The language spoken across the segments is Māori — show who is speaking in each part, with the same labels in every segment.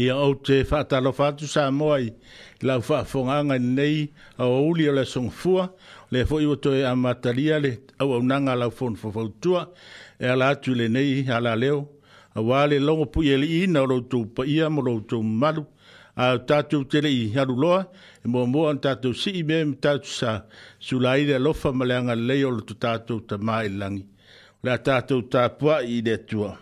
Speaker 1: ia au te fatalo fatu sa moai lau whaafonganga nei au auli o la songfua le fwoi to a matalia le au au nanga lau fon fwautua e ala tu le nei ala leo a wale longo pui ele i na loutou pa ia mo loutou malu a tu te i ha loa e mo mo an tu si i ta tu sa la sulaire lofa malanga le lo tu tatou ta mai langi la ta tu ta pua i de tua.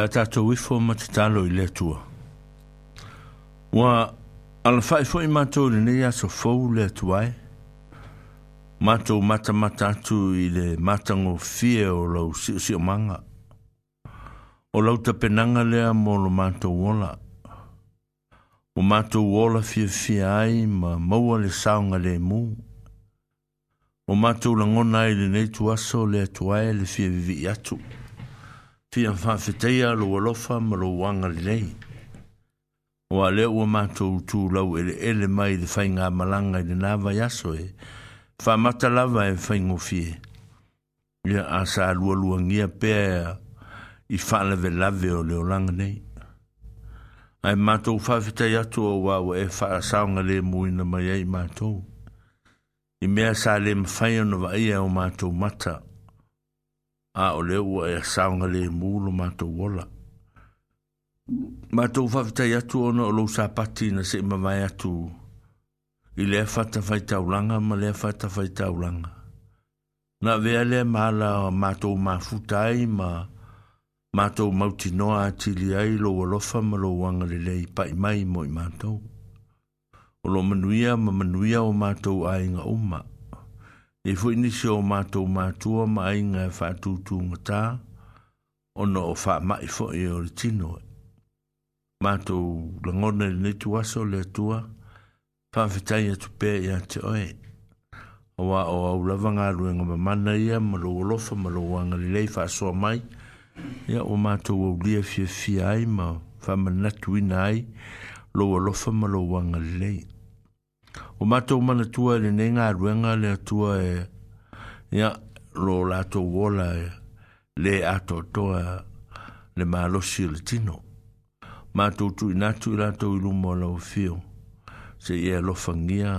Speaker 1: la tatou ifo ma te talo i le atua. Ua ala fai fo i mātou le nei aso fau le atua e. Mātou mata mata atu i le mātango fie o lau si o si o manga. O lau ta penanga lea mō lo mātou wola. O mātou wola fie fie ai ma maua le saunga le mū. O mātou langona i le nei tu aso le atua e le fie vivi atu. O le atua e le fie vivi atu fia whawhiteia lo alofa ma lo wanga li nei. O a leo o mātou tū lau ele ele mai de whai ngā malanga i de nāwa yaso e, wha mata lava e whai ngofie. Ia a sā lua lua ngia pēa i whalewe lave o leo langa nei. Ai mātou whawhitei atu o wā o e wha saunga le muina mai ei mātou. I mea sā le mwhai anu wa ia o mātou mātou a o le ua e saunga le mūlo mātou wola. Mātou whawhitai atu ono o lo sāpati na se mamai atu i lea whata whai taulanga ma lea whata whai taulanga. Na vea lea mala mātou mafutai ma mātou mauti noa atili ai lo walofa ma lo wanga le lei pai mai mo i mātou. O lo manuia ma manuia o mātou ainga umaa e fu inisi o mātou mātua ma ai ngā whātūtū ngatā, ono o wha mai fo e o re tino. Mātou langone le netu aso le atua, whawhetai atu pēr i ate oe. Hawa o au lavanga ruenga ma mana ia, ma lo olofa, ma lo wanga li lei whāsoa mai, ia o mātou au lia fia fia ai, ma whamanatu ina ai, lo olofa, ma lo wanga li lei o mato mana tua le nei ngā ruenga le tua e ia lo lato wola e le ato toa le malosi le tino mato tu i natu i lato i lumo la o fio se ia lo fangia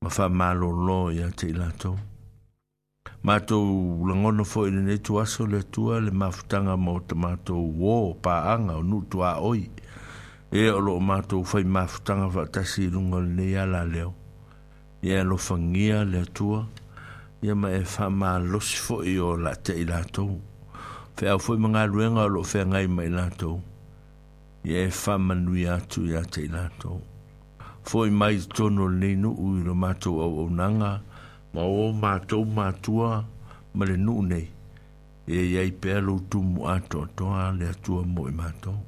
Speaker 1: ma fa malo lo ia te i lato mato langono fo i le nei tuaso le tua le mafutanga mo te mato wo pa anga o nu tua oi e o lo mato fai mafutanga fa tasi lunga ne ya la leo ya lo fangia le tua ya ma e fa ma los fo io la te ila to fe au fo manga luenga lo fe ngai mai la to e fa manu ya tu ya te ila to fo mai tono le no u lo mato o nanga ma o mato matua tua ma le nu nei e ya i pe lo tu ato to le tua mo mato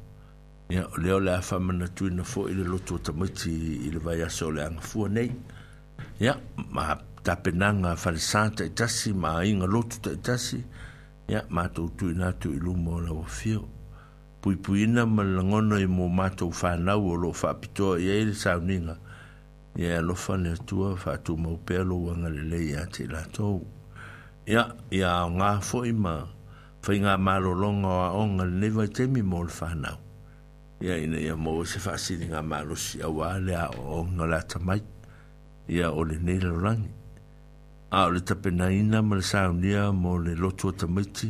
Speaker 1: ia o lea o le a faamanatuina foʻi le lotu o tamaiti i le vaiaso o le agafua nei ia ma tapenaga falesā taʻitasi ma aiga lotu taʻitasi ia matou tuuina atu i luma o lauafio puipuina ma le lagona i mo matou fanau o loo faapitoa i ai le sauniga ia e alofa le atua faatumau pea lou aga lelei iā te latou ia ia aogā foʻi ma faigā malōloga o aʻoga lenei vaitaimi mo le fanau ia ina ia mo se fa si ninga ma lo a le a o no la ta mai ia o le nei le rangi a o le tapena ina ma le saunia mo le loto o tamiti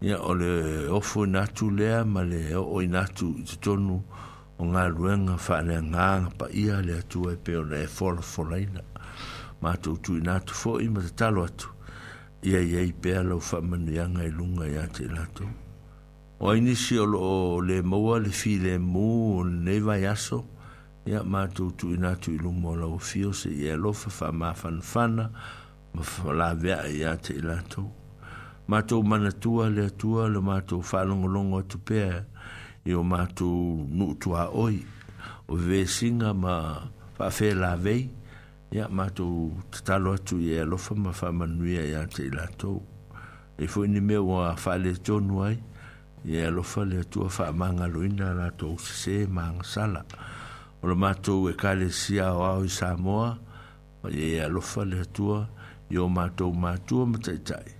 Speaker 1: ia o le ofo ina tu lea ma le o ina tu i te tonu o ngā ruenga fa le ngā pa ia le atu e pe o le e fola fola ina ma to tu ina tu fo ima ma te talo atu ia ia i pe alo fa manu ianga i lunga ia te ina tu o ai nisi o loo le maua le filemu nei vaiaso ia matutuuina atu i luma o lauafio se ia alofa faamafanafana ma falaveaa iā te i latou matou manatua le atua le matou faalogologo atu pea i o matou nuutuaoi o vevesiga ma faafelavei ia matou tatalo atu ia alofa ma faamanuia iā te i latou ai e foi ni mea ua faaletonu ai ia e alofa le atua faamagaloina latou sesē magasala e o le matou ekalesia aoao i samoa ma ia e alofa le atua io matou matua mataʻitaʻi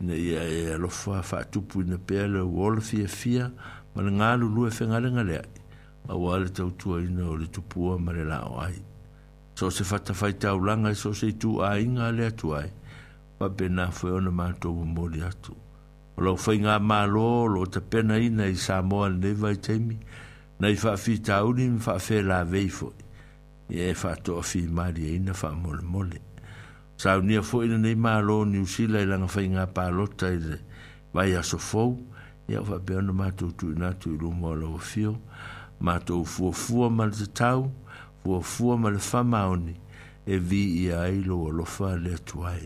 Speaker 1: ina ia e alofa faatupuina pea le ua ola fiafia ma le galulu e fegalega leai auā le tautuaina o le tupua ma le lao ai so se fatafaitaulaga e so se itūaiga a le atu ai faapena foi ona matou momoli atu o lau whainga mālo lo te pena ina i Samoa le nei vai teimi na i whaafita uni mi whaafē la veifo i e whaato a whi ina wha mole mole sa unia fo ina nei mālo ni usila i langa whainga pālota i le vai aso fau i au whaapeona mātou tu inatu i rumo a lau whio mātou fua fua ma le tau fua fua ma le whamaoni e vi i a ilo o lofa le tuai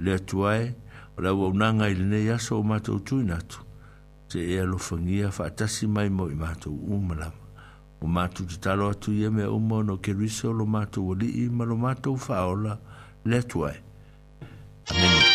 Speaker 1: le tuai le tuai o le aua unaga i lenei aso o matou tuina atu se e alofagia faatasi mai mo i matou uma lava o matou tatalo atu ia mea uma ona o keriso lo matou alii ma lo matou faaola le atu ae amen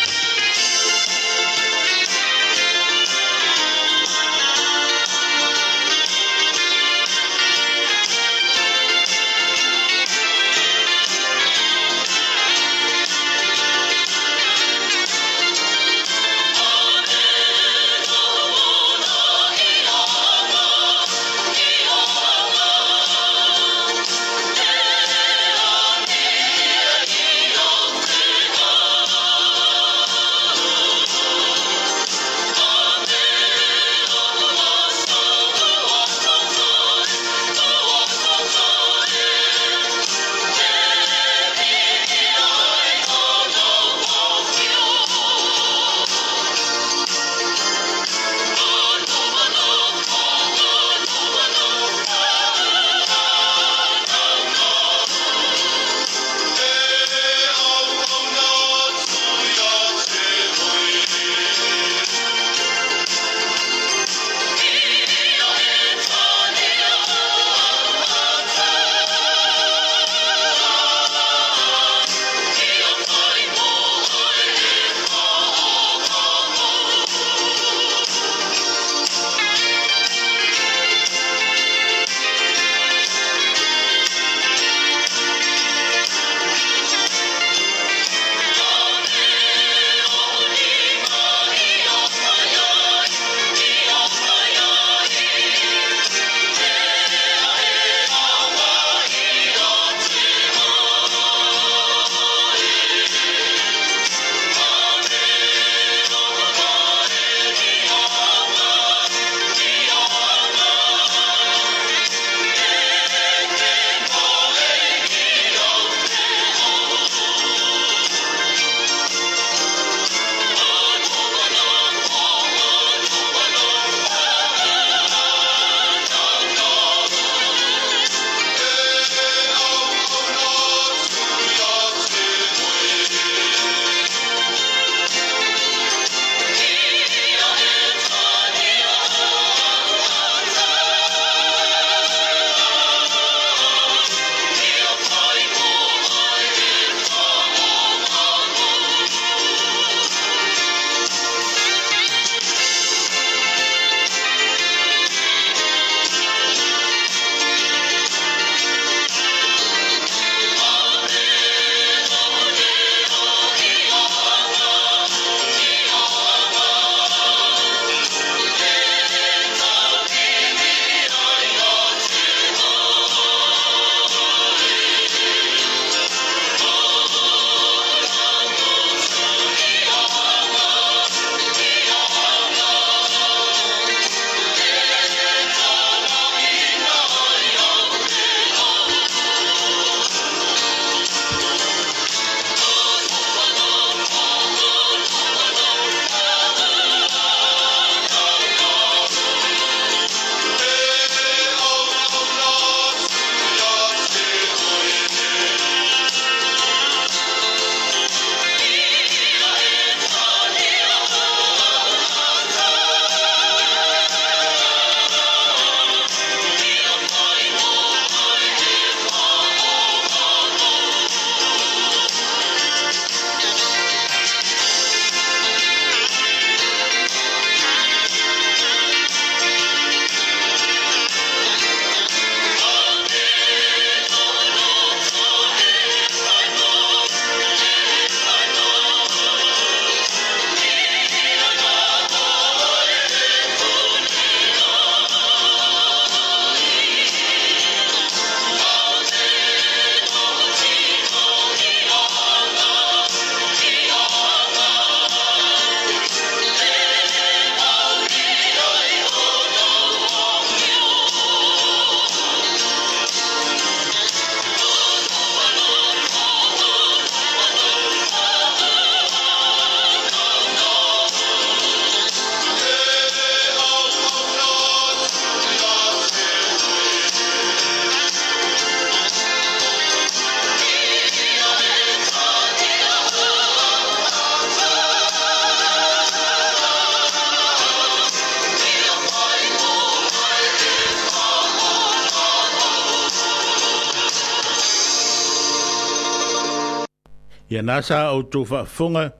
Speaker 1: ia nasa sa outou faafofoga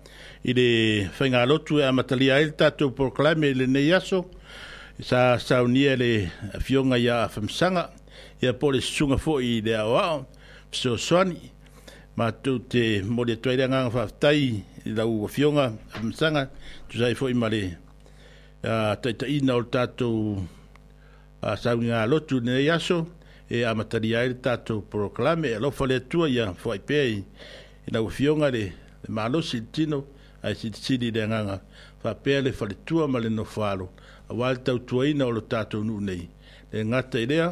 Speaker 1: i e e le faigalotu e amatalia ai le tatou proclame i lenei aso sa saunia le afioga ia afamasaga ia po le susuga foʻi i le aoao fesoasoani matou te moli atuai le agaga faafetai i lau afioga afamasaga tusai foʻi ma le taʻitaʻina o le tatou saunigalotu lenei aso e a ai le tatou proclame e alofa le atua ia foaʻi pea i ina ua fioga le le malosi i le tino ae silisili i le agaga faapea le faletua ma le nofalo auā le tautuaina o lo tatou nuu nei le gata i lea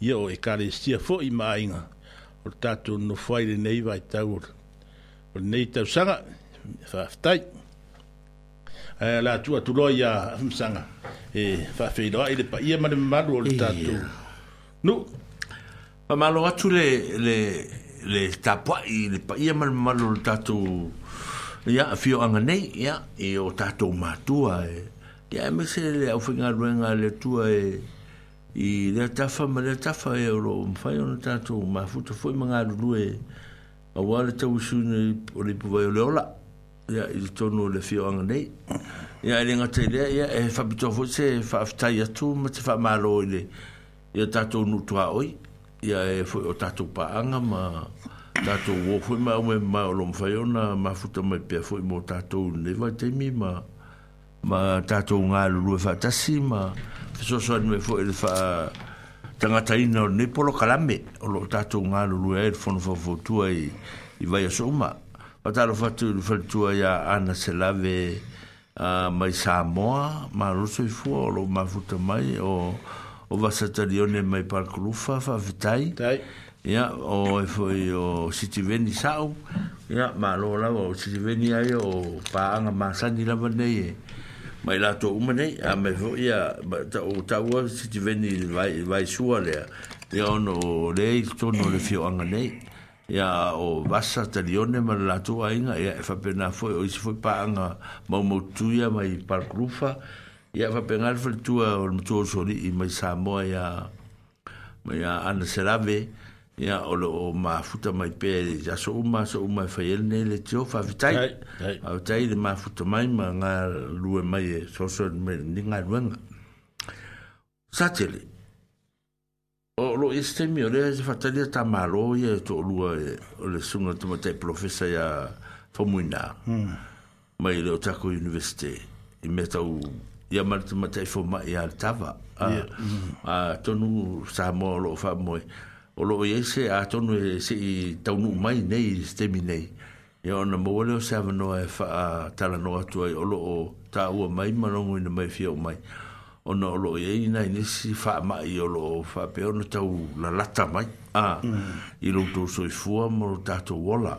Speaker 1: ia o ekalesia foʻi ma aiga o lo tatou nofoai lenei vaitau o lenei tausaga faafetai ae la tu atuloa ia afamasaga e faafeiloaʻi le pa ma le malo o le tatou nuu faamalo atu le le tapua i le pa ia mal malo le tatu ia a fio anga nei ia e o tato matua e ia e me se le au fenga ruenga le tua e i le tafa ma le tafa e o lo mfai ono tato ma futa foi manga lulu e a wale tau suna o le puvai o le ola ia i le tono le fio anga nei ia e le ngata lea ia e fabitofo se faftai e atu ma te fa malo i le ia tato nutua oi ia e foi o tatu paanga ma tato wo foi ma me ma lo mfa yo na ma futa me pia foi mo tatu ne va te mi ma ma tato nga lu lu fa e tasi ma so so ne foi le fa tanga tai no ni polo kalame o lo tato nga lu lu e fon fo fo tu ai i vai so ma pa taro fa tu fa tu ai ana se lave a mai sa mo ma lo so fo lo ma futa mai o o vasa tarione mai parkurufa fa vitai tai ya o e foi o siti veni sau ya ma lo la o siti veni ai o pa anga masa ni la vanei e. mai la to uma nei a me vo ya ta o ta o siti veni vai vai sua le te ono le to no le fio anga nei ya o vasa tarione ma la to ainga ya fa e pena foi o si foi pa anga mo mo tuia mai parkurufa ya ia fa pengal fa tu o tu so ni i mai sa mo ia mai a ana serave ia o lo ma futa mai pe ia so uma so uma fa e ele ne le tio fa vitai a vitai de ma futa mai ma nga lue mai e so so me ni nga ruanga satele o lo este mi ore se fa tali ta malo ia to lua e o le sunga to mate professa ia fa muina hmm. mai le o tako universite i me tau ya malata mata i fomaʻi a le tava a tonu sa mo loo faamoe o lo iai e se atonu e se seʻi taunuu mai nei stemi nei ia ona maua lea o se avanoa e faatalano atu ai o ta taua mai ma no ni mai fiau mai no lo ye ni si fa loo yo lo fa pe o ta u ona la ta mai a mm. i lo tu loutou fu mo lo ta ola wala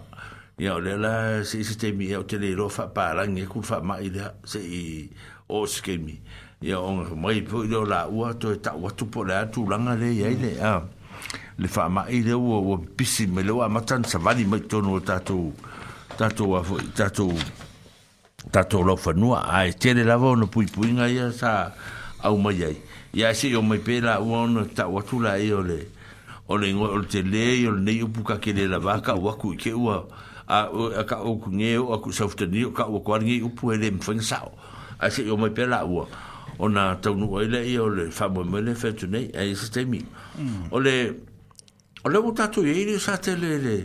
Speaker 1: ya lea la seʻi setemi ia e o te leiloa faapalagi e kulu faamaʻi lea seʻi o skemi ya on mai po do la wa to ta wa tu po la tu langa le ya ile a le fa ma ile wo wo pisi me lo ma tan sa vali mai to no ta tu ta tu wa ta tu ta tu lo fa nua a te le lavo no pui pui nga ya sa au mai ai ya se yo mai pe la wa no ta wa tu la io e le o le ngoi o le te le o le nei upuka ke le la vaka o aku ke ua a ka o ku nge o aku sa futani o ka o kwa ringi upu e le mfanga sao a se yo mai pela ua ona tau no ai le yo le fa mo mele fe tu nei ai se te mi mm. ole ole uta tu ye ni sa te le le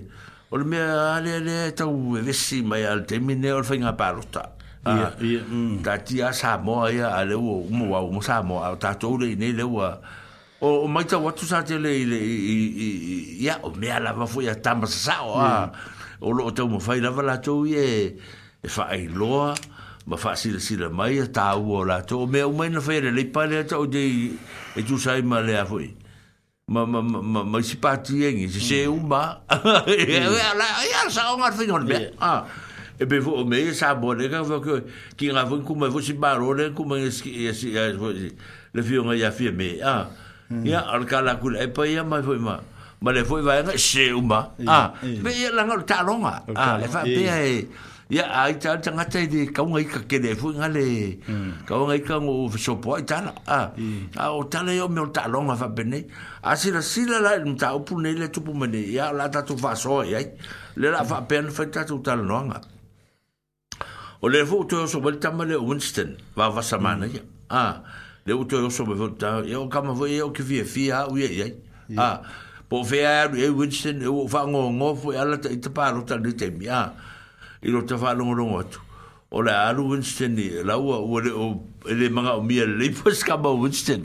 Speaker 1: ole me ale le e tau e ve si mai al te mi ne ol fa nga pa rota ah, mm. ta ti a sa mo ai ale u mo wa mo sa mo ta tu le ni le ua o o mai tau atu sa te le le ya o me ala va fo ya tamba mm. sa o lo tau mo fa i la va la tu ye e fa e ai loa ma fa si si la mai ta u la to me o me na fere le pa le to de e tu sai ma le afo ma ma ma ma si pa ti en si se mm. u ma e, e, mm. e la e al sa on al finon be a e be vo me sa bo le ka vo ke ki ra vo ku ma vo si ba ro le ku ma e si si le fi on ya fi me a ya ah. mm. al ka la ku e pa ya ma fo ma ma le fo va se u ma a be la ngal ta longa a ah, le fa be ya ai cha cha ngata di kau ngai ka ke de fu ngale kau ngai ka ngo so po ai ta hmm. a hmm. a o ta le yo me ta long a bene a si la si la la ta o pu ne le tu pu mene ya la ta tu va so ya le la va pen fa ta tu ta no o le fu to so bel ta ma le winston va va sa mana ya hmm. a le u to so bel ta yo ka ma vo yo ke vi fi a u ye ya a po fe a winston o fa ngo ngo fu ala ta ta pa ro ta ni te mi ah i lo te whanongorongo atu. O le alu Winston, laua, o le, o, e le manga o mia le leipos kama Winston,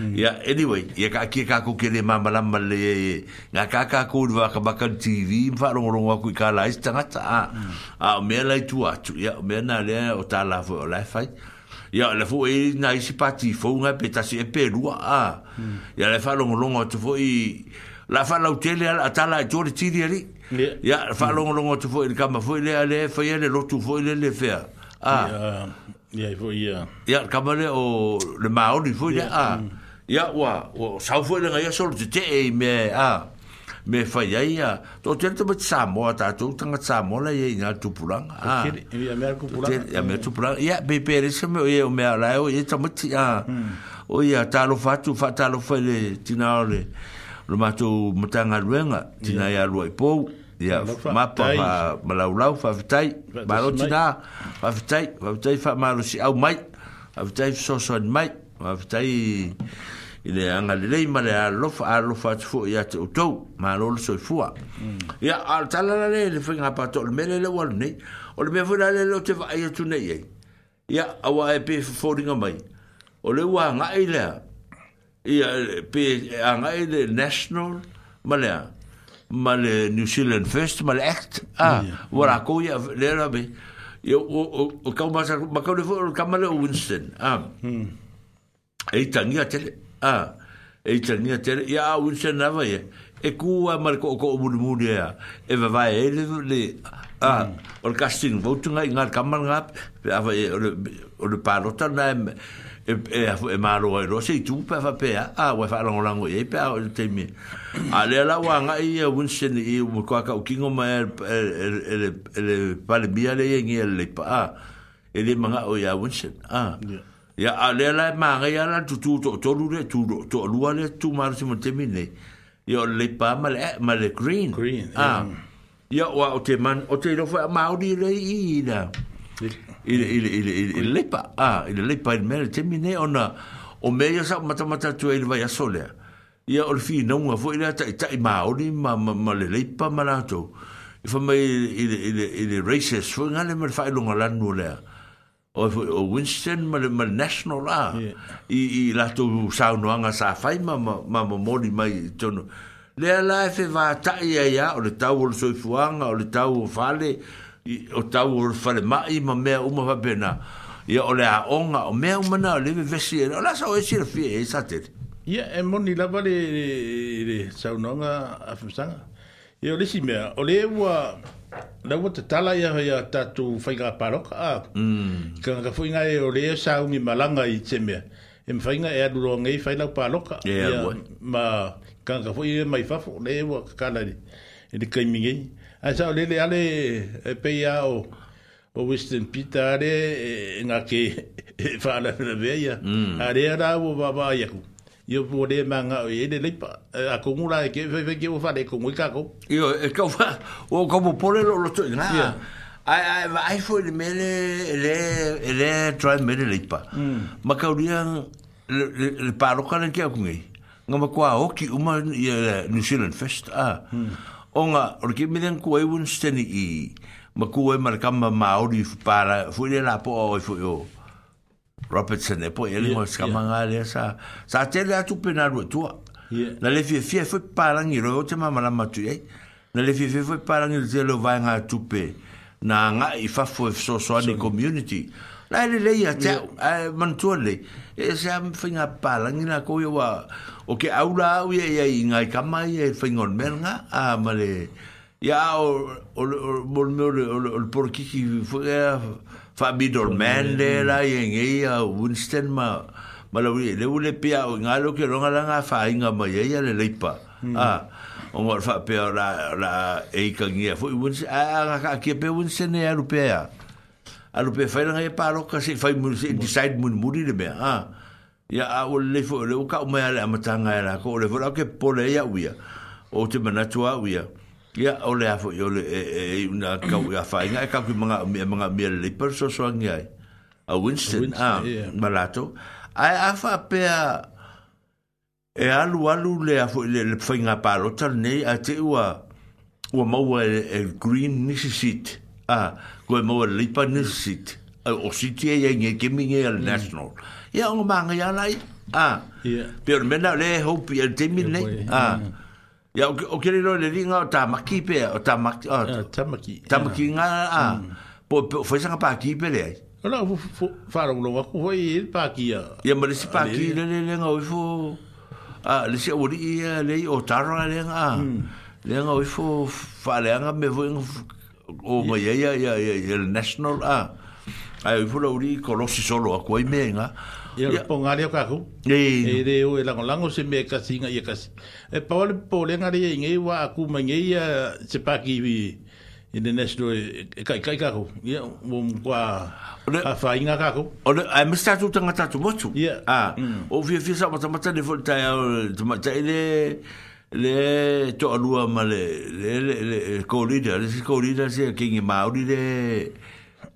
Speaker 1: Ya yeah, anyway, ya ka ki e, e, ka ko kele ma mala mala ye. Na ka ka ko va ka ba TV, va ro ro wa ku ka la sta nga ta. Ah, ah me la tu a tu. Ya me na le o ta la fo la fa. Ya le fo e na isi pati fo nga pe ta e pe ru Ya le fa ro ro wa tu i la fa la hotel atala ta la jo ti di ya fa long long tu foi kama foi le ale foi le lo tu foi le le fer ah uh, ya ya foi ya ya kama le o le mao ni foi ya ah ya wa o sa foi le ga ya te e me ah me fai ya ya to te e te sa mo ta tu tanga sa mo le ye na tu pulang ah ya me ku pulang ya me tu pulang ya be be re se me o me ala o ye tama ti ah o ya ta lo fa tu fa ta lo fa le tina le lo mato matanga luenga tina ya lo e pou ya ma pa ma la la fa vitai ma lo fa vitai fa vitai fa ma au mai fa vitai so so mai fa vitai ile anga le lei ma mm. a lo a lo fa tfu ya te uto ma so fu ya al tala la le le fa pa to le mele le wal nei o le me fu le lo te va ia tu nei ye ya awa e pe fo ringa mai o le wa nga ile ya pe nga ile national malaya ma le New Zealand First, ma le Act. Ah, wala ko ya le la be. Yo o o ka ma ma ka le fo ka ma le Winston. Ah. Hmm. E tangi a tele. Ah. E tangi a tele. Ya Winston na va ye. E, e ku a ma ko ko mu mu ne ya. E va va e le le Ah, hmm. or casting vote nga ngar kamal nga ava e, o le o le parota na e e e e maro e ro se tu pa fa pe a wa fa lo lango e pa o te mi ale la wa nga i e bun sen i u ko ka o kingo ma e e e pa le bia le ngi e le pa a e le manga o ya un sen a ya ale la ma nga ya la tu tu to to lu le tu to lu le tu ma se mo te mi ne yo le pa ma le ma le green green a ya wa o te man o te lo fa ma o di le i na ile ile ile ile ile lepa a ile lepa il mer termine ona o meia sa mata mata tu ele vai a sole ia ol fi non a foi ta ta ma o ni ma ma le lepa malato e fa mai ile ile ile races foi ngale mer fai longa lan no le o o winston ma le ma national a i i la tu sa no anga sa fai ma ma ma mo ni mai tono le la fe va ta ia ia o le tau o le soifuanga o le tau o fale o o tau o fale mai ma mea uma fa bena ia ole a onga o mea uma na o leve vesi e o lasa o e sira fie e satet ia e moni lava le le sau nonga a fumsanga ia o lesi mea o le ua la ua te tala ia ia tatu whainga paroka a mm. ka ngaka fuinga e o le e sa umi malanga i te mea e mwhainga e aduro ngei whainau paroka ia ma ka ngaka fuinga e mai fafo le ua kakalari e le kaimingei ia ai sao lele ale e peia o o Winston pitare na ke e, e whaala na veia mm. ale o baba iaku Yo po le manga o ele le pa e, a komura e ke fe ke o fa le komu ka ko. Yo e ka fa o como po le lo lo na. Ai ai ai fo le mele le le try mele le pa. Ma ka uria le pa lo ka ke ko ngai. Nga ma kwa o ki uma ni silen fest Ah. Mm o nga ora ki miden ku e un steni i ma ku e kama ma ori para fu le la po o fu yo Robertson e po e lingua yeah, skama nga yeah. sa sa te le atu pena rua tua na le fie fie fu parangi roi o te mamara matu e na le fie fie fu parangi le zelo vai nga atu na nga i fafu e fso soani community la le le ia te yeah. Eh, mantua le e se am fina palangi na ko yo o ke aura u ye ye inga i kama i e fingon merga a male ya o o o bol mer o o por ki ki fue fa bi dormende la i en e a unsten ma male u le u le pia o nga lo ke ronga la nga fa inga ma ye ye le lipa a o mor fa pe la la e ka ngia fu unsten a ka ke pe unsten e rupea alo pe fai nga e paro ka fai mun se decide mun muri le mea ya a o le fo le o ka ma ala mata nga e ala ko le fo la ke pole ya uia o te mana tua uia ya o le fo yo e le e, e una ka uia fai nga ka ku manga manga mia le perso so nga a winston a malato ai afa pe a e alu alu le afo le le fai nga paro tal nei a te ua ua maua e green necessity a ko e mm. mo le pa ne sit o sit ye ye ke mi ye al national ya o ma nga ya a pe me na le ho pi al te mi ne a ya o ke le ringa o ta maki pe o ta maki o ta maki ta maki nga a mm. po fo sa pa ki pe le ala fo fa ro lo wa ko ye pa ki ya ya mo le si pa ki le le nga o fo a le si o ri le o ta ro le nga le nga o fo fa le nga me fo o ma ia ia ia ia el national a ai u fulo uri kolosi solo a koi menga ia po e ngari ka e, ku e de o el lango ngol se me ka singa ia ka e paol po le ngari ia ngai wa ku ma ngai ia se pa ki vi in the next door e kai kai ka ku ia mo kwa a fa i ka ku o le ai mista tu tanga tatu motu ia mm. o vi fi sa mata mata de volta ia de mata ele le to alua ma le le le le ko lida le ko lida se king ma uri le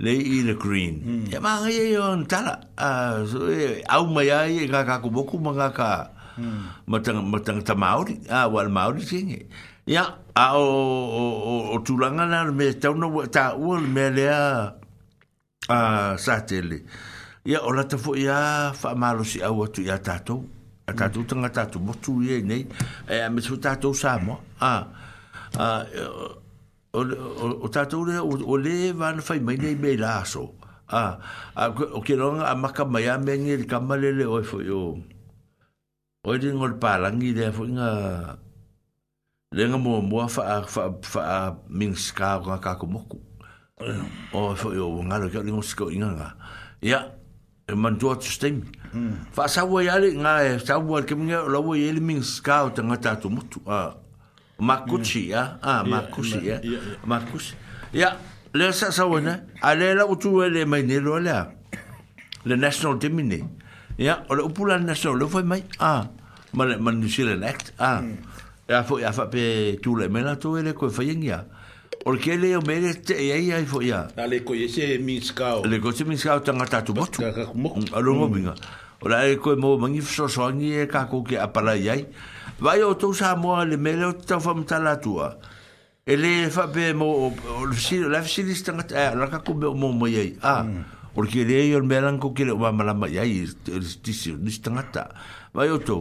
Speaker 1: le i le green hmm. ya ma ye on tala a so e, au e ma ya ye ga ka ko boku ma ga ka ma tang ma tang ta ma uri a wal ma uri sing ya a o o o tulanga na me ta no ta ul me le a a sa tele ya ola ta fo ya fa ma lo si au tu ya ta to a tātou tanga tātou motu i e nei, e a mesu tātou sāmo, a, a, o tātou rea, o le vana whai mai nei me la aso, a, a, o ke ronga a maka mai a mengi le kama lele oi fo yo, oi le ngol pālangi lea fo inga, le nga mua mua wha a, wha a, wha a mingska o ngā kāko moku, mm. o fo yo, ngā lo kia le ngosiko inga ngā, ia, e mantua tu stemi, fa sa wo yale nga e sa wo ke minga lo wo yele min scout nga ta tu mutu a makuchi ya a makuchi ya makuchi ya le sa sa wo na ale la utu e le mai ne lo la le national dimini ya o le upula national lo foi mai a man man ni sile act a ya fo ya fa pe tu le mena tu ele ko fa ya Porque ele é o mere te e aí aí foi ya. Ale coi ese miscao. Ale coi ese miscao tanga tatu botu. Ale mm, coi mm. ese miscao tanga tatu botu. O la e koe mō mangi fso soangi e ka koke apala iai. Vai o tō sā mō ale mele o tau wha mtala tua. E le e wha pē mō o la fisiri stangat e eh, la ka kume o mō mō iai. A, o le ke le e o le mele anko ke le o mamalama iai e, e tisi o nisi stangata. Vai o tō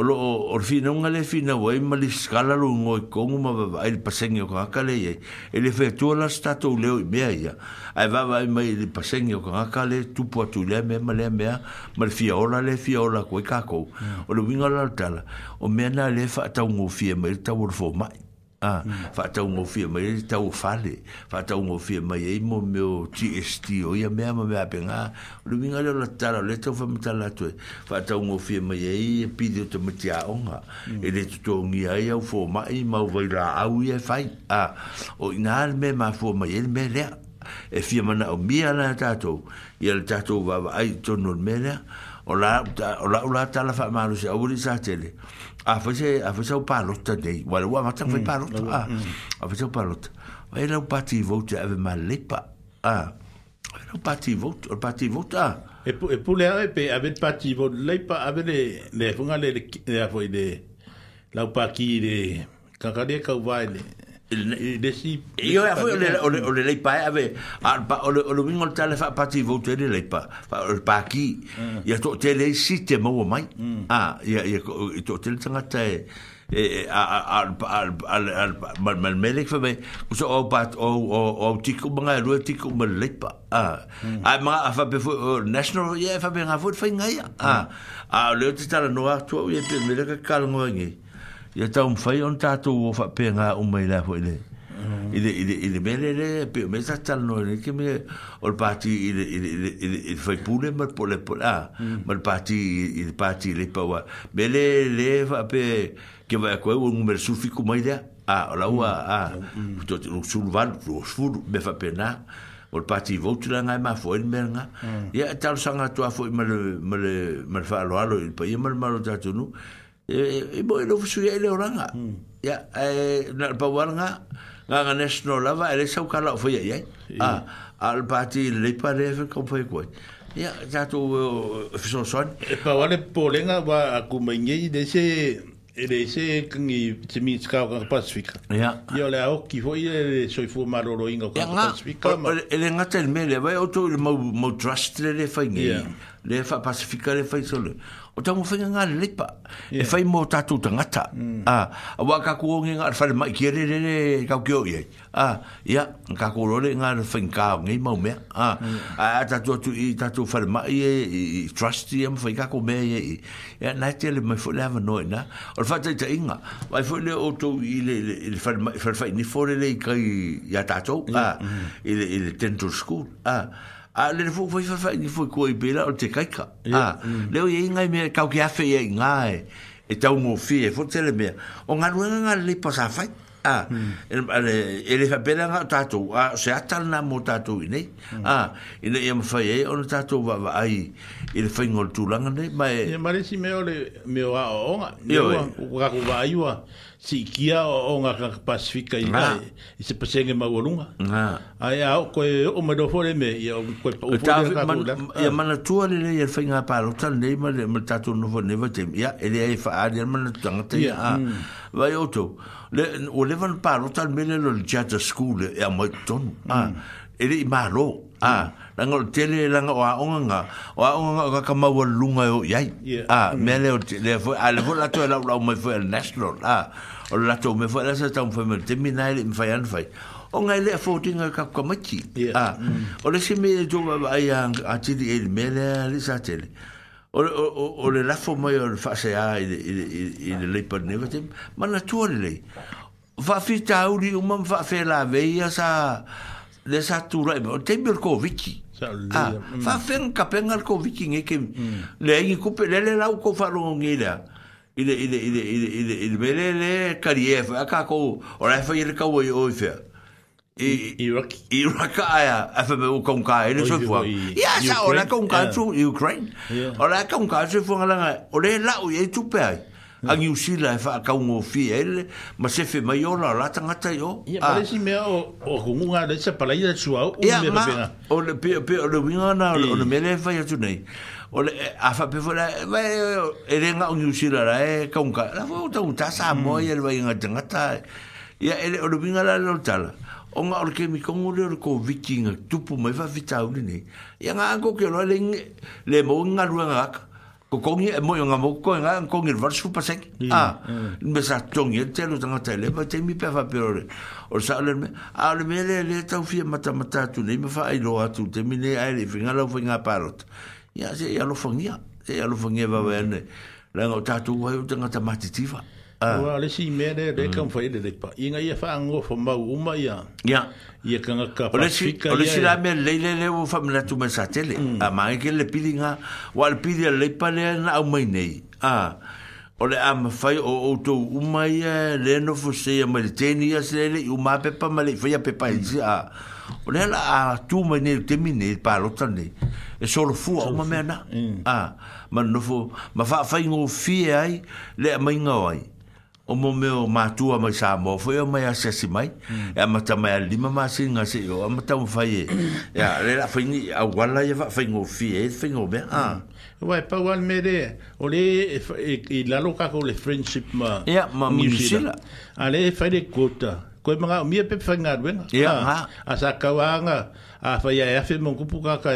Speaker 1: o lo o fi no nga le fi na wai ma le skala lo ngo ko ma ba il paseng yo ka ka le ye e le fe la stato le o be ai ai va va ma il paseng yo ka ka le tu po tu le me ma le me ma le fi o la le fi o la ko o lo winga la tala o me na le fa ta ngo fi ma ta wor fo mai ah fa mm. tau mo fi mai tau fale fa tau mo fi mai e mo meu GST o ia me ma ba benga lu minga le la tala le tau fa mata la tu fa tau mo fi mai e pidio te mati a onga mm. e le tu to ngi ai au fo mai mau vai la au ia fai a ah, o inal me ma fo mai e me le e fi mana o mia la tato ia le tato va ai tonu me le o la o la tala fa ma lu sa li sa tele a fose a fose o palota de wala wa mata foi palota a a fose o palota vai lá o pati vote ave malepa a vai lá o pati vote o pati vote a
Speaker 2: e e pule a pe ave pati vote lepa ave le le funga le le foi de la o pati de kakadeka o vai le il de si
Speaker 1: io a fuori le
Speaker 2: le
Speaker 1: le pa ave al pa le le mingo il tale fa parti vote le pa fa il pa chi ya to te le si te mo mai ah ya ya to te tanga te e al al al al mal mal melik fa me so o pa o o o ti ku manga ru ti ku mal le pa ah ai ma fa be national ya fa be nga vote fa nga ya ah ah le te tala no a to ye pe me le ka kalmo ngi ah ya ta un fai on tatu o fa penga un mai la fo ile ile ile ile bele le pe me sa tal no le ke me ol parti ile ile ile il fai pule mer pole pole a mer mm. parti il parti le pa wa bele le fa pe ke va ko un mer sufi ku mai da a la wa a to tu sul van lo sul me fa pena ol parti vot la nga ma fo il mer nga ya mm. tal sanga to fo mer mer mer fa lo alo il pa mer mer tatu no e mo e lo fusu ya ele oranga ya e na pa warnga nga nga no lava ele sau kala fo ya ya a al pati le pa leve ko fo ko ya ya tu fuso uh, son
Speaker 2: e pa wale polenga wa akumenge de se ele se kingi timi tska ka pasifika. ya yo le au ki fo ye e soy fu maroro ingo ka pacifica
Speaker 1: ele nga tel mele va auto mo mo trust le le fai ngi le fai pacifica le fa solo o tamu fenga nga lepa e yeah. e fai mo tatu tangata mm. Ah, a ah, wa ka kuo nga ar mai kere re re ka kio ye a ah, ya ka ku ro le nga ar fai ka mau me a ah, mm. a tu i tatu fai mai e trusty am fai ka ku me ye e na te le mai fo le no na o fa te inga vai fo le o to i le fai mai ni fo le kai ya tatu a ah, mm. i le tento school a ah, a ah, le fu fu fa ni fu ko i bela o te kaika a ah, le o ye ngai me ka ke afe ye ngai e tau mo fi ah, e fu tele me o nga nga e e, le pa sa fa a ele ele fa bela nga tato a se atal na mo tato ine a ine e mo fa ye o no tato va va ai il fa ngol tu langa ne
Speaker 2: ma e ma le si me o le me o a o nga ne o ga ku va si kia o, o nga ka pasifika i, ah. i, se pasenge ma uarunga. Ah. Ai au, koe o mado fore me, i au koe pa ufore
Speaker 1: ka kula. I a mana tua le le i alfai ngā pāro, ta nei ma le mani tātou nufo neva te, ia, e le ai wha ari mana tanga te, yeah. ah. mm. vai o tau, le, o le vana pāro, ta mele lo le jata skule, e a mai tonu, mm. ah. e le i mālo, ah. mm langa o tele langa o aonga nga o aonga nga o kakama wa lunga e o yai a me le o tele a le fo lato e lau lau mai fwe al national a ah, o le lato me fwe lasa tau mfwe mele temi nai le mfai anfai o nga ele fo ti nga kakamachi a ah, mm. o le si me le joga wa aia a tiri e le me le a le sa tele o le o le lafo mai o le fase a i le i le i le leipa neva tem ma na tua le lei fafita uri umam fafela veia sa desa tura o tembel ko viki yeah. Ah, fa mm. fen ka pengar ko viking e ke mm. le ai ko pe le le la ko fa lo ngira. Ile ile ile ile ile ile bele le karief a ka ko ora fa ile ka wo yo fe.
Speaker 2: I Iraq
Speaker 1: I Iraqa ya afa be ko ka ile so fo. Ya sa ora ko ka tru Ukraine. Ora ka ka so fo ngala ora la u ye tu pe. Ya a New Zealand e fa ka un fiel eh, ma se fe maiola la tanga tai o
Speaker 2: ya pare ah. si me o o kumu nga de se pala ida chua o me
Speaker 1: pena o le pe pe o le winga na o le mele fa ya tunai o le e, a fa pe fo e la eh, mm. e le nga un New la e ka un la fo ta un ta sa mo e le winga tanga tai ya ele o le winga la lo tala o nga orke mi kongo le orko vikinga tupu mai fa vita nei ya nga anko ke lo le le mo nga ruanga ko kongi e eh, mo yonga mo ko kongi ver su pa sek mm, a ah, mm. me sa tongi e telu tanga tele ba te mi pe fa peror o sa le me a le me le le tau fi mata mata tu le me fa ai lo atu te mi le ai le finga lo finga parot ya se ya lo fongia se ya lo fongia va bene la ngota tu wa yonga ta mati tifa Ah. Ora mm. le si me de de kan fo ide de pa. E ye
Speaker 2: fa ngo fo ma uma ya. Ya. Ye kan ka pa fika.
Speaker 1: Ole la me le le le fo me la tu me tele. Mm. A ah, ma ke le pidi wa le pidi le pa le na au mai nei. Ah. Ole am fa o o to uma ya le no fo se ya me te ya se le u ma pe pa ma le fo ya pe pa ji a. Mm. Ah, ole la a tu me ne te mi ne pa lo tan ne. E so fu au ma me na. Ah. Ma no fo ma fa fa ngo fi ai le mai ngo ai o mo me o matua mai sa mo foi o mai asesi mai hmm. e ma ta mai lima ma singa se o ma ta fai e ya hmm. le la fai ni a wala ye fai ngo fi e fai ngo be a ah. hmm.
Speaker 2: wa pa wal me de o le e, e la loka ko le friendship ma ya ma musila ale fai de kota ko mga mi pe fai nga wen ya a sa ka wanga a fa ya ya fe mon kupu ka ka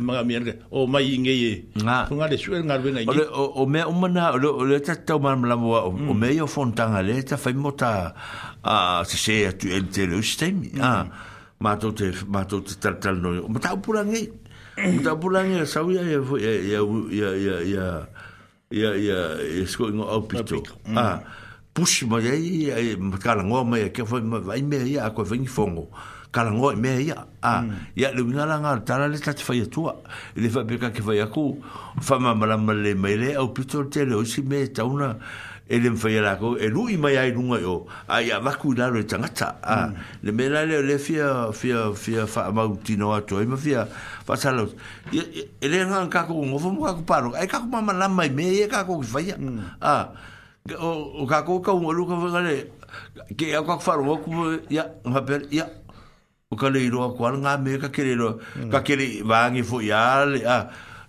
Speaker 2: ma mi ngi o mai ngi e nga funga le suel ngar bena ngi o
Speaker 1: o me o mana o
Speaker 2: le
Speaker 1: ta ta ma la o me yo fontanga le ta fa mo ta a se se tu el te lo stem a ma to te ma to te tal tal no ma ta pura ngi ma ta pura ngi sa wi ya ya ya ya ya ya ya ya ya ya sko ngo opito a pushi ma ye ma ka la ngo ma ke fa ma vai me ya ko vingi fongo kalango e mea ia. Ah, mm. Ia le winga langa, tala le tati fai atua. I le fai peka ke fai aku, fai ma malama le au pito te le oisi me e tauna, e le mwhai ala kou, e lui mai ai runga yo, a ia waku lalo e tangata. Mm. Ah, le mea lai leo le fia, fia, fia, fia, fia, fia, fia, fia, fia, fia, fia, fia, fia, fia, E le ngā kāko o ngofo mō kāko pārō, ai kāko mama lama i mea, e kāko ki whaia. Mm. Ah, o kāko o lu ka luka whakare, ke ko kāko whāro, wakumo, ia, ngā pēr, ia, o ka le iroa kua ngā me ka kere iroa, mm. ka kere wāngi fo i ale, a,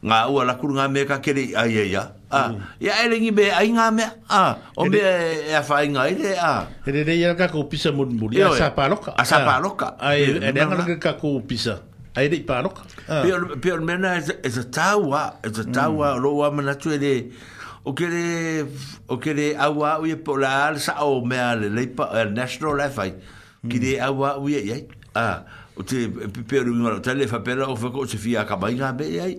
Speaker 1: ngā ua lakuru ngā me ka kere i aia mm. ia. A, ia mm. elengi me ai ngā mea, a, o me e, e a whai ngā ile, a. E re
Speaker 2: re ia ka kou pisa mūn mūri, a sā pāloka.
Speaker 1: A sā pāloka.
Speaker 2: A e re re re ka kou pisa. A e re i pāloka.
Speaker 1: Pia o mena e sa tāua, e sa tāua, ro ua mana tu e mm. re, o kere, o kere au au i e pola al sa o mea le leipa, eh, national e whai, ki mm. re au au i e iai ah o te pepe ru ngalo tele fa pela o fa ko se fia ka bai ga be ai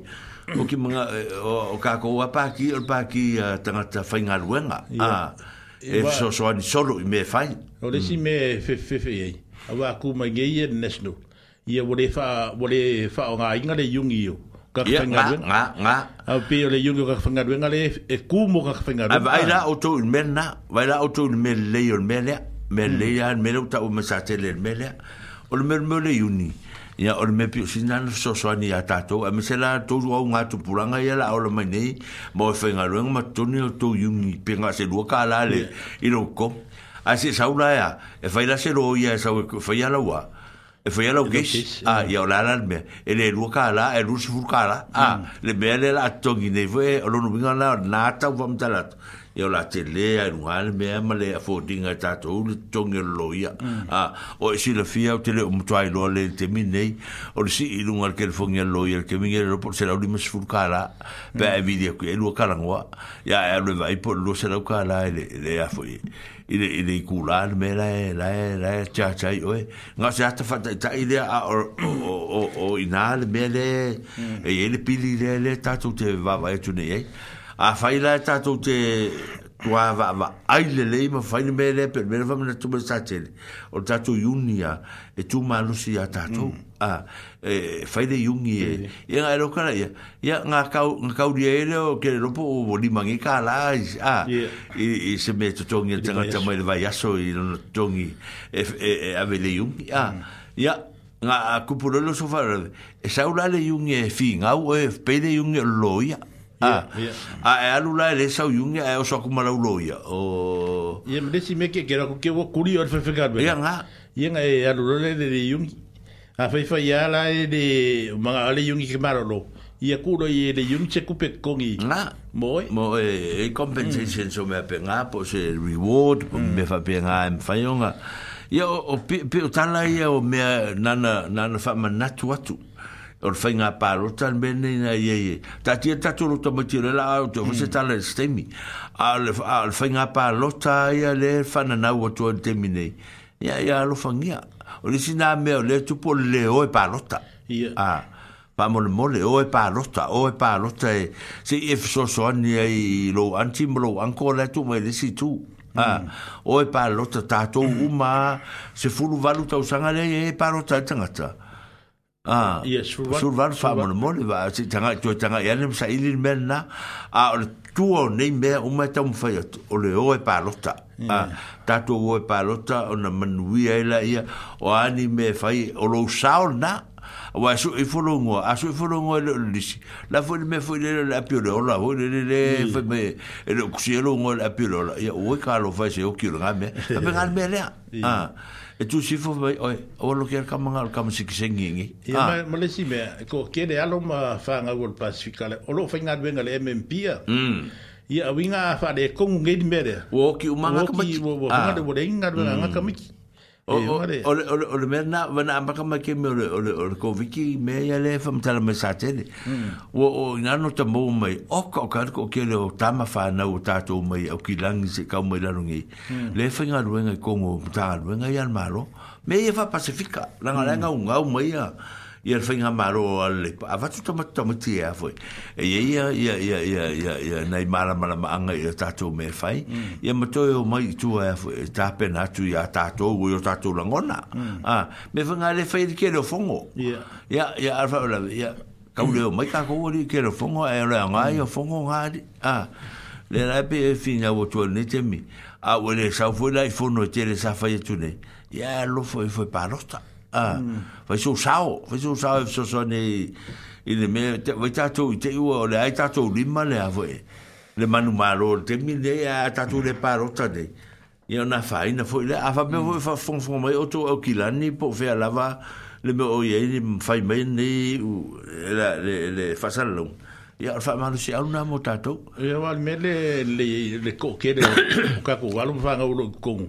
Speaker 1: o ki manga eh, o, o ka ko wa pa ki o pa ki uh, tanga ta fa ngal wenga ah, ah e so so ni solo i me fa
Speaker 2: o le si me e fe fe fe ai a wa ku ma ge ye nesno ye wo le fa wo le fa
Speaker 1: o nga
Speaker 2: i ngale yungi yo ka fa ngal wenga nga nga o pe o le yungi ka fa ngal wenga le e ku mo ka fa ngal wenga a vaira
Speaker 1: o to me na vaira o to me le yo me le me le ya me lo ta o me sa te le le o le mele le iuni ia o le mea piofina na fesoasoani iā tatou a mese la tolu au ga tupulaga ia la aola mai nei ma oe faigaluega matotoni iuni le i lou komo a se e fai la se lo ia e sau e fai ala ua e fai ala ukes ia o la la e le lua ka la e lua sifuru la a mm. le mea le la atongi nei fai o lono la na atau e o la te le a i nunga ane mea ma le a fō dinga e tātou ule tongi o lo ia. Mm. Ah, o e si la fia o te le o mtua i loa le te minei, o le si i nunga le kele fōngi o lo ia le ke mingi le ropo se lau lima sifuru kā la, pe a mm. e vidi a kui e lua karangua, ia e alwe vai po lua se lau kā la e le a fō i le i le i kūla ane mea la e la e la e tia tai oe. Ngā se ata fata i ta i le a o i nā le mea le mm. e le pili le le tātou te vāvai atu nei e. Eh? a faila ta to te tua va va ai le le ma faila me le per ver va me tu me satele o ta to junia e tu ma lu si ata to a e faila junia mm. e e ai lo kala ia ia nga ka nga ka uri ele o ke lo po o li mangi e ka la a e e se me to tongi te nga te mai le vai aso i lo tongi e e, e a ve le junia ia nga kupulo lo sofa e saula le junia e fi nga u e pe le junia loia Ah. ah, e alu lai le sau yungi e o soku marau loia.
Speaker 2: Ia, me desi meke kera kuke o kuri o alfefe karbe.
Speaker 1: Ia, nga.
Speaker 2: Ia, nga e alu lai le de yungi. Ah, e a feifa ia lai de manga ale yungi ke marau lo.
Speaker 1: Ia
Speaker 2: kuro i e le yungi se kupe kongi. Nga.
Speaker 1: Moe. Moe, e compensation so me ape nga, po se reward, po mm. me fa pe nga em fayonga. Ia, o pe o tala ia o mea nana fa manatu atu. Ia, or fainga paro tan bene na ye ye ta ti ta tu to mo ti le la auto fo se ta le stemi al al fainga paro ta ya le fana na wo to te ya ya lo fangia o le sina me o le tu po le o e paro ta ya pa mo le mo le o e paro ta o e paro ta se e so so ni ai lo anti mo lo ancora tu me le si tu Ah, o e pa lota tātou mm. uma, se fulu valuta usanga le e pa lota e tangata. Ah.
Speaker 2: Yes, Survan
Speaker 1: Famon Moli va si tanga to tanga yan sa ilin men na a o tuo nei me o me tam fa yo o le o e palota. Ah. Ta o e palota o na manui ela ia o ani me fa o lo saul na. Wa so i fo longo, a so i fo longo le lisi. La fo me fo le la pio le ola, o le le le fa me e, e lo ksielo ngol a pio le ola. Ya o e ka lo fa se o ki lo ngame. Ta me ngal me le. Ah. e tu si fo vai oi o lo ke ka manga ka mo sik
Speaker 2: sengi ngi ya ha. ma le si me ko ke de alo ma fa nga wol pacifica le o lo fa nga benga le mmp ya hmm. ya winga fa de ko ngi de mere
Speaker 1: wo ki umanga ka
Speaker 2: ki wo wo ma de wo de nga de nga ka ki
Speaker 1: o e le mea na wana amaka mai ke me o le koviki mea ia le mm. o o ingano ta mai o ka o o ke le o o tato mai au mai lano ngi mm. le fa inga ruenga i kongo an maro me ia pasifika langa langa mm. unga o mai a ia le fainga maro a le pa avatu tama tama ti foi e, e ia ia ia ia ia ia ia nei mara mara maanga mm. ia tatou me fai ia matoe o mai tu a foi e tape na tu ia tatou o ia tatou langona mm. a ah, me fainga le fai di kere fongo ia ia ia alfa ola ia kau leo mai kako o di kere fongo e la ngai o fongo ngai ah le rai pe e fina o tuan ni temi a ole sa foi lai fo no tele sa fai e tune ia lo foi foi pa rosta Fai ah, so sao, fai so sao, so so ne, i le mea, vai tātou i te ua, o le ai tātou lima le avo e, eh. le manu maro, te mi le a tātou le parota de, i o na fai, na fai, a fai mea mm. fai fai fong fong mai, o tō au kilani, po fai alava, le mea o iei, le fai mai, ne, le fai salalong, Ya e fa malu si aluna mo tato.
Speaker 2: Ya e wal mele le le ko kere ka ko walu fa ngolo kong.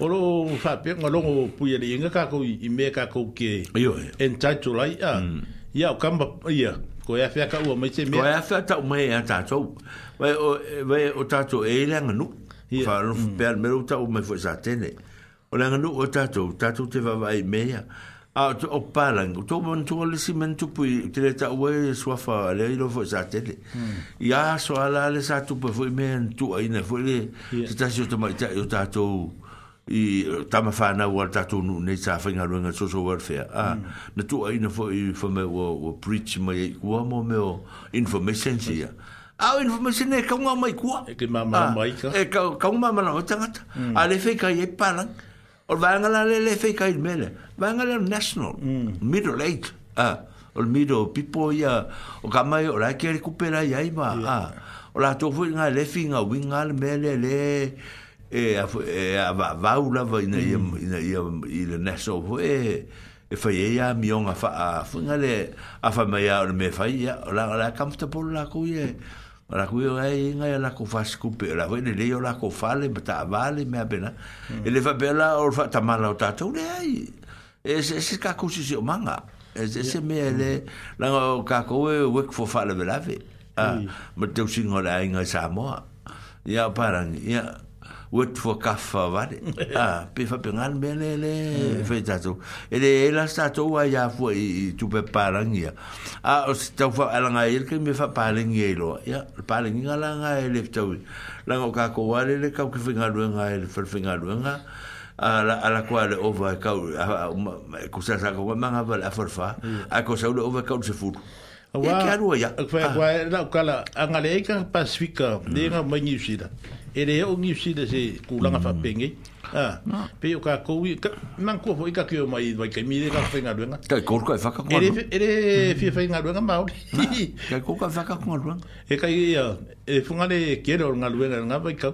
Speaker 2: Olo fa pe ngolo ngo puye le ko i meka ka ko ke. Yo. En tai to lai Ya kamba ya. Ko ya fa ka u me se me. Ko
Speaker 1: ya fa ta u me ya ta to. Wai o wai o ta to e le ngu. Ya. Fa lo pe me ta u me fo sa tene. O le ngu o ta to ta to te va vai me ya. A to o pa la ngu to bon to le si men to pu te ta u so fa le lo fo sa tene. Ya mm. so ala le sa tu pu me en tu ai na fo le. Ta ta to ma ta to i tama fa ah, mm. na wal ta nu ne sa fainga ruenga so so wal fe a na tu ai na fo i fo me wo wo preach me wo mo me o information si a information ne ka nga mai kwa
Speaker 2: e ke mama ah, mai ka
Speaker 1: e ka ka nga mama o tanga mm. a le fe ka ye pala o va nga le le fe ka i mele va nga le national mm. middle eight a ah, o miro people ya o ka mai o la ke recupera ya i ma a o la to fu nga le fe nga winga le mele le e a e va va ula va ina ia ina ia ile neso e e, e fa ye ia mi on a fa ngale a fa mai a me fa ia la la kamta la ku ye la ku ia ina ia la ku fa skupe la vo ne leo la ku fa le ta vale me abena pena e le fa bela o fa ta mala o ta tu le ai e se se ka ku si o manga e se se me le la ka ku e wek fo fa le la ve a ma te singola ina sa mo ia parang ya wet for kaffa vare ah pe fa pengal mele le fe tato ele ela sta to wa ya fu tu pe parangia a sta fa ala nga il ke me fa parangia lo ya parangia la nga ele tu la nga e e ka e ko vare le ka ke finga lo nga ele fer finga lo nga ala ala ko ale over ka ko sa sa ko manga vale a forfa a ko sa lo over ka se futu Wa ke aru ia. Kwa kwa na kala anga le ka Pasifika le nga mai New Zealand. Ele o New Zealand se kulanga fa penge. Ah. Pe o ka ko man ko fo ka ke mai vai ke mi le ka fa nga ruenga. Ka ko ko fa ka ko. Ele ele fi fa nga ruenga ma. Ka ko ko fa ka ko ruenga. E ka ia e funga le ke ro nga ruenga nga vai ka.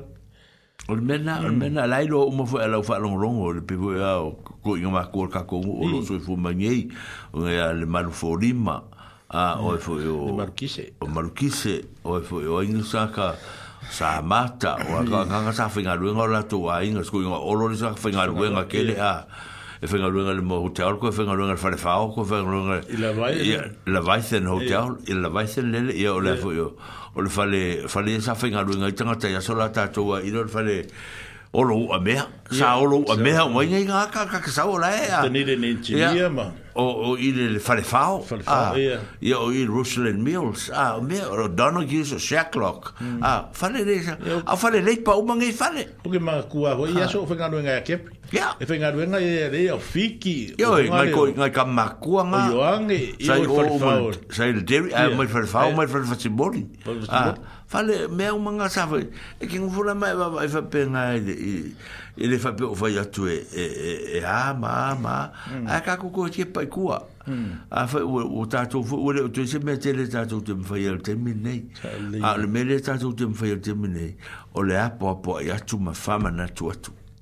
Speaker 1: Ol mena ol mena lai lo mo fo ala fa long long ol pe o ko inga ma ko ka ko o lo so fu mangi o le mal fo lima. a o e foi o Marquise o Marquise o e foi o Inglesaka sa mata o a ganga sa fina luenga o la tua inga sku inga o lori sa fina luenga ke le a e fina luenga le mo hotel ko e fina luenga le farefao ko e fina luenga i la vaisen la vaisen hotel i la vaisen lele i o le foi o o le fale fale sa fina luenga i tanga tai a sola tatoa i lo le fale o lo u a mea sa o lo u a mea o mo inga inga a ka ka ka sa o la e a tenire ni ingenia ma o o ile le fare fao ah ia o ile russell and mills ah me o dono gives a shack lock hmm. ah fare le a ah, fare le pa uma ah. ngai fare o que ma cua o ia so fenga no ngai ke ia e fenga no ngai le o fiki o ngai ko ngai ka ma cua nga o ange i o fare fao sai le deri a ah, mai fare fao mai fare fao tibori ah fare me uma ngai sa fa e que ngufura mai va va fa e pena ile e le fa pe o fai atu e e e e a ma ma a ka ko ko ti pa ku mm. a fa o ta to o le o te me te le ta to te fai al te min nei a le me le ta to te fai al te min nei o le a po po ya tu ma fa ma na tu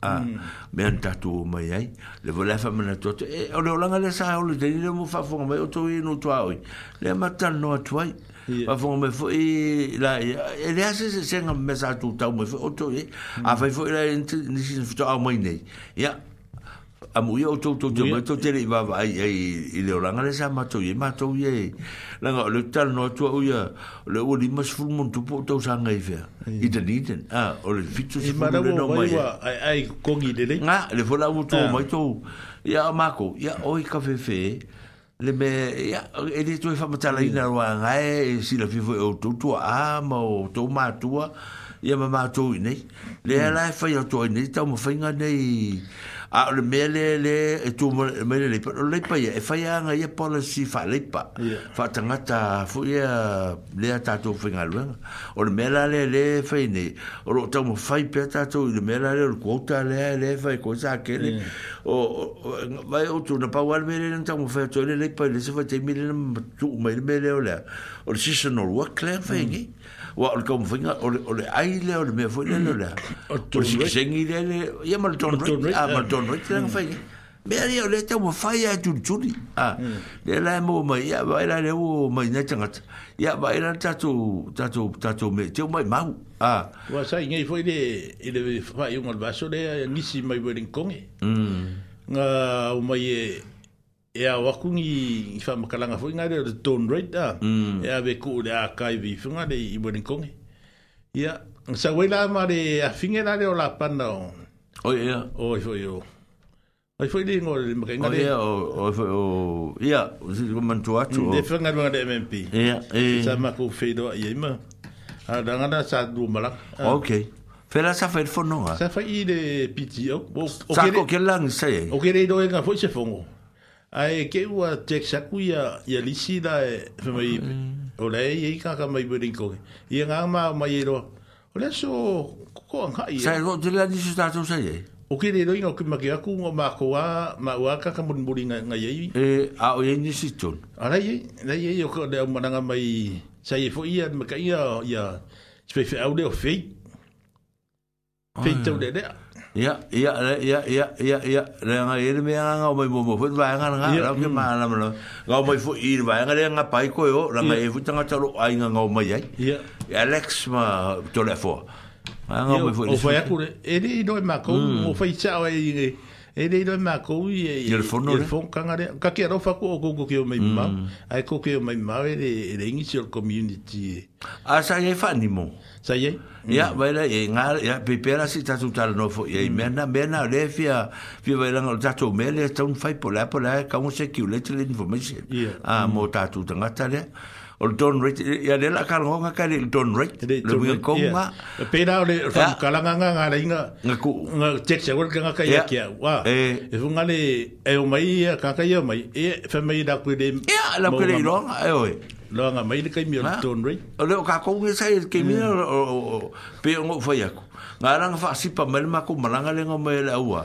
Speaker 1: a mm. me an ta to ma ai le vo le fa ma na tu e o le langa le sa o le te ni mo fa fo ma o to i no to ai le ma ta no atu ai Ma fo me fo e la e le ase se se me sa tu tau me fo to e a fa fo la ni si fo a mai nei. Ya. A mu yo to to me to te va va e e le ranga le sa ma to e ma to e. La nga le tal no to u ya le u li mas fu mon tu po to sa nga e fe. I te ni den. A o le fitu se e fu le no mai. Ai ai kongi le le. Nga le fo la u to mai to. Ya mako ya oi ka fe fe. Ya le me ya ele tu fa mata la ina wa nga e si la vivo o tu tu a ma o to ma tu ya mm. ma ma tu ni le ala fa yo tu ni ta mo fa nga nei a le mele le e tu mele le pero le pa ya e fa ya nga ya policy fa le pa fa tanga ta fu ya le ta tu finga lu eh? o le mele le le fa ni o lo tu mo fa i pe ta tu le mele le ko ta le le fa i ko sa ke le o va o tu na pa wal mele le tu mo fa tu le le pa le se fa te mele tu mele le o le o si se no lo clair fa ni wa o le kaum fainga o le, o le aile o le mea fwoi mm. lele o le o le sikisengi lele ia ma le ton rei a eh. ma le ton rei te langa fainga mm. mea ria o le tau ma fai a tuli tuli a le la e mua mai ia vaila le o mai na tangata ia vaila tato tato tato me teo mai mau a wa sai ngai fwoi le i le fai unga le baso le a nisi mai wai rinkongi mm. nga o mai e Ea a wakungi i wha makalanga fwinga re le ton rate a Ea mm. a weku le a kai vi fwinga le i wani kongi i a sa waila ma le a fingera le o la panna o o i a o i fwoi o o i fwoi le ngore le makainga le o i fwoi o i o si kwa atu mm, o le fwinga le MMP Ea. a i sa mako feido a i a ima a rangana sa du malaka ok Fela sa fai fono nga? Sa fai i le piti. Sa ko ke lang e. e se? O le i doi nga fwoi se fongo ai ke ua tek saku ia ia lisi la e mai mm. o le ia i kaka mai bwere niko ke ia ngā ma o mai eroa o le so koko anga i e? sai e ro te lea nisi tātou sai e o ke reiro inga o kima ke aku o mako wā ma ua kaka muri muri ngai ei e a o ei nisi tun a rei ei rei ei o kore au mananga mai sai e fo ia maka ia ia spefe au leo fei fei tau de lea Ya, ya, ya, ya, ya, ya, renga ini me yang ngau mai bobo fut bae ngan ngan ra ke mm. mana mana. Ngau mai fu ir bae ngan renga pai ko yo, ranga e fu tanga calo ai nga ngau mai ai. Ya. Alex ma tole fo. Ngau mai fu. O fa ya kure, ini do ma ko, mm. o fa cha ai e ngi e dei do ma ko i e il fono il fono kangare ka ke ro fa ko ko e ke o mai ma ai ko ke o mai ma e de e de inicio il community a sa ye mm. e ni mo sa ye ya vai la e nga ya pe pe la si ta su tal no fo ye mm. me na me na le fia fi vai la ta to me le ta un fai po la po la ka mo se ki le le information a mo mm. ta tu ta ngata le o don rate ya de la kan honga ka le don rate le mi ko nga pe na le fa ah. ka la nga nga la inga nga ku nga check se wor ka nga ka ya ki wa e fu nga le e o mai ya ka ka ya mai e fa mai da ku de ya la ku le long ay oi long mai le ka mi don rate o le ah. ka ko nga sai ke mi mm. o pe ngo fa ya ku nga ra nga fa si pa mal ma ku ma nga le nga mai la wa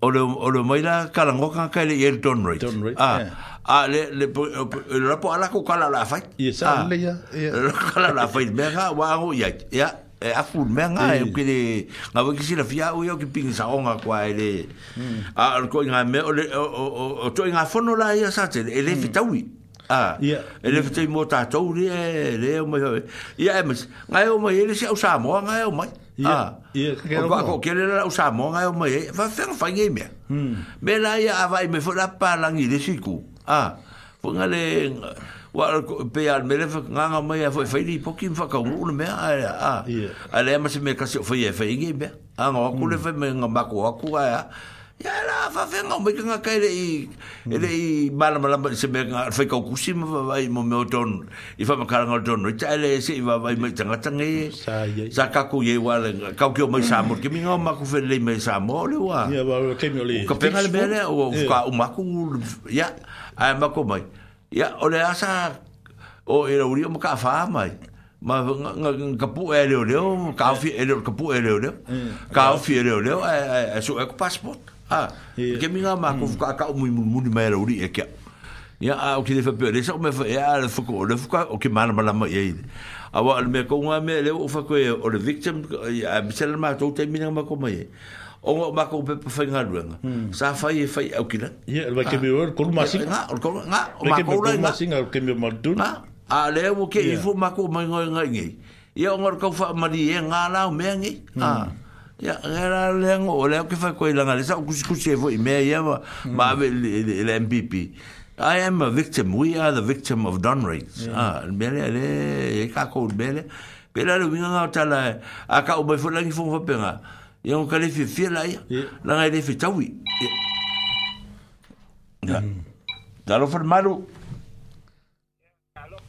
Speaker 1: o le o le mai la kala ngoka ka le yel don right don ah a ah, le le le rapo ala ko kala la fa yes a ah. le ya le kala la fa mega ga wa ho ya ya e a fu me ga e ke le nga ba kisi la fia o yo ki pinga sa onga kwa ele hmm. a ah, ko nga me o o to nga fono la ya sa te ele fitawi hmm. ah ya ele fitai mo ta to le le mo ya e mas nga mo ele se o sa mo nga e mo Ia, ah, ia. Kere la usa monga e o mai, fa fenga fa ngai mea. Hmm. Me la ia avai me fura pa langi de siku. Ah, fo nga le... Wa pe al me le nga mai a foi e feili pokim fa ka ulu me a a a le ma me ka se foi e feingi be a nga ku le hmm. fe me nga ba ku a Ya e la fa fe no me kanga kai le le bala bala se me kanga fe ka kusi ma va vai mo me oton i fa makara ngal ton no cha le se va vai me tanga tangi sa ka ku ye wa le ka ku mo sa mo ke mi nga ma ku fe le me sa mo le wa ya ba ke mi le ka pe ngal be le o ka u ma ku ya a ma ku mai ya o le asa o era uri mo ka fa mai ma nga ka pu ele ole ka fi ele ka pu ele ole mm. ka fi ele ole e so e ko passport ah yeah. ke minga ma ko ka mu mu mu ni mai rori e ke ya a o kile fa pe le so me fa ya e le fa ko le fa o ke mana mala mo ye ide a wa me ko nga me le o fa ko e, o le victim a mi sel ma to te minga ma ko mai e. o nga ma ko pe pe fa nga ruanga sa fa ye fa o kile ye le ke me o ko ma si nga o ko nga o ma ko le ma si nga ke me ma du na a le o ke i fu ma ko mai nga nga ye o nga ko fa ma di ye nga la me nga hmm. ah ya era lengo ole que fa quella ngale sa kusi kusi evo i meia ma ma hmm. le mpp i am a victim we are the victim of don rates ah mele ale e ka ko mele pela lo vinga na tala a ka ubai fo lengi fo fo pena e un kale fi fi la ia la ngai de fi tawi hmm. da lo fermaru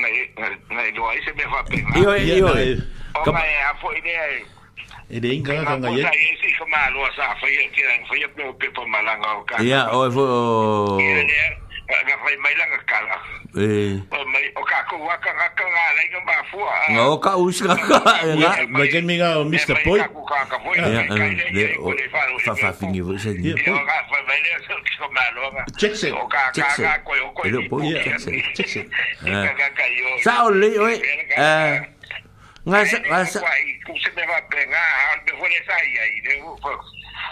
Speaker 1: nei, nei loa i se me whapena. Ioi, ioi. O mai a fo i nei, E de cái ka ngai. Ka e si ka ma loa sa fa ye ki ngai fa ye pe pe pa malanga o ka. Ia, o e fo. Ia, nga vai mai langa kala eh mai o ka ko wa ka ka nga lai nga ba fua nga o ka us ka ka nga ba ken mi nga mr poi ka ka ka poi de o fa fa fingi vo se ni o ka fa mai le so so ma lo nga check se o ka ka ka ko o ko de poi check se check se ka ka ka yo sa o le o eh nga sa nga sa ku se me va penga al de fo le sai ai de fo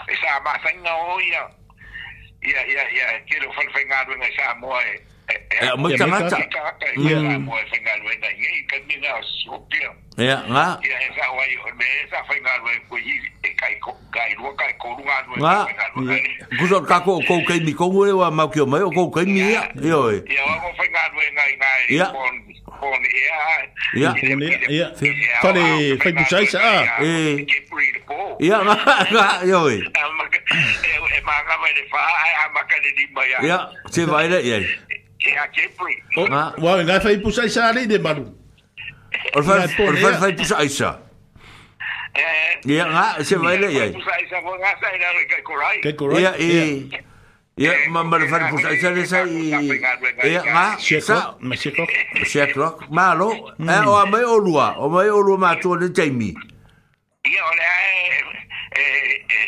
Speaker 1: esa ma sa nga o ya ia ia ia kero fal fainga do ngai sa Ya, macam macam. Ya, buat final way dah. Ye, kan ni dah sopir. Ya, nga. Ya, esa way, esa final way ko yi e kai ko kai lo
Speaker 3: kai ko lu ngan way. Nga. Kuzo ka ko ko kai mi ko ngwe wa ma kyo mai ko kai mi ya. Yo. Ya, wa ko final way ngai ngai. Ya. Kon ya. Ya. Ya. Tadi Facebook saya sa. Eh. Ya, nga. Yo. Eh, ma ka mai fa ai ma ka di ba ya. Ya, se vai le ye. Ma, wa nga fai pusa isa ali de balu. Or fai or fai fai pusa isa. Eh. Ya nga se vai le ya. Pusa isa wa nga sa ira ke korai. Ke korai. Ya e. Ya ma mar fai pusa isa le sa i. Ya nga sa me seko. Me seko. Ma lo, e o ame o lua, o mai o lua ma to de Jamie. Ya ole eh eh, eh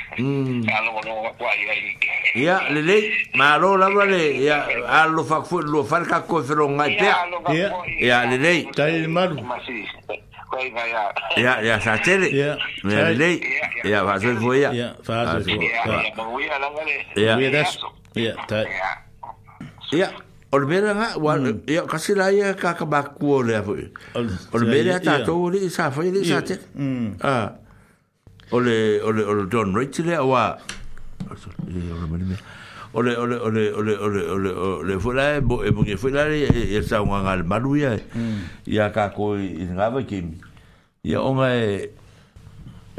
Speaker 3: Hmm. Ya lele malo lava le ia alo faafoʻilua fale kakoe feloga i pea Ya, lelei talelemalu ia Ya satele ia lelei ia faatoe fo ia ia o le mea lega ia kasi la ia kakabakua o lea foʻi o le mea lea tatou ni lii sa fai lii satele ole ole ole don richle wa ole ole ole ole ole ole ole ole ole fuera e bo e bo que fuera e está un angal maluia ya e. mm. ka ko ngava ki ya onga e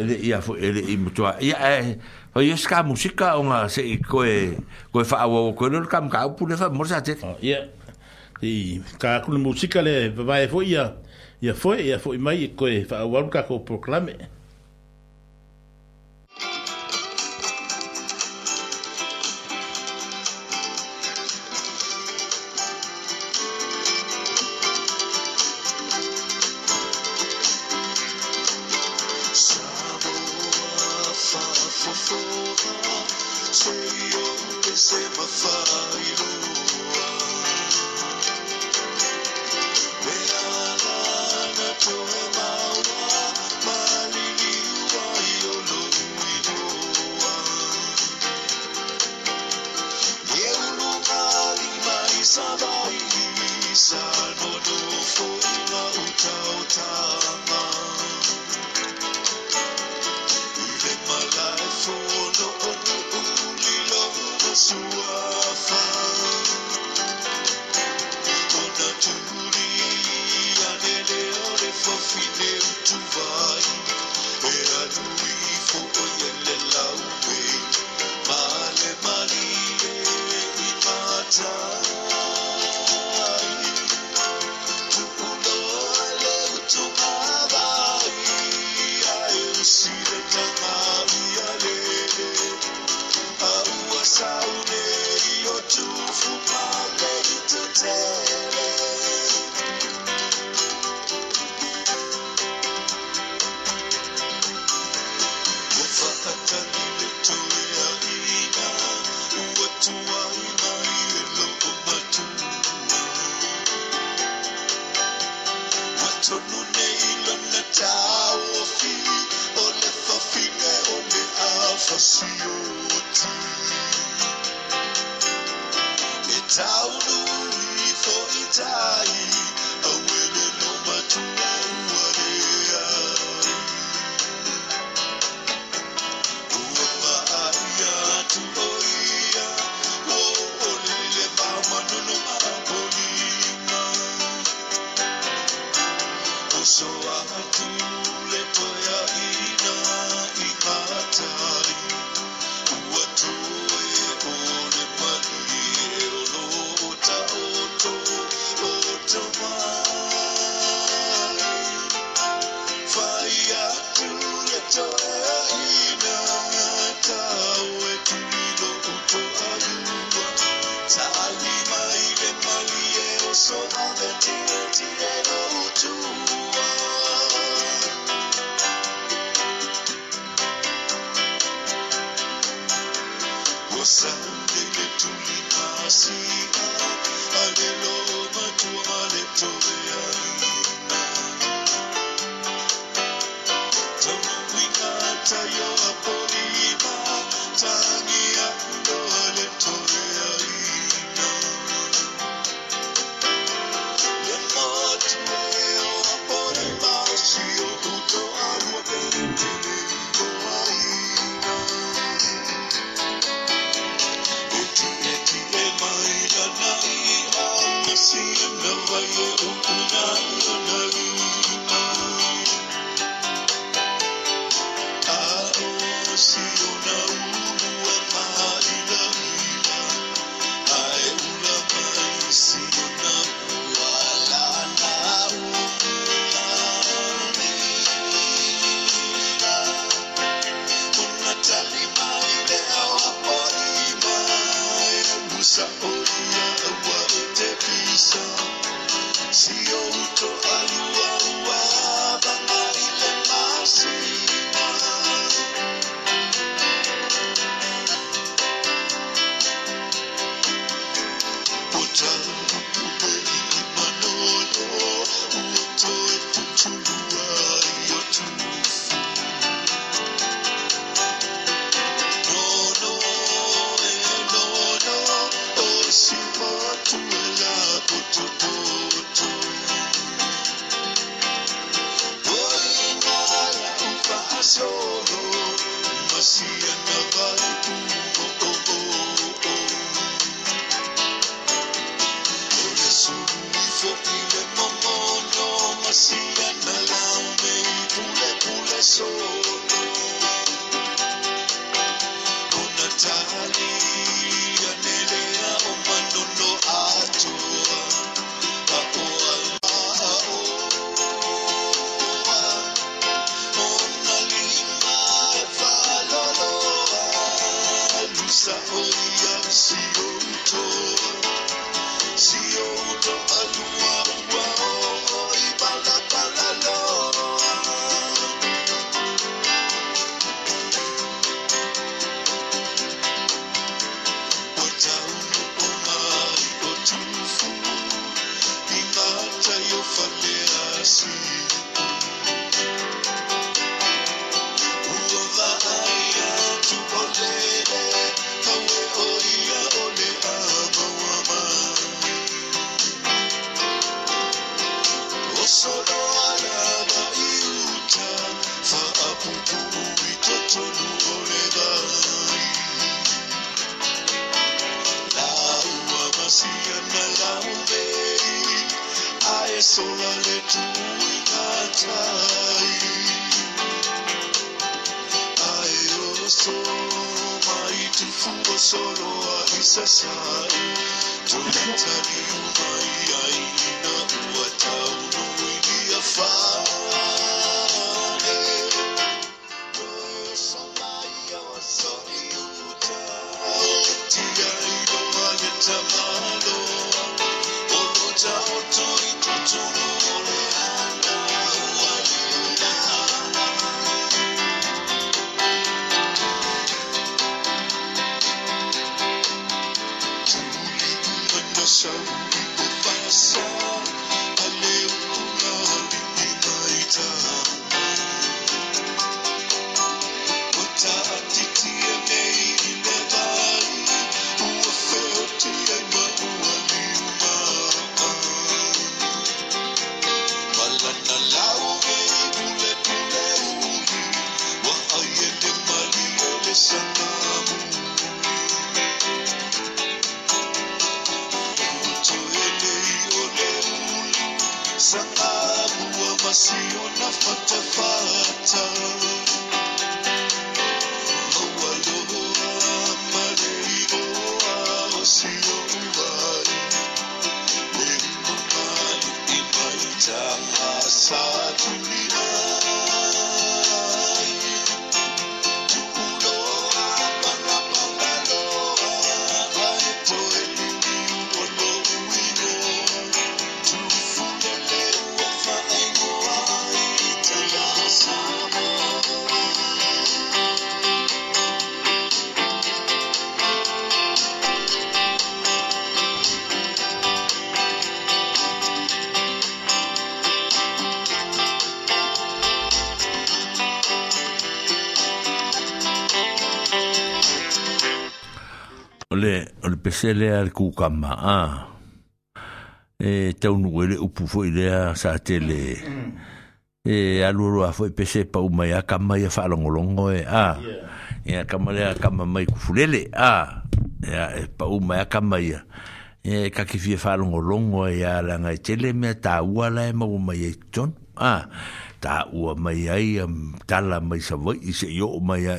Speaker 3: ele ya fu ele i mutua ya e ho yes ka musika onga se ko e ko fa wa ko no kam ka pu le fa mo sa te ya oh, i ka ku musika le va e fo ya ya fo ya e, fo mai ko e fa wa ka ko proclame pesele ar ku kama a. E tau nu ele upu foi lea sa tele. E aluru a foi pese pa umai a kama ia wha longolongo e a. E a kama lea kama mai kufulele a. E a pa umai a kama ia. E ka ki fie wha longolongo e a langa e tele mea ta ua la e ma umai e ton. A. Ta ua mai ai am tala mai sa vai i se yo umai a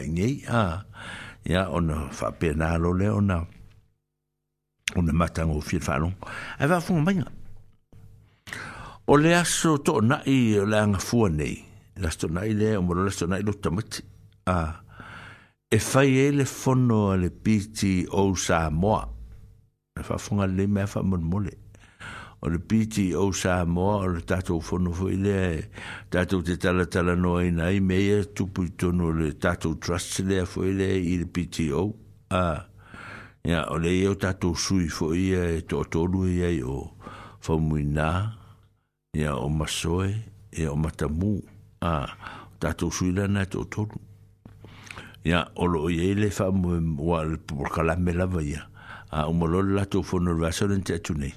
Speaker 3: a. Ya ona fa pena lo leona. Ya o na matanga o fil whanong, ai wā whunga mainga. O le aso tō nai o le anga fua nei, le aso tō nai le, o mora le aso lo tamati, a e fai ele le fono a le piti o sa moa, e wā whunga le mea wha mon mole, o le piti o sa moa, o le tātou fono fo i le, tātou te tala tala noa i nai, mea tupu i tono le tātou trust le a fo le, i le piti o, a, ia o le o tatou sui fo ia e toʻatolu ia i o faumuinā ia o masoe e o matamū a tato sui lana e toʻatolu ia o loo iai le faamoeua le polokalame lava ia a molo la le latou fono le vaso lena teatu nei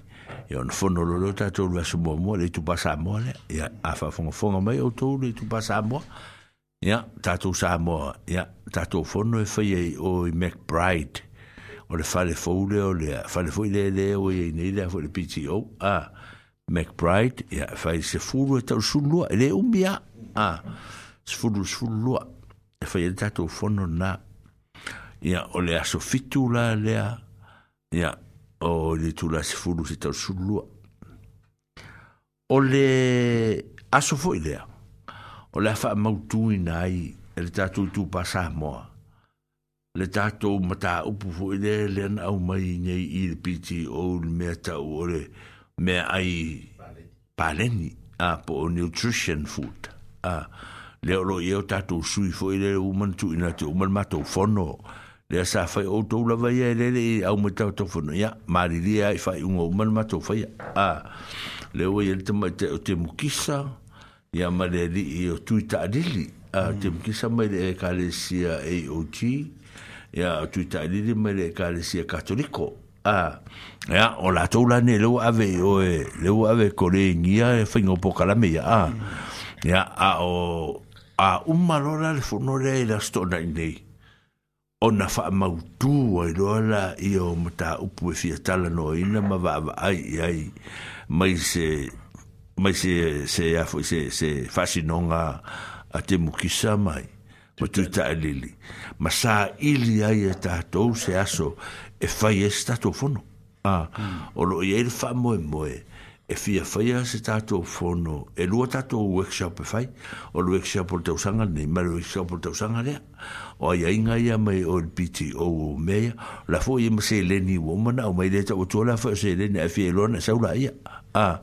Speaker 3: ia ona fono lo le o tatou le vaso muamua le itupā samoa fo ia a faafogafoga le itupā samoa ia tatou samoa ia tato fono e fai ai mcbride o le fale foule o le fale foi le le o i nei le foi le o a McBride ia fai se fulu e tau sulua e le umbia a se fulu sulua e fai e tatou fono na ia o le aso fitu la lea ia o le tula se fulu se tau sulua o le aso foi lea o le afa mautuina ai e le tu tupasā moa le tātou mata upu fu i lea lea na au mai nei i le piti o le mea tau o le mea ai pāleni a po o nutrition food a le oro i o tātou sui fu i lea uman tu ina te uman mātou fono le sa fai o tau lava ia le le au mea tau tau fono ia maari lea i fai unga uman mātou fai a le oa i le tama te o te mukisa ia ma le li i o tui ta'arili a te mukisa mai le e kare sia AOT a ya tu ta li di mele ka le sia katoliko a ya o la to la ne lo ave o e le o ave ko le ngia e fingo po kala me ya a ya a o a un malora le fo no le la sto na ne o na fa ma u tu o e lo la io mta u pu fi ta la no ina ma va va ai ai mai se mai se se ya fo se se fasinonga a te mukisa mai Po tu ta lili. Ma sa ili ai e ta to se aso e fai e stato fono. Ah, o lo i il fa mo e mo e fai e se tato fono e lua tato workshop e fai o lo workshop o te usanga ne ma lo workshop o te usanga lea o ai a inga ia mai o il piti o o mea la fo ima se leni womana o mai leta o la fa se leni e fia lona e saula ia a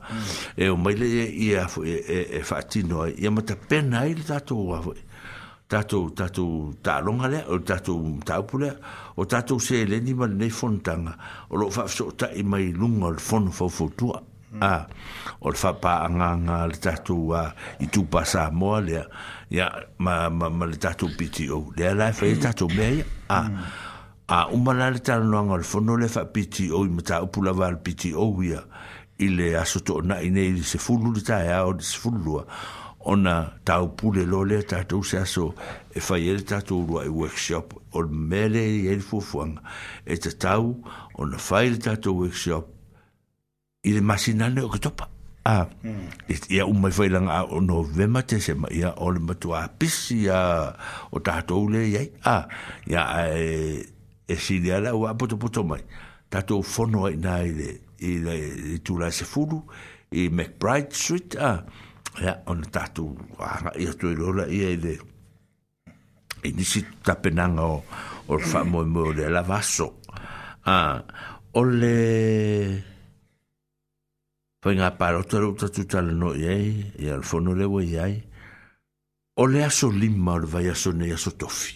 Speaker 3: e o mai le ia e fa e, atino ia ma ta pena ai le tato o avoi tatou tatou taaloga lea o tatou taupu lea o tatou seleni ma lenei fonotaga o loo faafesootaʻi mai luga o le fono faufoutua a o le faapaagaga le tatou a itupasamoa lea ya ma le tatou pto lea lae faia tatou mea ia a a uma la le talanoaga o le fa le faapto i mataupu lava le pto ia i le aso toonaʻi nei i le sefulu le taea o le sefululua ona tau pule lo le tatou se aso e fai ele tatou lua i e workshop o mele i ele fuafuanga e tatou ona fai ele tatou workshop i le masinane o katopa a hmm. ia umai fai langa a o novema te se ma ia o le matua pisi a o tatou le iai a ia e e sili ala ua poto poto mai tatou fono ai nai i le tula se fulu i McBride Street a ah ya on tatu ara ia to lo la ia ile e ni si tapenanga o o fa mo mo de la vaso a o le foi nga paro to lo tatu tal no ye e al fono le voi ai o le aso lima o le vai aso ne aso tofi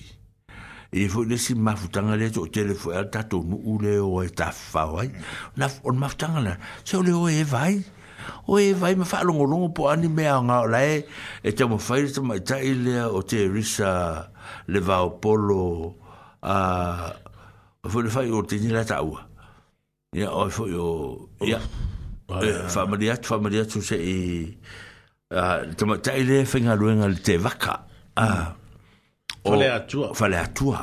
Speaker 3: e foi le si mafutanga le to tele foi al tatu nu ule o e ta fa vai na on mafutanga le se o le o e vai o e vai me falo ngolo ngo po ani me anga la e e te mo fai te mai tai le o te risa le va o polo a o fo le fai o te ni la tau ya o fo yo ya familia familia tu se i a te mo tai le te vaka a o le atua fa le atua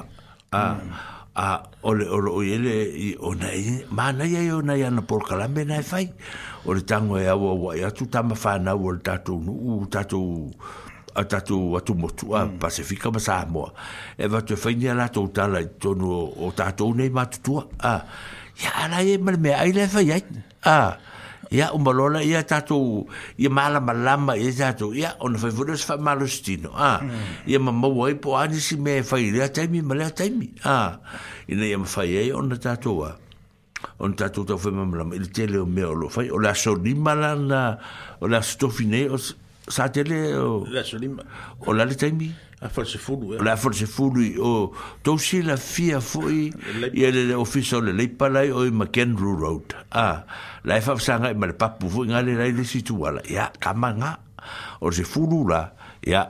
Speaker 3: a mm a ole ole o i onai. i ma na ia ona ia por kalambe me na fai o le tango e awa wa ia tu tama fa na o le tato u tato a tato a tu mm. a pacifica ma sa e va te fai ni ala tu tala tonu o tato nei ma tu a ia ala e mal me ai le fai ai a ah ia o malola ia tato ia mala malama ia tato ia ona fai vudas fai malo stino ah. mm. ia mamma wai po ani si me fai lea taimi ma lea taimi ah. ina ia mafai ei ona tato a on tato tau fai mamma lama ili tele o meo lo fai o la so lima lana o la stofi nei o sa te le o la
Speaker 4: solima
Speaker 3: o la le taimi a forse fulu eh? la forse fulu o tau si la fia fui i le le ofisa o le leipalai o i McKendrew Road a ah. la e fafsanga i ma le papu fui ngale lai le situ wala ia kama nga o se fulu la ia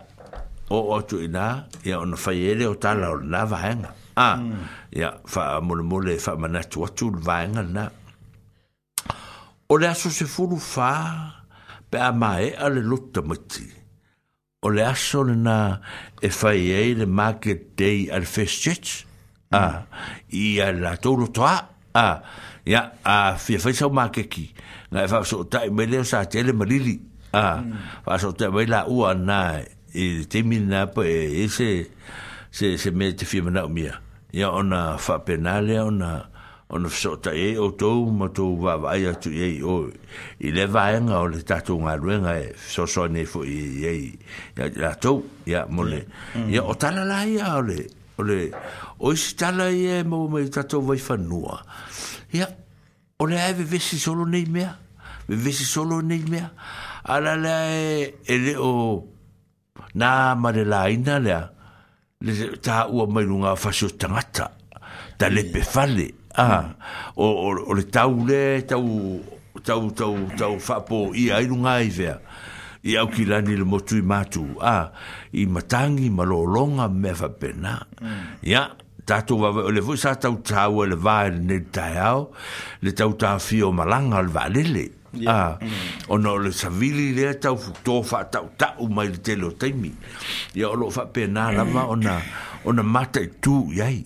Speaker 3: o o tu ina ia ono faiere o tala o na vahenga a ah. mm. ia fa mole mole fa manatu o tu vahenga na o le aso se fulu faa pe a mai a le luta mati. O le aso le na e fai ei le market day al first church. Mm. Ah, I a la tolo toa. Ah, ya, a fia fai sau market ki. Nga e fai so tai me leo sa tele marili. Ah, mm. fai so tai me la ua na e te mina pa e, e se, se, se me te fia mana o mia. Ya ona fa penale ona... Ya on of so ta e o to ma to va va ya tu e o i le va en o le ta tu nga ruenga e so so ne fo i e ya ya to ya mole ya mm. o ta la la ya o le o le o si ta la ye mo me ta to va fa nua ya o le ave ve si solo nei mea ve ve si solo nei mea ala le e le o na ma le la ina le ta u mai lunga fa so tangata ta le pe fale mm ah o le tau le tau tau tau tau fa po i ai lunga i vea i au ki lani le motu i matu a ah, i matangi ma lo me fa pena mm. ya tatu va le vu sa tau tau le va e ne tai au le tau ta fio malanga le va ah, mm. le a o no le savili le tau fu to fa tau tau mai le o taimi ya lo fa pena la ma ona ona mata tu yai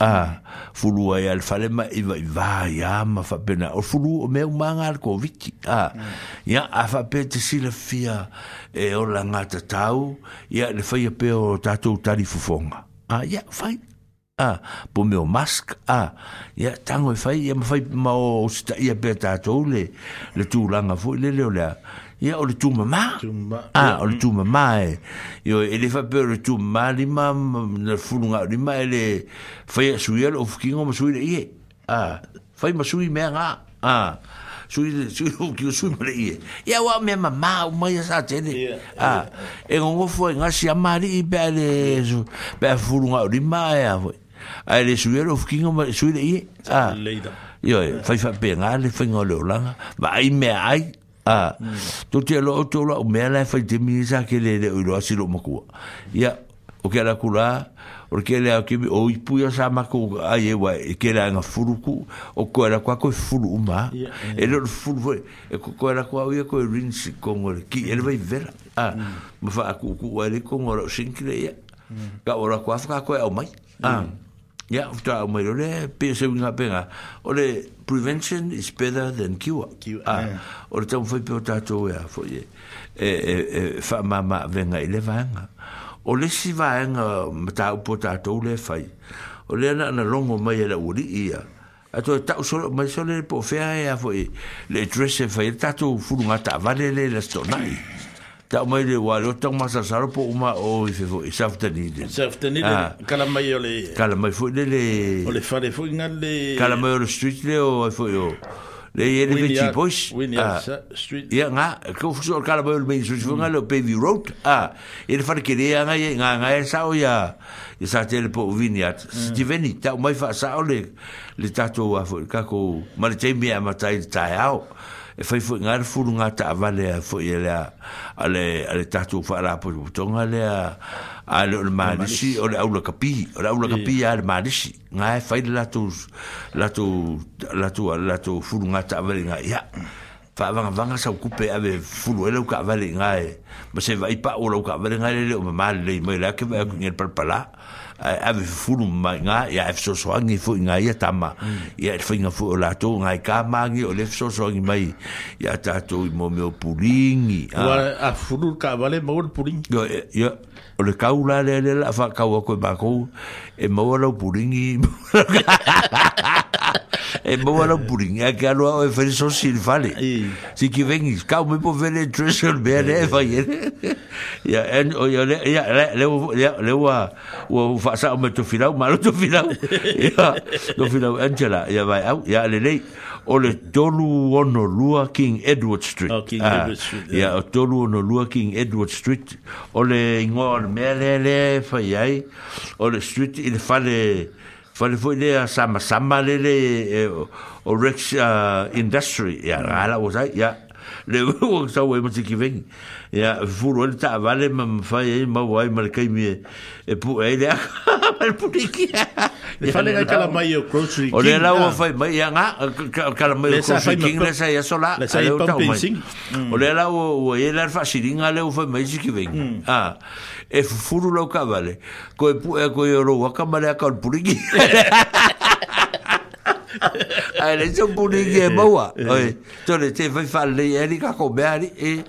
Speaker 3: a fulu ai al falema i vai vai a ma fa pena o fulu o meu manga al covid a ya a fa pete si le fia e o la ngata tau ya le fai pe o tato tari fufonga a ya fai a po meu mask a ya tango e fai ya ma fai ma o sta ya pe tato le le tu langa fo le le o ia o le tumamā
Speaker 4: a
Speaker 3: ah, o le mm. tumamā e io e le e faapea ah, ah, e o le tumamā lima na fulugao lima e le fai asuia le ofukiga o masui leie a fai masui mea gā a sui sui o ki sui mare ie ia wa me ma ma o mai sa tele a e ngongo fo nga si amari i pe le su pe fulu nga ri ma ia fo a le sui ro ki ngo sui le ie a leida io fai e fa pe nga le fingo le ola ma ai me ai a ah. to te lo to lo me la fa de mi sa ke le le lo si lo ma ya o ke la kula la o ke le o ke o ipu ya sa ma ku a ye wa e ke la nga furu o ko la ku ko furu ma e lo furu e ko ko la ku ya ko rin si ko ngo e le ki el vai ver Ah mm. ma fa ku ku wa le ko ngo lo sin ya mm. ka o la ku afa ko ya o mai Ah. Mm ya yeah, uta o mero le pese unha pega o le prevention is better than cure cure ah, yeah. o le tamo foi pe o tato ya foi e e e fa mama venga ele vanga o le si vanga mata o po tato le fai o le ana na longo mai ele uri ia ato ta so mai so le po fea ya foi le dresse fai tato fulunga ta vale le le sonai ta mai le wa lo tong masa saro po uma o i se fo isaf ta ni
Speaker 4: de isaf ta ni de ah. kala mai ole
Speaker 3: kala mai fo
Speaker 4: le
Speaker 3: le
Speaker 4: o le fa le fo ngal
Speaker 3: le kala mai ole street le o fo yo le ye le bitchi
Speaker 4: push ah eh, street
Speaker 3: ya nga ko fo so kala mai ole bitchi push fo ngal o baby road ah ele fa le kere nga nga nga e sa o ya e sa tele po vinyat mm. si di veni ta mai fa sa ole le tato wa fo ka ko mal te mi a matai tai ao e fai foi ngar furu nga ta vale foi ele ale ale tatu fara po tonga le ale o malisi o le aula kapi o le aula kapi ale malisi nga e fai la tu la tu la tu la tu furu nga ta vale nga ya fa vanga vanga sa kupe ave fulu ele ka vale nga e ma se vai pa o ka vale nga e, le o mal le mai la ke va ngel parpala ave fulu mai nga ya ave so so ngi fu nga ya tama ya mm. fu nga fu la to nga ka mangi o le so so ngi mai ya ta to mo me o puling ah. a a fulu ka vale mo o puling yo e, yo o le ka ula le le fa ka wa ko ba ko e mo o puling embora eh, ya que alo e fer so sin fale si que vem escau me por ver el treasure ver é vai ya en o ya ya le le o o faça o meto final malo to final ya no final angela ya vai au ya le le o le tolu ono lua King Edward Street. Oh, King ah, Edward Street. ya eh. o tolu ono lua King
Speaker 4: Edward Street.
Speaker 3: O le ingoa o le mea lea fai ai. O le street i le fale... fale foi le sama sama le le o rex uh, industry ya mm. ala was i ya le wo so we must give ya furo le ta vale ma fa e ma wai ma kai mi e pu e le ma pu le ki le fale ga kala
Speaker 4: mai o grocery king o
Speaker 3: le
Speaker 4: la
Speaker 3: wo fa mai ya nga kala mai o grocery king le sa ya sola le
Speaker 4: sa pumping
Speaker 3: o le mm. la wo e le fa shiringa le wo fa mai ki mm. ah e fufuru lau kawale, ko e pu e eh, ko e oro wakamale a kaun puriki. Ai le so puni ke eh, moa. Eh. Oi. To le te fai fa le e ka ko me e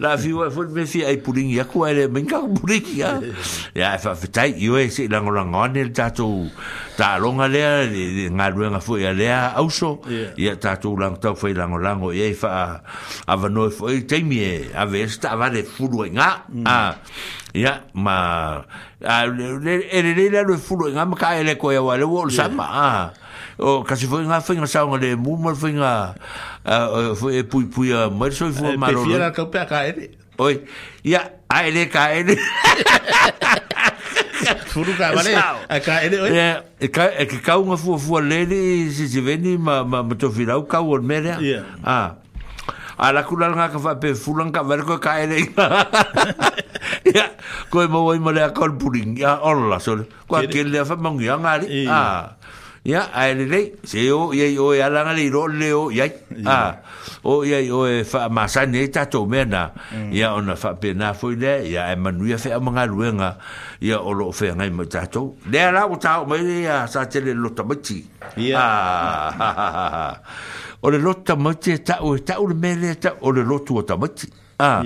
Speaker 3: la fi wa fu me fi ai puni ya ku ele men ka puni ki eh. ya. fa fa tai yo e se la ngola ngone ta to ta longa le nga rua nga fu ya le auso ya ta to lang ta fu la ngola e fa ava no fu e te mi e, e, e mm. a ve sta va le fu lo nga. Ya ma ele ele lo fu lo e nga ma ka ele ko ya wa le wo sa ma. Ah o kasi foi nga foi nga sa nga de mumal foi nga foi e pui pui a mer soi foi maro e pe
Speaker 4: fiera ka pe ka ele
Speaker 3: oi ya a ele ka ele
Speaker 4: furu ka vale ka ele oi
Speaker 3: e ka e ka ka unha fu fu le le si si veni ma ma me to virau ka o mer ya a a la kula nga ka pe fulan ka ver ko ka ele ya ko mo oi mo le a kol puring ya orla so ko a kel le fa mangi ya ngari ah ya ai le le se yo ye yo ya la le ro le o ya a ah, o ye yo e fa ma sa ne ta to me na ya mm. ona fa pe na fo le ya e ma nu ya fe ma ngal we nga ya o lo fe nga ma ta to le la o ta me ya sa te le lo ta ma ti ya ah, o le lo ta ma ti ta e o ta o me le e ta o le lo tu ta ma ti a o ah,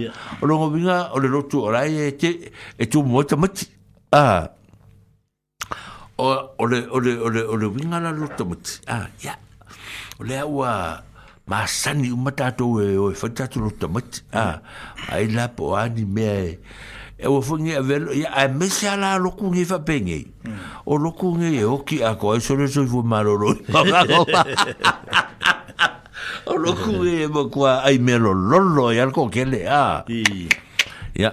Speaker 3: lo nga o le lo tu o la ye te e tu mo ta ma ti a o ole ole ole ole winga lutu mut ah ya ole wa ma sani umata to e o fata e to lutu mut ah ai la po ani me e o e fungi a velo ya a mesia la loku ni fa pengi o loku ni e o ki a ko so le so vu maloro o loku e mo kwa ai melo lolo ya ko kele ah ya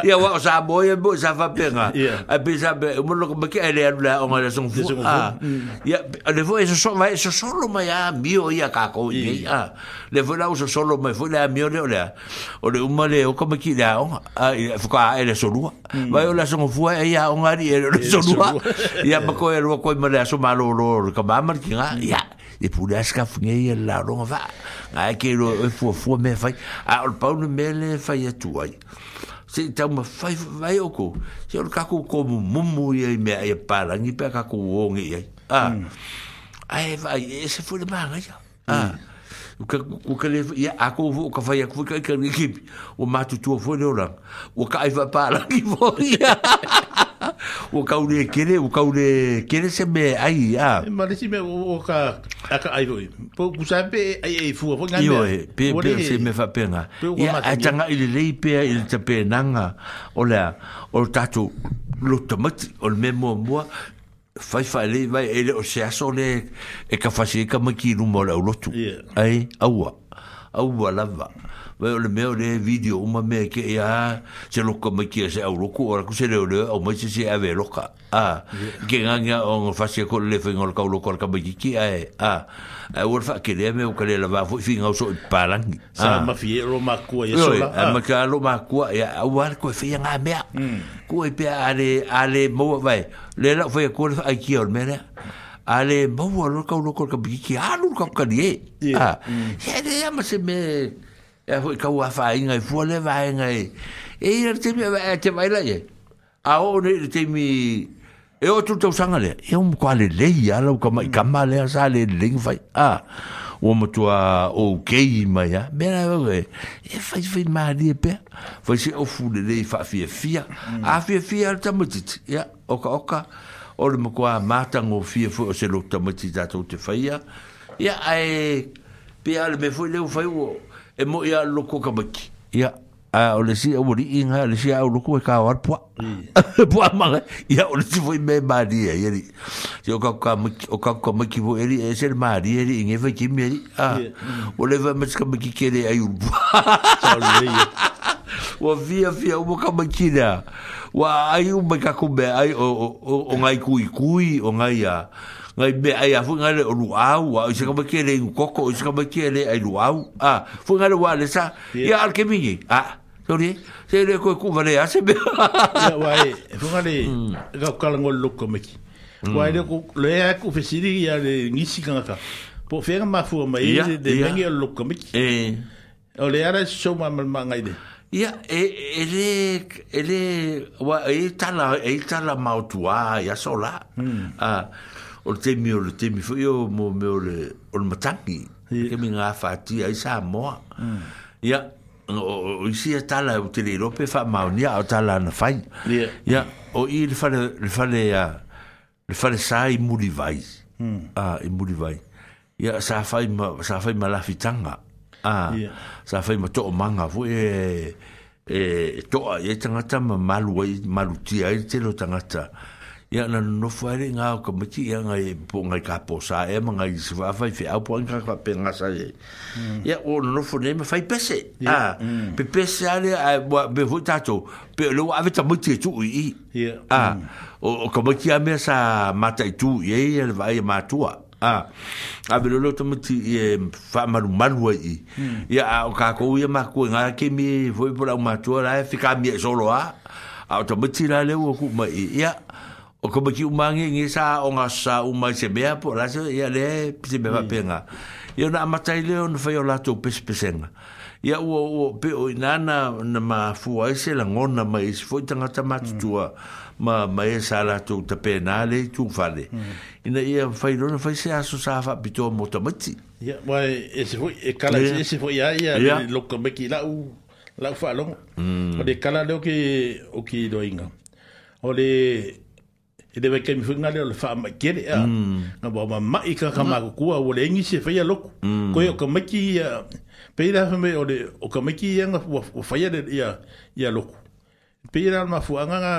Speaker 3: ya wa sa boy bo sa fa pera a pe sa be mo lo ke ele ar la on ala son fu ya le fo eso so eso solo ma ya mio ya ka ko ye ya le fo la uso solo ma fo la mio le ola o le uma le o como ki la a fo ka ele so lu va yo la son fu ya on ari ele so lu ya ma ko ele ko ma la so ma lo lo ka ba mar ki ya e eh, pou la ska fu ye la ro va ai ke lo fo fo me fa ah, a o pa un me le fa ya tu ai se ta uma fai vai o ko se o ka ko ko mu mu ye me para ni pe ka ko o ngi ai ah mm. ai vai esse foi de manga mm. ah ka ka le ia a ko vo ka faia ko ka ka ni ki o ma tu tu fo le ora o ka ai va pa la ki vo ia o ka ule kere o ka ule kere se me ai a
Speaker 4: e ma le si me o ka a ka ai vo po ku sa pe ai ai fu fo ngai me
Speaker 3: e, pe pe se me fa pe nga ia a tanga ile le pe ile te pe nanga o le o tatu lo tomat o le memo mo fai fai le vai ele o se aso le e ka fasi ka maki no mo la lotu ai aua aua lava Vai ole mea le video uma mea ke ia se loka mai kia se au loko ora ku se leo leo au mai se se ave loka. A, ke nganga o ngā whasia ko le whenga o ka loko ka mai ki ae. A, a ua wha ke lea mea o ka lea lawa fo i whinga o so i parangi.
Speaker 4: Sa mawhi e ro makua i sola. A ma
Speaker 3: ka ro makua ia au ar koe whia ngā mea. Ko e pia ale, ale maua vai. Le lau whaia koe le wha aikia o le mea Ale maua lo ka loko ka mai ki alu ka ka nie. A, ia lea ma se me... e hoi kau a whainga e i fuale whainga i. E ina te mi a wae te mai lai e. A o ne ina te mi e o tu tau sanga lea. E o mu kua le lehi ala uka mai kama lea sa le lehi whai. A o matua o kei mai a. Mena e o e e whai whai maa ni e pe. Whai se o fu le lehi wha fia fia. A fia fia ala tamatit. Ia oka oka. O le mokua mātango fia fu o se lo tamatit tātou te whai a. Ia ai pia ale me fu leo whai uo e mo ia loko ka baki ia a o le si a wori inga le si a o loko e ka war poa poa manga ia o le si foi me maria yeri si o ka ka maki o ka ka maki vo eri e se le maria yeri inge fa ki miari a mm. o le va mas ka maki kere a yur poa wa via via o ka maki na wa ai o me ka kube ai o o o ngai kui kui o ngai a ngai me ai afu ngai le ru au wa i se ka ke le koko i se ka ke le ai ru au a fu ngai wa le sa ya al ke mingi a tori se le ko ku vale a se be ya
Speaker 4: wai fu ngai le ga mm. ka lo ngol lo ko me ki wai le mm. ko le ya ku fe siri ya le ni si ka ka po fe ma fu ma i de mengi lo ko me ki e o le ara so ma ma ngai de
Speaker 3: Ia, yeah, e, e, e le, e le, e tala, e tala mautua, ia sola. Mm. Uh, o te mi o te mi fuio mo me o le o le mataki ke mi nga fati ai sa mo ya mm. o isi ata e la o te lirope fa maunia o ta la na fai ya o i le fale le fale ya le fale sa i muli vai mm. a i muli vai ya sa fai ma sa fai ma la fitanga a sa fai ma to manga vo e e, e to e tangata ma malu malu ti ai te lo tangata ya ya na no fare nga ko mti ya nga po nga ka po e, sa e mm. ma nga se va fa fa po nga ka pe nga sa ye ya o no fo ne me fa pese a pe pese ale be vo tato pe lo ave ta mti e tu i ya ah, mm. o ko mti a me sa mata tu ye el va ma matua a a be lo to mti e fa malu malu i ya o ka ko ye ma ko nga ke mi vo po la matua la fika mi solo a automatira le wo ku ma ya o ko mo ki umangi ngi sa o nga sa umai se bea po la se ya le pise be hmm. va penga yo na matai le on fa yo la to pes pesenga ya o o pe o nana na ma fu ai se la ngona ma is fo tanga ta ma tua hmm. ma ma e sa la to ta penale tu fale hmm. ina ia fa i lona fa se aso sa fa bito mo ta mati ya
Speaker 4: wa e se fo e kala se se fo ya ya lo ko me ki la u la fa lo o de kala le o ki o ki do inga o de le... e de vai kemi fuinga le o le wha ma kere a nga wā ma ma i kaka mā kukua o le engi se whaia loku mm. koe o ka maki i a peira hame o le o ka maki
Speaker 3: i a nga
Speaker 4: fua o whaia le i a i peira al mafu anga nga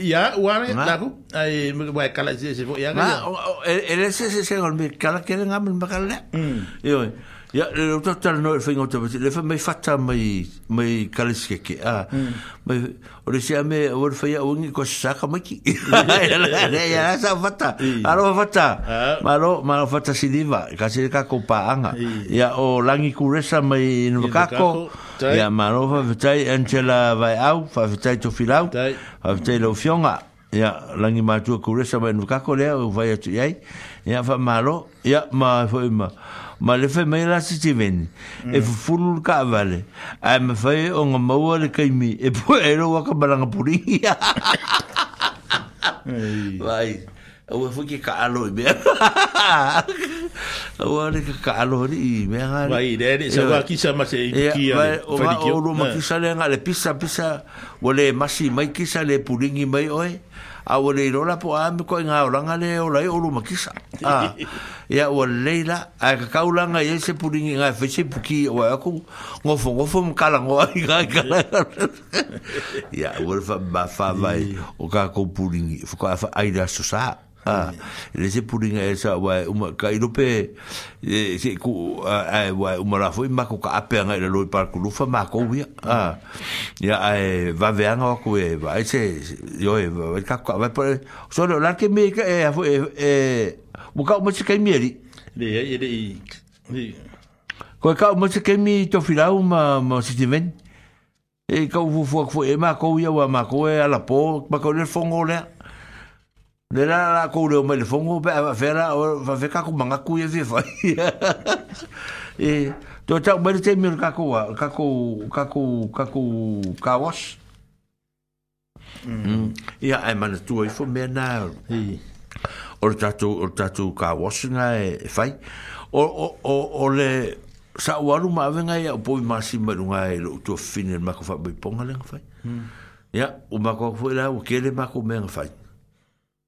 Speaker 4: i a uare laku ai mga wai se se fo i
Speaker 3: e- e se se se ngol mi kala kere nga mga kala le mm. i Ya, lo doctor no fue ngota, le fue me fatta mai mai kaliske ke. Ah. Hmm. Mai ore me ame ore fue un ko saka mai ki. Ya, ya, esa fatta. Ahora fatta. Malo, malo fatta si diva, ka se ka ko pa anga. Ya, o langi kuresa me no kako. Ya, malo fa vetai Angela vai au, fa vetai to filau. Fa lo fionga. Ya, langi matu curesa me no kako le, vai atu yai. Ya, fa malo. Ya, ma fo ima ma le fai mai rasi te veni, e mm. fufuru ka avale, a e me fai o ngā maua le kaimi, e pu e ro waka maranga puri. Vai, a ua fuki ka alo i mea. A ua re ka ka alo i mea
Speaker 4: ngā. Vai, re re, sa wā kisa ma se i puki a le. O ngā
Speaker 3: oro ma eh. kisa le ngā le pisa pisa, wale masi mai kisa le puringi mai oe, a o le rola po a me ko nga o langa le o lai o lu makisa a ya o leila a ka ka ulanga ye se puding nga fe se puki o a ku ngo fo ngo fo m kala ngo a ka kala ya o fa ba fa vai o ka ko puding fo ka fa aida so sa Ah, le se puringa e sa wai uma ka irope e se ku ai wai uma la foi mako ka apenga le loi par kulu fa mako wi ah ya ai va verga ko e va se yo e va ka ka va per so lo la ke me eh, ke e eh, e eh, mo ka mo se ke mieri
Speaker 4: le e le i ko ka
Speaker 3: mo se ke mi to fila uma mo se te ven e ka fu fu fu e mako ya wa mako e ala po mako le fongo le Le la la ko le mo le fongo pe va fe va fe ka ku manga ku ye fe E to ta mo le te mi ka ku ka ku ka ku ka ko ka wash. Mm. Ya mm. e man tu fo me na. E. O ta tu o ta tu ka wash na e fai. O o o le sa waru ma venga ya po ma si ma nga e lo tu fine ma ko fa bi ponga le fai. Mm. Ya o ma ko fo la o kele le ma ko me fai.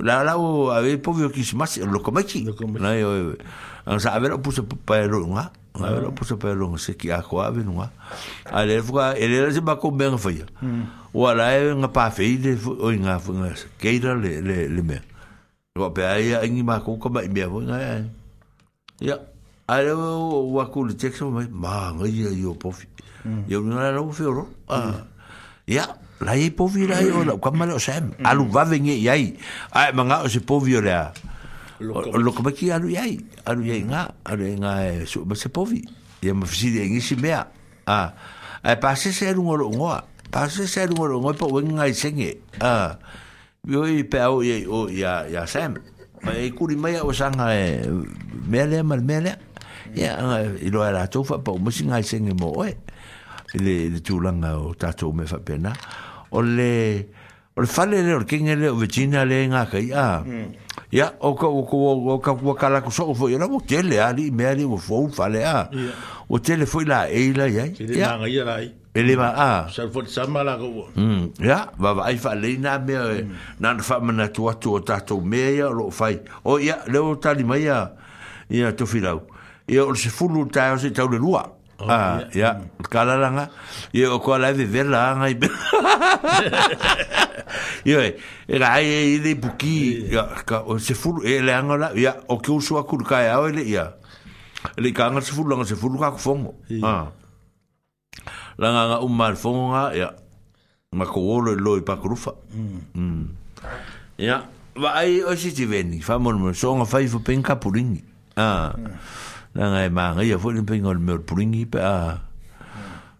Speaker 3: la la o a ver po vio que más lo come aquí no yo o sea a ver puso pelo nga a ver puso pelo se que a coa ve nga a le fua ele era se ba comer foi o ala e nga pa fe de o nga nga queira le le le me o pe aí aingi ma ko ko me vo nga ya a le o wa ku le texto ma nga yo po yo no era o feo ah ya la e po vi la e o la o sem mm. alu va venge i ai a manga o se po vi o lo kama ki alu i alu i nga alu i nga e su se po vi ma fisi de ngi mea a a pa se se erungo lo ngoa pa se se erungo lo ngoa po wengi ngai senge a vi o i pe au i o ya ya i a sem ma e kuri mai o sanga e mea lea mal mea lea ia i loa la e tofa pa o masi ngai senge mo e le tulanga o tātou me whapena. Ia, o le o le fale le o kinga le o vecina le nga ka ya hmm. ya o ka o ka o ka la ku so fo la mo tele ali me ali mo fo fale a o tele fo la e la ya ya nga ya la ele va a sal fo sama la ko hmm, ya va va ifa le na me e, hmm. na fa me na tu tu ta me ya lo fai o ya le o tali ma ya ya to filau ya o se fulu ta o se tau le lua Oh, ah, ya, yeah. yeah. kalalanga. Ye o ko lai de la nga i. Yo, e ga ai i de buki, ya, ka o se fu e le anga la, ya, o ke u sua kul ka ya o le ya. Le ka nga se fu langa se fu ka ko fongo. Ah. La nga u mar fongo nga, ya. Ma ko o lo lo i pa krufa. Mm. Mm. Ya, va ai o si ti veni, fa mo mo so nga fa i fo pen kapurini. Ah. Mm. la ngai manga ia foi pe ngol meu puringi pe a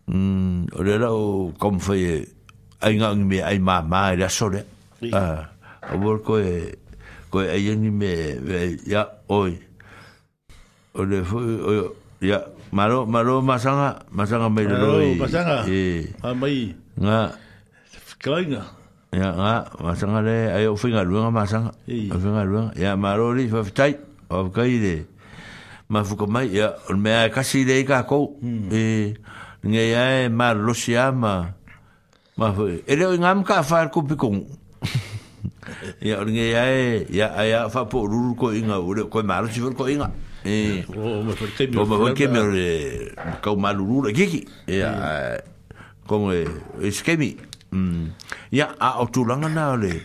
Speaker 3: mm ore la o kom foi ai ngang me ai ma ma la sore a o bol ko e ko ai ni me ya oi ore foi ya malo malo masanga masanga me lo i masanga
Speaker 4: e a mai
Speaker 3: nga
Speaker 4: kainga ya
Speaker 3: nga masanga le ayo finga luanga masanga finga luanga ya malo li fa tai of kai de E hmm. e, e ma fuka mai ya on me ka si de ka ko e nge ya e ma lo si ama ma fu e le nga ka fa ko pi ko ya on nge ya e ya ya fa po ru ko inga u le ko ma ru si ko inga
Speaker 4: e o ma fuka mi o
Speaker 3: ma ka ma ru ru la ki ki ya ko e skemi ya mm. a o tu langa na le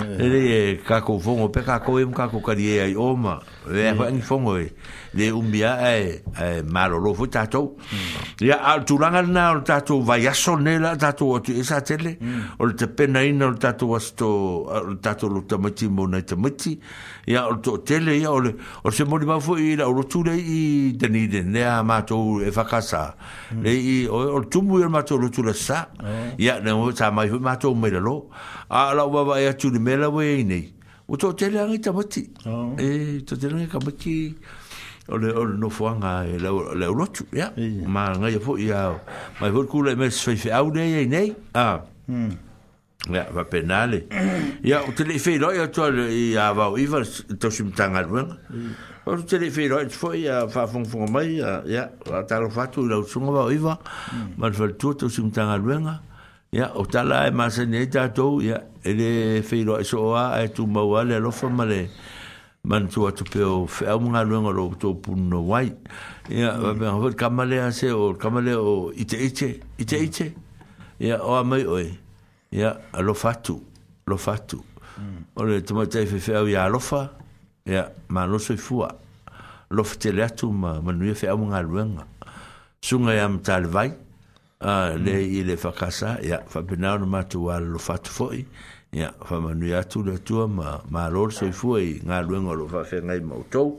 Speaker 3: Ele é e caco fongo, pe caco e caco carie aí oma. É vai ni fongo e de um dia é é malo lo
Speaker 4: foi tato. E a alturanga
Speaker 3: na o tato vai a sonela tato o tu esa tele. O te pena aí no tato asto o tato lo tamati mo na tamati. E a o tele e a o o se mo ba foi e o tu e de ni de ne a mato e facasa. casa. E o tu mo e mato lo tu la sa. E a no sa mai mato mo A la va vai tu de mela we nei. O to te langa i tamati. Oh. E, to te langa i O le, o le no fuanga e le, le urotu, ya. Yeah. Yeah. Ma ngai a fuk i au. Ma i hulku le mele sfeife au nei Ah. Hmm. Ya, va penale. ya, o te le i feiroi a toa i a vau iwa tosim tanga ruenga. Mm. O te le i feiroi tu fuk i a fafungfunga hmm. mai, ya, a talofatu i lau sunga vau iwa. Mm. Ma le fatu tosim tanga Ya o tala e masa ne ya ele feiro so a e tu mawale lo fa male man tu atu pe o fe luenga lo to pun no wai ya va ben kamale a se o kamale o ite ite mm. ite ite ya o a mai oi ya alofatu, lo fatu lo fatu mm. o le tuma tei fe fe au ya lo ya ma lo soi fua lo fte le atu ma manuia fe a munga luenga sunga ya mta ya ah le i le fakasa ya fa benau ma tu al lo fat foi ya fa manu ya tu le tu ma ma lor so foi nga luengo lo fa fe nga i moto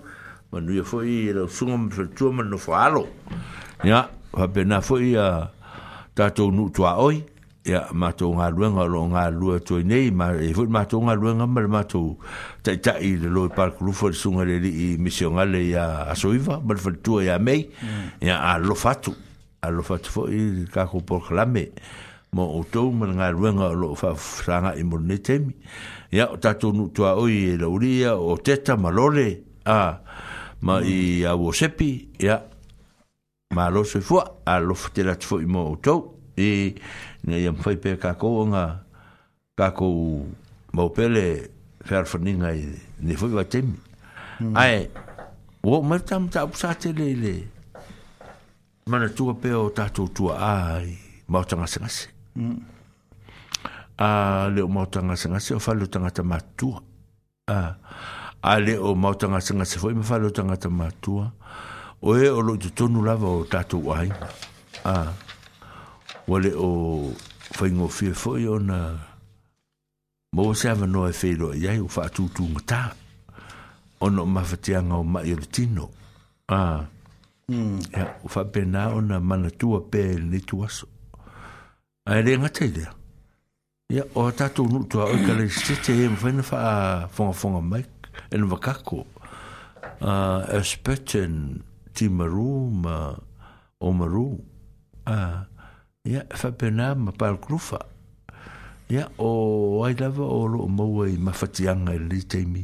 Speaker 3: manu ya foi i le sungom fer tu ma no fa alo ya fa bena foi ya ta tu nu tu oi ya ma tu nga luengo lo nga lu tu nei ma e fu ma tu nga luengo ma ma tu ta ta i le lo par lu fer sungale i misionale ya asoiva ma fer tu ya mei ya mm. a lo fatu alo fatu fo i kako por klame mo utou man nga ruenga lo fa sanga i mon netemi ya tatu nu tua oi e la uria o teta malole a ma i a wosepi ya ma lo se fo alo fte la tfo i mo utou e ne yam fai pe kako nga kako mo pele fer ne fo va temi hmm. ai wo mer tam ta le le mana tua pe o tatou tua ai mau tangasengase a leo mau tangasengase o falo tangata matua a a leo mau tangasengase foi me falo tangata matua o e o lo tonu lava o tatou ai a o leo fai ngofie foi o na mo se ava no e feilo e iai o fa atutu ngata ono mafatianga o maio e tino a ah.
Speaker 4: Mm. Ja,
Speaker 3: fa pena ona mana tua pel ni tua so a re nga te dia ya o ta tu nu tua o ka le sete e mwen fa fo fo mai en va kako a aspetten ti maru ma o maru a ya fa pena ma pa krufa Ja, o ai lava o lo mo wai ma fatianga le te mi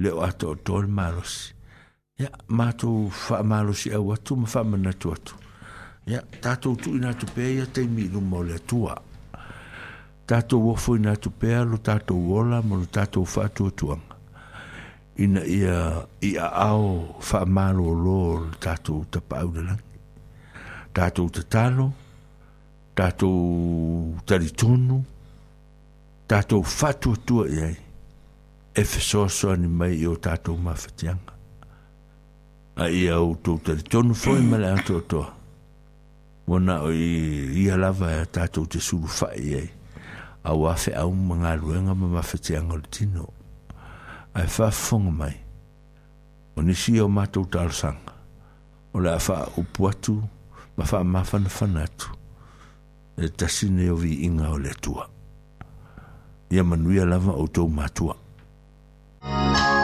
Speaker 3: le o ato tol maros ya mato fa malo si awa tu ma fa mena tu atu ya tato tu ina tu pe ya te mi lu mo le tua tato wo fo ina tu pe lu tato wola mo lu tato fa tu tu ina ia ia ao fa malo lo tato ta pa u la tato ta talo tato ta li tato fa tu tu ye e so ni mai yo tato ma fa a ia o tō tonu foi ma mm. le ato toa. Wana o i ia lava e tātou te suru whae ei. A wafe au mga ruenga ma tino. A e mai. O nisi o mātou tārsanga. O le a wha upuatu ma wha mawhana E tasine o vi inga o le tua. Ia manuia lava o tō mātua. Thank you.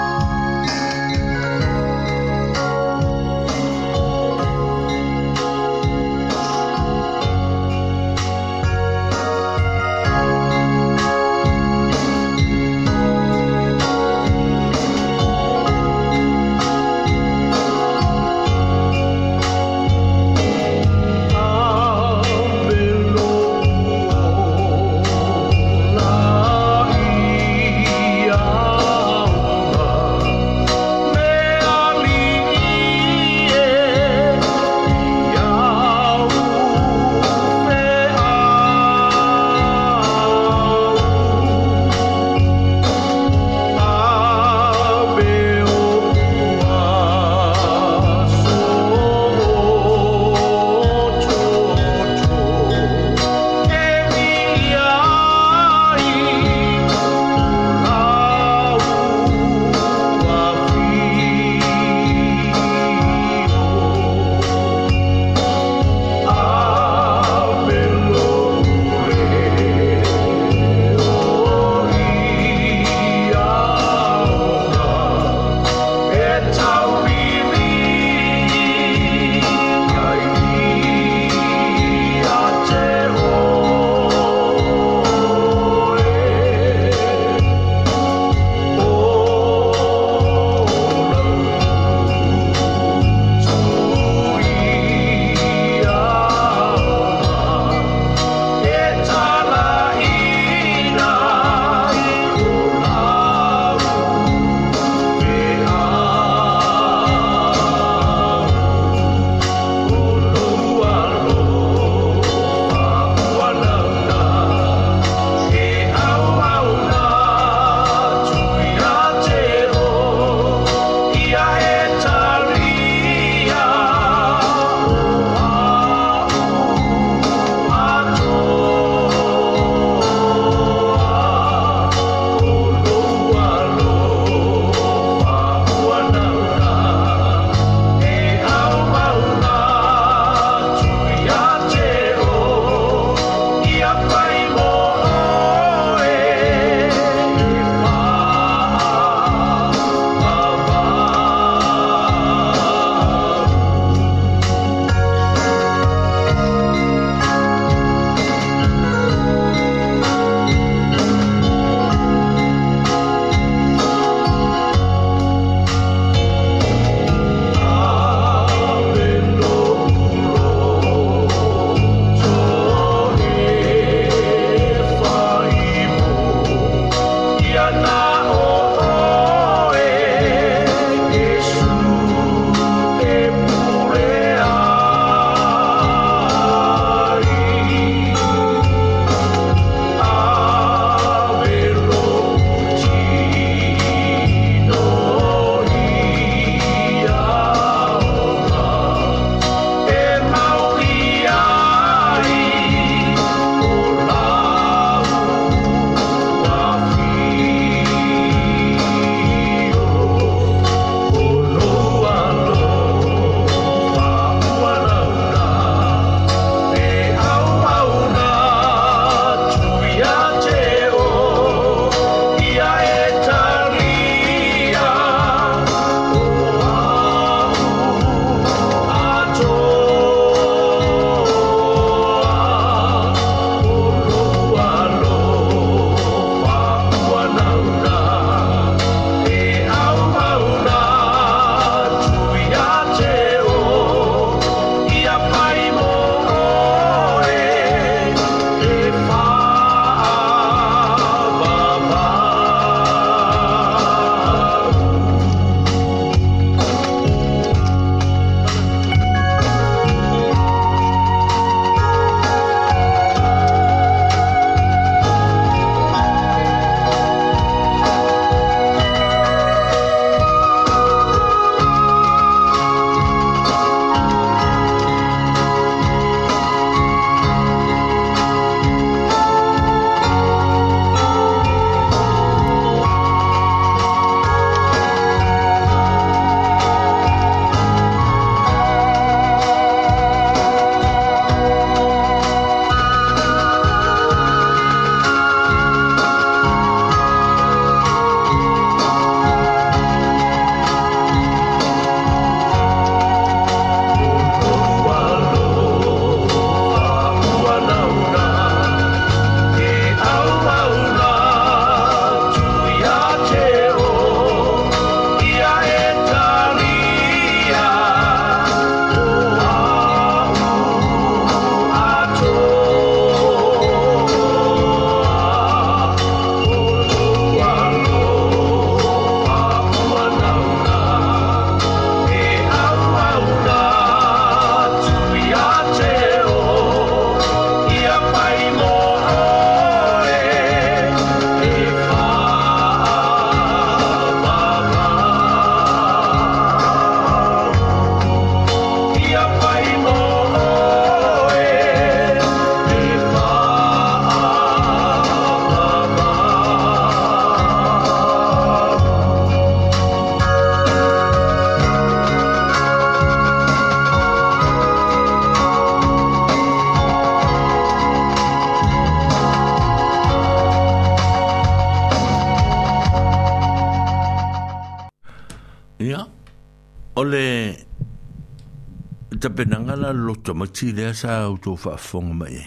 Speaker 3: tamati lea à. à. sa o tō whaafonga mai e.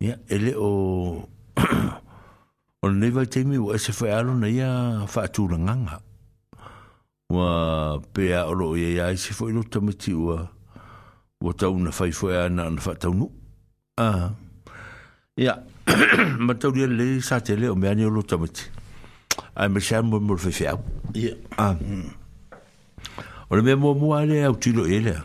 Speaker 3: Ia, ele o... o nei vai teimi o ese whai alo na ia whaatūra nganga. Wa pēa oro o ia ese whai lo tamati ua ua tauna whai whai ana na whaataunu. Ah. Ia, ma tauria le sa te leo mea ni o lo tamati. Ai me shan mo mo whai whai au. Ia. Ah. Ora mea mua mua le au tilo e lea.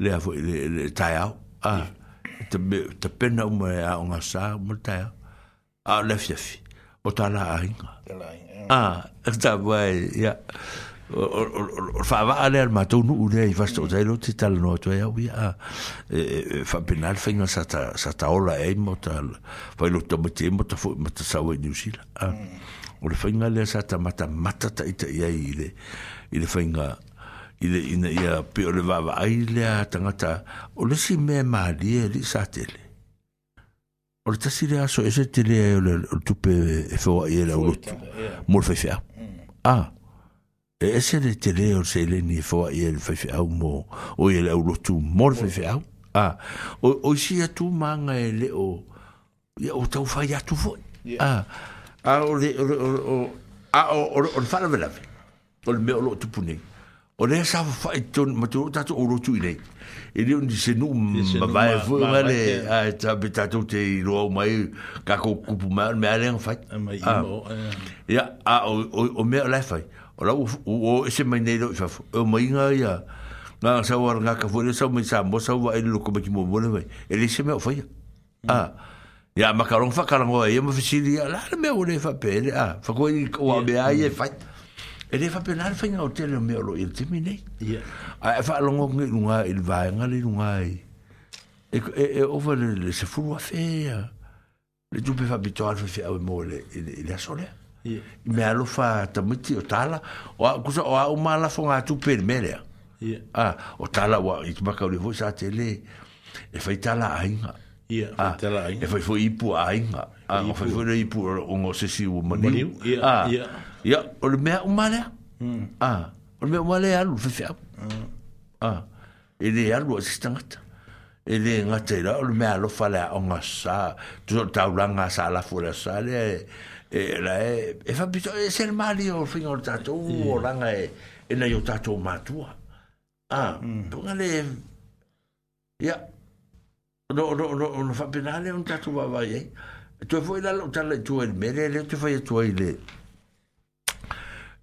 Speaker 5: le afo le le tai a ah, te be te pena e ah, o mai a unga sa mo tai au a le fiafi o ta la ai a e ta vai ya o fa va ale al matu nu le i vasto dai mm. lo ti tal no tua wi a fa e, e, penal fa ina sa sa ta ola e mo ta fa lo to mate mo ta fo mo ta sa wi ni a o le fa ina le sa ta mata mata ta ita ia ile le fa ina i le ina ia pe o le vavaai lea tagata o le si mea malie alii e sa tele o le tasi e le aso ese telea o le tupe e feoaʻi e laulotu mo le faifeʻau a e ese le tele o le seileni e foaʻi e le faifeʻau mo o ia e laulotu mo le faifeʻau a o isi atu maga e leo ia ou taufai atu foʻi a a o le a o le faalavelave o le mea o loo tupu nei o le sa fa ton ma tu ta o ro tu ile e le ni e se nu ma va ah, e fu ma le a ta be ta te ro ma e ka ko ku pu ma me ale en fa ya a o o me le fa o la o se ma ne lo fa o ma inga ya na sa war nga ka fu e le sa mi sa mo sa va e lo ko ma ki mo le ve e le se me fa ya mm. a ah. ya ma ka ro fa ka ro e ma fa si ya la me o le fa pe a ah, fa ko i ko ba ai mm. e fa e le fapenale faiga otele o mea oloi le timi nei ae faalogoga i e luga i le vaega le luga ai e, e, e ova le sefulu afea le tupe faapitoa le faifeau e mo i le
Speaker 6: asolea i
Speaker 5: mea alofa tamiti o tala kusa o au malafo ga tupe le mea lea o tala ua i tumakaule foi sa tele e faitala aiga e faifoi ipu aiga o faifoi le ipu ogo sesi ua maniu ya ole me umale mm. ah ole me umale e alu fe fe mm. ah ele alu sistangat ele ngatela ole me alu fale onga sa tu ta ulanga sa la fu la sale e, e la e e fa bito e ser mali o fin o tatu yeah. o langa hmm. e e na yo tatu matua ah mm. pongale ya no no no no fa penale un tatu va vai e tu foi la tu el mere le tu foi tu ile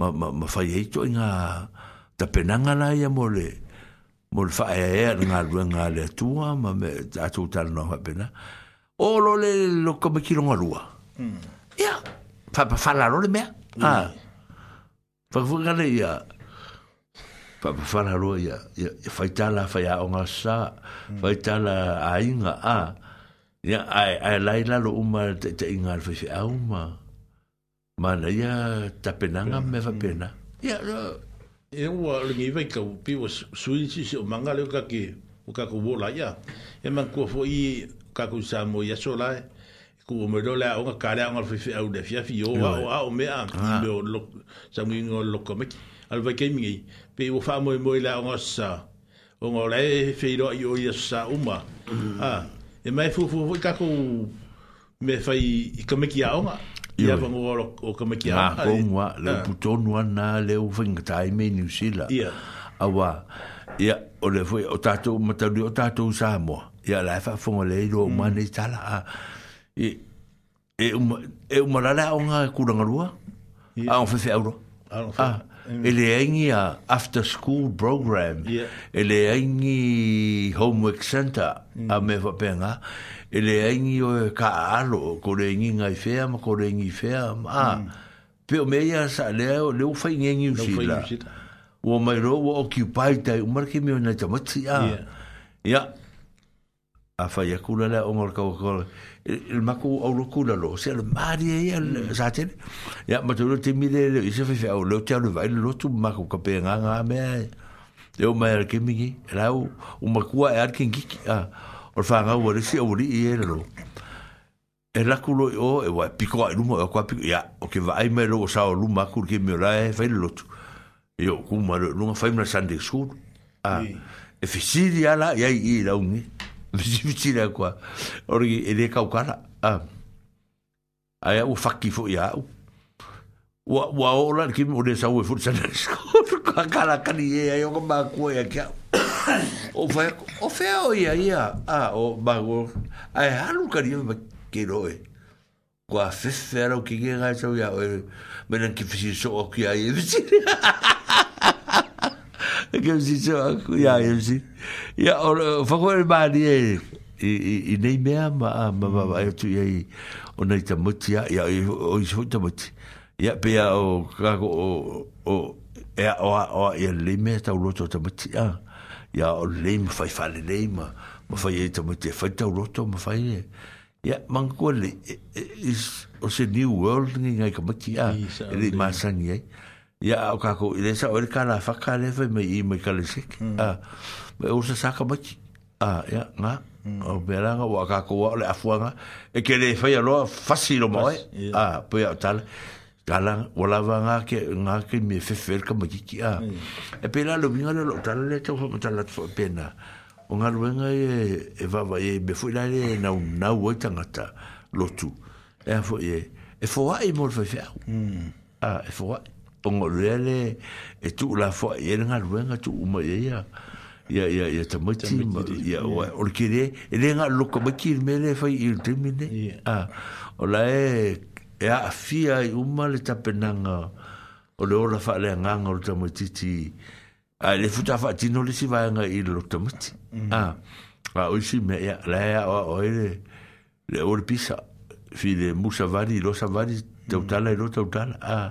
Speaker 5: ma ma ma fai e to nga ta penanga la ya mole mol fa e nga nga le tua ma me ta tu tal no ha pena o lo le lo ko me kilo nga lua ya hmm. fa fa fa la lo le me ah fa fu ga le ya fa fa fa la lo ya ya fa ta la fa ya o nga sa fa ta la a inga ah. a ya ai ai la lo uma te inga fa fa uma ah ma na
Speaker 6: ia
Speaker 5: tapenanga me va mm-hmm. pena.
Speaker 6: Ia, no. E ua lingi iwa i ka upi wa suinsi si o manga leo kake o kako wola ia. E man kua fo i kako i samo i aso lai. E Ku o mero lea o nga kare o nga fifi au le fiafi o a o a o mea ah. i meo samu i ngon loko meki. Alu vai kei mingi. Pe ua wha moe moe lea o nga sa o nga lai feiro i o i aso sa uma. Mm. Ah. E mai fufu i kako me fai i kameki a o ia va ngo o o ka maki a
Speaker 5: ko ngwa le ah. puto no na le o fing time ni sila ia awa ia o le foi o tato mata o tato sa mo ia la fa fo le lo mm. mane tala a e e o mala la o nga ku ngarua a o fe fe euro a o fe Mm. ele engi a after school program
Speaker 6: yeah.
Speaker 5: ele engi homework center mm. a me va benga ele engi o ka alo ko le engi ngai fea ma ko le engi fea ma mm. pe o meia sa le le u fai engi u si la o mai ro o occupy tai umar ke me na tamatsi ya a fai akula la o mor ka ko il ma ku au ku la lo se le mari e ya mm. sa te ya ma te te mi le i se fe au lo e. te au vai lo tu ma ku ka pe nga nga me e o mai ke mi la u u ma ku e ar ken ki a or fa nga wo le se au li e le lo e la e ku lo o e wa piko ai lu mo ko pi ya o ke vai me lo sa o lu ma ku ke mi la e fa le lo tu yo ku ma lo nga fa mi la sande su a e fe si ya la ya i la u Sibisi na kwa. Ori ele kau kala. Ah. Aya u faki fo ya u. Wa wa ola ki mo de sawe fo sa nesko. Kwa kala kani ye ayo ko ma ku ya kya. O fa e o fe o ya ya. Ah o ba go. Ay halu ka ni ma ke ro e. Kwa fe fe ro ki ge ga sa ya o. Me nan ki fisi so o ki ya. Que si so aku ya ya si. Ya or fa ko e e i nei me ma ma ba ba tu ye o nei ta muti ya ya o i so muti. Ya pe ya o ka o o e o o ya le me ta roto ta muti ya. o le me fa fa le ma ma fa ye ta muti fa e ta roto ma fa ye. Ya man is o se new world ni ngai ka muti ya. Ele ma ye ya o ka ko ile sa o le kala fa ka le fa me i me ka le sik mm. a ah, me o se saka ba ki ah, mm. a ya nga o bela ga wa ka ko wa le afu nga e ke le fa ya lo fa si lo mo a po ya tal kala wala va nga ke nga ke me fe fe ka ma ki ki ah. mm. e pe la lo bi nga lo tal le cho ma tal la fo pena o nga lo nga e e va va e be fu la le na na wa ta nga ta lo tu e fo ye e fo wa e mo fe fe a e fo wa e pongo lele e tu la fo e nga ruenga tu uma ye ya ya ya ya ta mo ti ma ya wa or kire e le nga lo ko ma ki me le fa il termine a o la e e a fia i uma le ta penanga o le ora fa le nga nga ta mo ti ti a le futa fa ti no le si va nga il lo ta mo ti mm. a a o si me ya la ya e o o e le le or pisa fi le musa vari lo sa vari tautala e lo tautala a ah.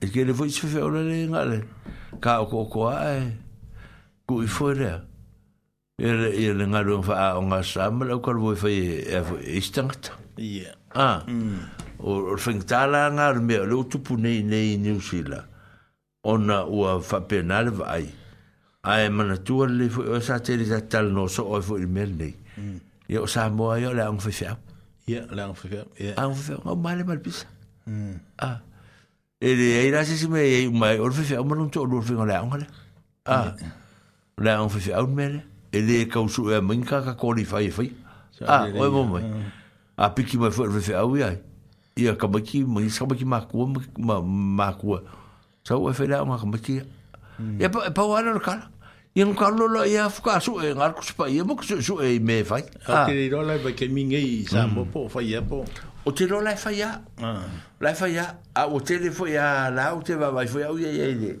Speaker 5: e ke le voi se fe ora le ngale ka o ko ko ai e. ku i fo le e le e le ngalo fa a o nga sa ma le ko voi fa e e, e stangta yeah ah mm. o o fing ta la nga le me le tu pu nei nei ni u sila ona u a fa penal vai ai mana tu le fo o sa tele sa tal no so o e fo i mel nei Ya mm. o sa mo ayo le ang fe fe.
Speaker 6: Ya le ang fe fe. Ya.
Speaker 5: Ang fe fe. Ma le mal pisa. Mm. Ah. Ele ai la se me ai mai or fe o manu to lo fe ngala eh, ngala. Ah. La on fe au mele. Ele ka usu e minka ka qualify fe. Ah, oi mo mai. A ah. ah, piki mai fe fe au ia. Ia ka maki mai sa maki ma ku ma ma ku. Sa o fe la ma ka maki. Hmm. Ia pa pa wa no kala. Ia no kalo la ia fuka su e eh, ngar ku spa ia mo ku su e eh, me
Speaker 6: fai. Ah. Ke ro la ba ke mingi sa hmm. mo po fa ia po.
Speaker 5: o te ro lai fai a. Ah. Lai fai a. o te le fai la o te va vai fai au ia ia ia.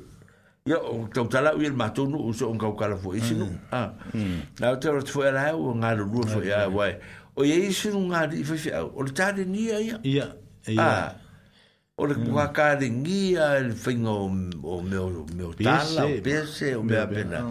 Speaker 5: o tau tala ui el matou nu uso on kau kala fai isinu. E Na mm. ah. mm. o te ro te fai la o ngā ro rua fai ah, wai. O ia isinu e ngā ri fai fai O le tā re nia ia.
Speaker 6: Ia.
Speaker 5: Ia. O le kua mm. kā re ngia el whinga o meo tala, o pese, o mea pena.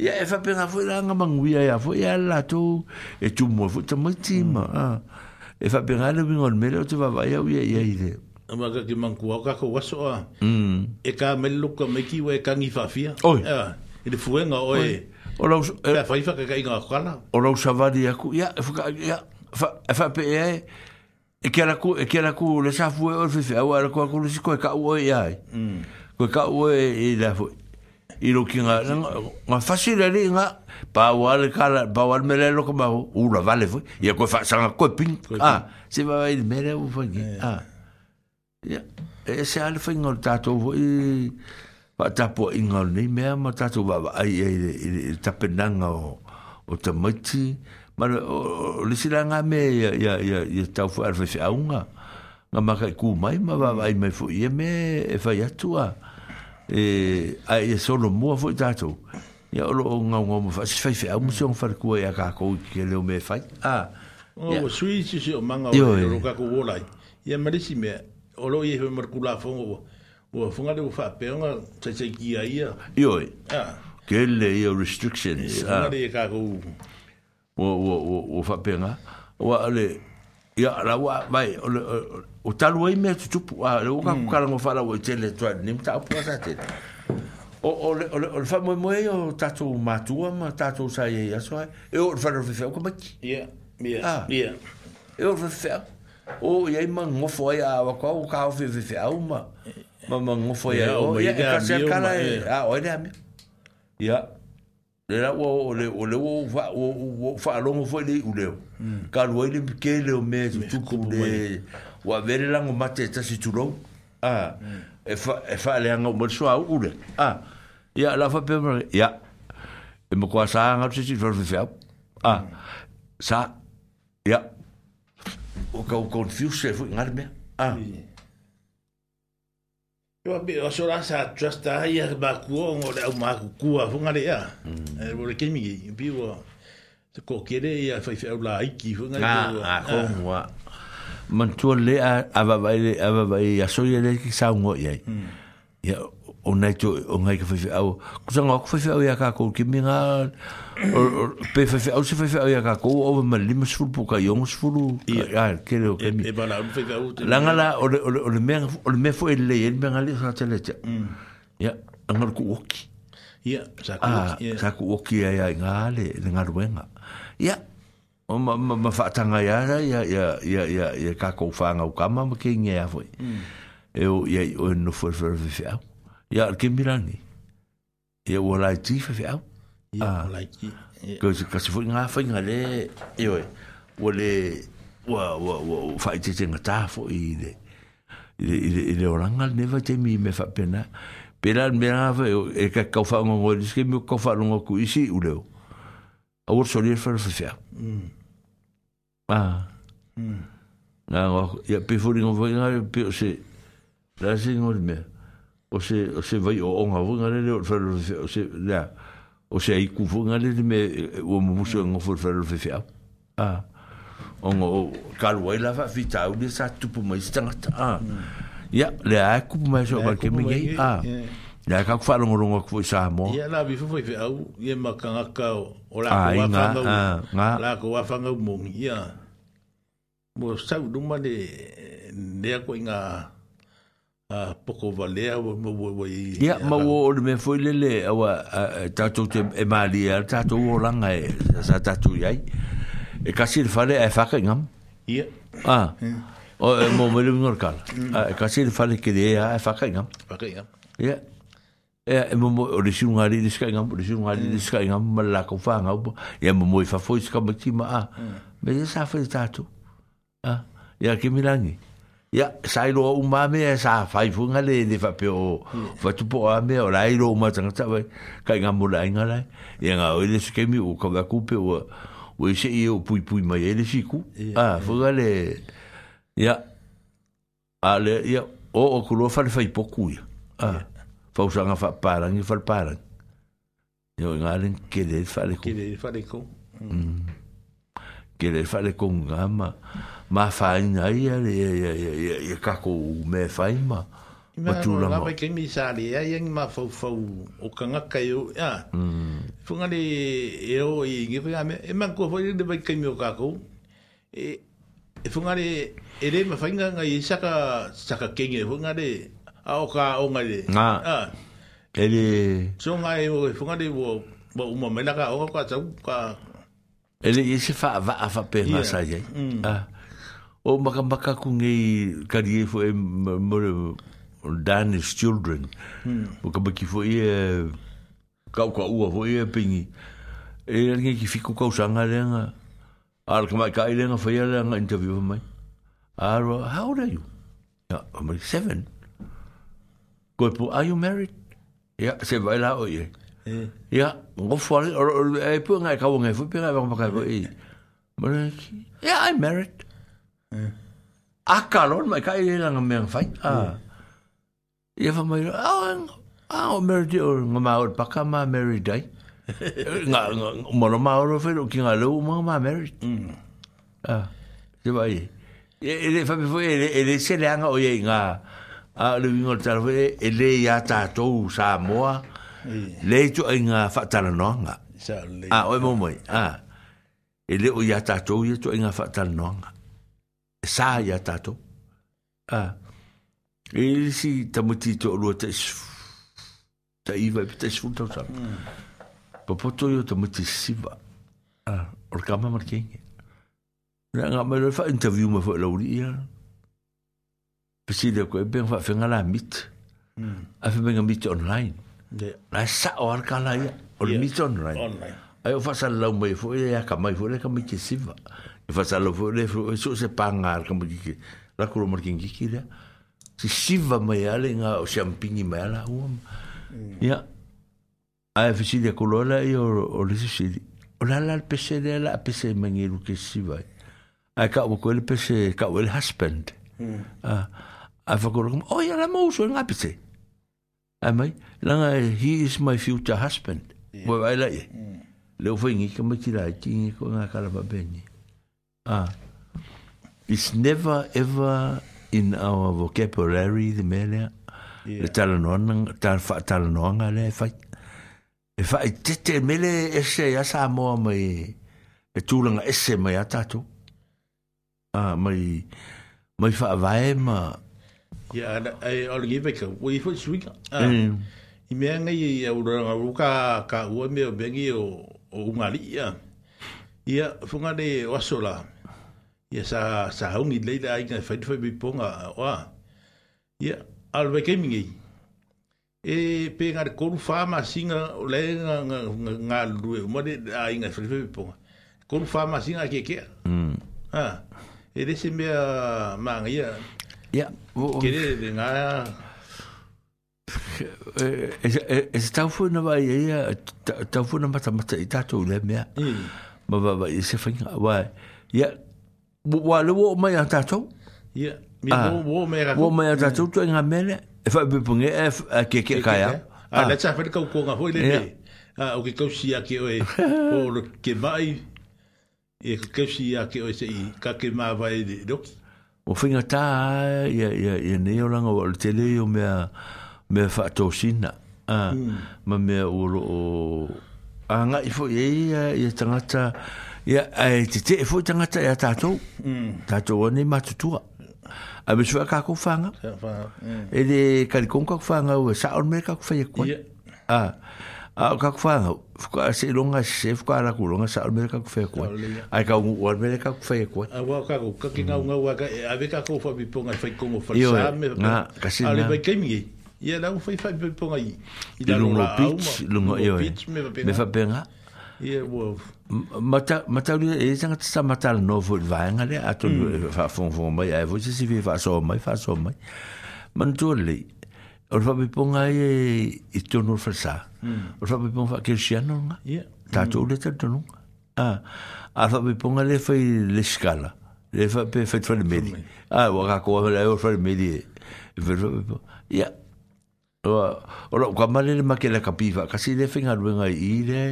Speaker 5: Ia e fai pena fai la ngamangui a ia fai e a la tau e tumua fai tamaitima. Ia e fa pinga le bingol mele tu va va ya ya ya ide
Speaker 6: ama ka ki man kuo ka ko waso a mm e ka mel ko me we ka ngi fa fia o e de fuenga
Speaker 5: o e o lo e fa fa ka inga kala o lo sa va di ya ya e fa ya fa e fa pe e e, e, mm. e e ki ala ku e ki ala ku le sa fu o fe fe a wa ko ko lu si ko ka o ya mm ko ka o e la fu i lo ki nga nga fasira ri nga pa wal kala pa wal mele lo ko ba u vale foi i ko fa sa nga ping, ah se va i mele u foi ah ya e se al foi ngol tato vo i va ta po ingol ni me ma tato va ai ai ta penanga o o ta mati ma le sira nga me ya ya ya ya ta fo al fa aunga nga ma ku mai ma va mai fo i me e fa ya ah e ai e solo mua foi tato ya lo nga nga mo fasi fai fai mo sion far ku ya e ka ko ke le me fai a o
Speaker 6: sui si si o manga o lo e. ka ku volai ya merisi me o lo ye mer
Speaker 5: ku
Speaker 6: la fo o o fo nga le fa pe nga tsa tsa ki ya ya yo e a ke le yo restrictions e, a le ka
Speaker 5: ku o o o fa pe nga o le ya la wa vai o le o talu ai mea tutupu a le o kaku mm. kala ngofa la wai tele tua ni mta apu a tate o o le o le o le fai moe moe o tato matua ma tato sa ye ya soa e o le fai rofi feo kamaki yeah ah. yeah e o le fai feo o ye ma ngofo ai a wakua o kao fi fi feo ma ma ma ngofo ai o ye e kasi a kala e a o e le ame ya le la o o le o le o fa o o fa longo fo le mm. u leo ka luai le mke leo me tutuku le wa vere lango mate e tasi turou ah. mm. e, fa, e faa le hanga umari soa ure ah. ya la fa pema ya e mo kwa sa hanga tasi turou fi fiao ah. mm. sa ya o ka o confuse e fu ngare mea ah. mm. Yo be o sora sa trusta ya ba kuo ngo le ma ku ku a fu ngare ya. E bo le kemi ye bi wo. Te ko kere ya fa fa la iki fu ngare. Ah, ah, ah man tu le a ava vai le ava vai a so ye le ki sa ngo ye ya o nei tu o nei ka fifi au ku sa ngo ku fifi au ya ka ko ki minga o pe fifi au se fifi au ya ka ko o ma lima su fu ka yong su fu ya ke le o ke mi e ba la u fifi au la nga la o le o le me o le me fo le ye me nga le sa te le ya nga hmm. ku o ki ya sa ku o ki ya ya nga le nga ru nga ya o ma ma ma fa tanga ya ya ya ya ya ya ka ko fa nga ka ma ke nge ya foi mm. e o ya o no fo fo fo ya ya ke mirani e o la ti fo fo ya ya la ti ko se ka se fo nga fo nga le e o o le wa wa wa fa ti te nga ta fo i le i le i le i le o langa ne va te mi me fa pena pela me ha fo e ka ka fa nga ngo ke mi ka fa nga ku isi u le o a wor sori fer fer fer Ah. Mm. Ah, ya pefuri ngo vinga pe se. Da se ngo me. O se o se vai o nga vinga le o fer o se da. O se ai ku vinga le me o mo so ngo fer fer fer. Ah. O ngo kalu ai la fa de sa tu po mai sta. Ah. Ya hmm. le ai ku mai so ba ke me ye. Ah. E. Ya ka fa longo longo ku sa mo. Ya la bi foi fe au ye makanga ka o la ko wa nga la ko wa fanga mo ya. Mo sa du ma de de ko inga a ah, poko valea o mo wo wo i. Ya ma wo o me foi lele awa ta to te e mali ya ta to o langa e sa ta tu ya. E ka sil fale e fa ka hmm. ah, e e, ngam. Ya. Ah. O mo mo le ngor kal. Ka sil fale ke de e fa ka ngam. Fa ka ngam. Ya. e e mo mo o risu ngari diska nga mo risu ngari diska nga mo la ko fa nga mo e mo mo fa fo diska mo ti ma a mm. me ye sa fa ta tu a ya ke milangi ya sa i lo u ma me sa fa i fu nga le le fa pe o fa mm. tu po a me o la i lo ma tanga ta ve ka nga mo la nga la ya nga o le ske mi u ka ga ku pe o o i se i o pui pui ma ye le si ku a fu ga le ya a le ya o o ku lo fa le fa i po ku ya a fausanga fa parang i fal parang yo ngalen kele fa le kele fa le ko kele fa le ko ngama ma fa ina ia le ia ia ia ia ka ko me fa ima ma tu la ma ke mi sa le ia ing ma fa fa o ka nga ka yo ya fu nga le yo i ngi fa me e ma ko fo le de ba ke mi o ka ko e e fu nga le ere ma fa nga nga i sa ka sa ka ke ngi fu nga le a e o ka o ngai nga ah. ele so ngai o e funga de wo wo uma mena ka o ka tsau ka ele e se fa va fa pe na sa ye o maka maka ku ngai ka di e fo e mo danish children mm. o ka ba ki fo e ka ka u fo e pingi e ngai ki fiku ka usanga lenga ar ka mai ka ilenga fo ye lenga interview mai Aro, how old are you? Yeah, I'm like seven ko pu are you married ya se vai la oye ya go for or or e pu nga ka wo nga fu pe nga ba ka ko e mo ya i married a ka lon mai ka e nga me fai a ya fa mai a a o married or nga ma or pa ka ma married dai nga mo no ma or fe ro ki nga lo mo ma married mm. a se vai e e fa fu e e se le anga o ye nga a le vingo le tarawe e le ia tātou e. sa moa le tu e ngā whaktara noanga a oi mō moi Ah. e le o ia tātou e tu inga ngā whaktara noanga e sa ia tātou a e le si tamuti to lua ta isu ta iwa ta isu tau sa hmm. pa poto yo tamuti siwa a or kama marke inge Nga me lo fa interview ma fo lauri ia. pesi dia kau beng fak fenga mit,
Speaker 7: mm. afi beng mit online, yeah. lah sa orang kala ya, orang ya. mit online, ayo faham salau mai fuk ya, ya kamai fuk ya kamai kesiva, fak salau fuk ya fuk esok se pangar kamu gigi, lah kurang makin dia, si siva mai ale siam pingi mai ala um, mm. ya, ayo pesi dia kau lola ya orang si si, orang lal pesi dia lah pesi mengiru kesiva. Ai kau kau pesi kau husband. Hmm. Ah. a whakorokam, oi oh, ala mouso ngā pite. A mai, langa, uh, he is my future husband. Yeah. Wai lai e. Mm. Leo whaingi ka makira e tingi ko ngā kalapa beni. Ah. It's never ever in our vocabulary the melea. Yeah. Le tala noanga, tala wha tala noanga le e whai. E whai tete mele ese a sa moa mai e tūlanga ese mai a Ah, mai, mai wha avae ma ya ana ai ol give ka we for sweet ah hmm. i me nga i eh, u ranga u ka ka u me o bengi o o ngali ya ya funga de wasola ya sa sa hungi le le ai ngai fit for bi ponga wa ya al we kemi ngi e pe nga ko lu fa ma singa le nga nga lu e mo de ai ngai fit for bi ponga ko lu fa ma singa ke ke mm ah e de se me ma ngi ya ya yeah. Kere, de ngā... E eh, se eh, eh, tau fuu na wai e ia, tau fuu na mata mata i tātou le mea. Mm. Ma wā wā, e se whainga, wai. Ia, wā le wō mai a tātou? Ia, mi wō wō mai a tātou. Wō mai a tātou, tu e ngā mele, e whai pipunge, e ke ke kai au. A, ah, ah. le tā whaika uko ngā hoi le mea. A, ah, o ke kausi a ke oe, o ke mai, e ke kausi a ke oe se i, ka ke mā wai le roki o finga tā ia, ia, ia nei o langa o te lei o me mea whaato sina uh, mm. ma mea o o a ngā i fwoi ia ia tangata ia a e te te e fwoi tangata ia tātou mm. tātou anei matutua a me sua kako whanga hmm. e de kalikon kako whanga o e saon me kako whaia kua yeah. uh, a ka fa ka se longa se ka la ku longa sa me ka fe ko ai ka u al me ka fe ko a wa ka ko ka kinga unga wa ka a be ka ko fa bi ponga fa ko mo fa sa me na ka se na ale ke mi e. ia la u fa fa bi ponga i i la longa pitch longa yo e, me fa penga ia wo mata mata lu e tanga tsa mata no vo vanga le atu hmm. e, fa fon fon mai ai vo se se ve fa so mai fa so mai man tole Or fa bipunga e i tonu fasa. Mm. Or fa bipunga fa kersiano nga. Yeah. Tato mm. le tato nunga. Ah. Ar fa bipunga le fai le skala. Le fa pe fai tfa le medi. Ah, waka koa me la eo fai le medi. Ver fa bipunga. Ya. Yeah. Or kwa male le make la kapiva. Kasi le fai nga luenga i le.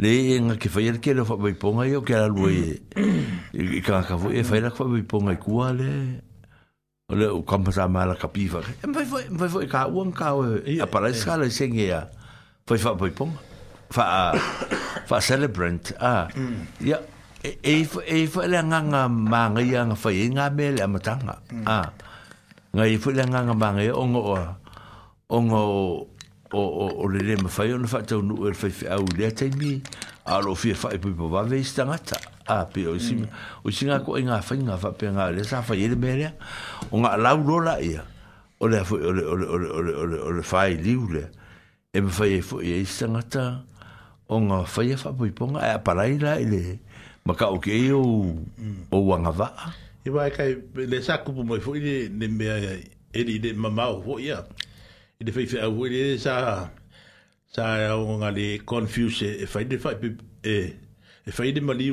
Speaker 7: Le e nga ke fai erke le fa bipunga i o ke la lue. I hmm. e, e ka ka fai e la fa bipunga i kua le. Mm o le o kampa sa mala ka pifa e mai foi mai foi ka un ka o a para escala e sen ia foi fa foi pom fa fa celebrant a ya mm. e e, e fa le nganga manga ia nga foi e nga mele a matanga mm. a nga e foi le nganga manga o ngo o ngo o o o le le mafai o na fa tau nu o le fa au le taimi a lo fi fa e pui pa va ve stanga ta a a pe o sim mm. o singa ko inga fa inga fa pe nga le sa fa ye mere o nga la uro la ia o le fo o le o le o le o le o le o le fa i li ule e me fa ye fo ye singa ta o nga fa ye fa po i ponga e pa la ila ile ma ka e o ke mm. o o wa nga va e va ka le sa ku po mo fo ile ne me ya e li de mama o fo ia e de fa fa o le sa sa o nga le confuse e fa de fa e e fa ide mali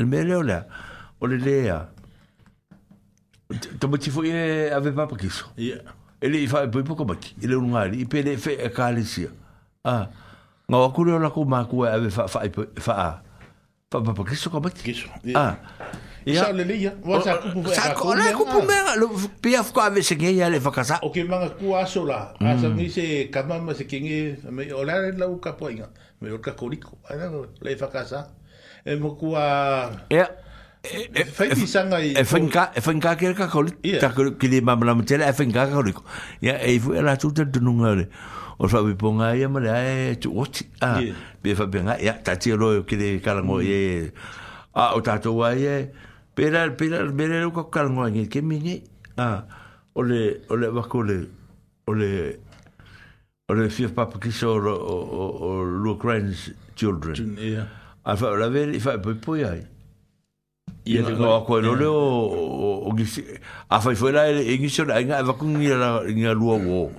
Speaker 7: Le mele o lea. O le lea. Tau mati fo e eh, ave papa kiso. Ia. E le i fai pui poko mati. I le I pe fe e, e kāle sia. Nga wakure o lako māku e ave fai pui. Fa a. Fa papa kiso ko mati. Kiso. A. Ia. O sa lia. Wasa kupu mea. Sao kua le kupu mea. Pia fuko ave se ngei ale fakasa. O ke manga ku aso la. Asa mm. ngi se kamama se kenge. O lea le lau kapua inga. Me lorka koriko. Le fakasa. Ia e mo kua e e fai sanga i e finka e finka ke ka ko ta ko ki le mamla mtele e finka ka ko ya e fu era tuta de nungare o fa bi ponga ya mala e tu oti a be fa benga ya ta ti ro e ki le ka ngo ye mm. a o ta to wa ye pera pera mere ko ka ngo ye ke mi ni a o le o le va ko le o le o le fi papa ki so o o o lu children yeah ai fa la ver i fa poi poi ai ia de no ko no le o o gisi a fa foi la e gisi la nga va kun ia la nga lua wo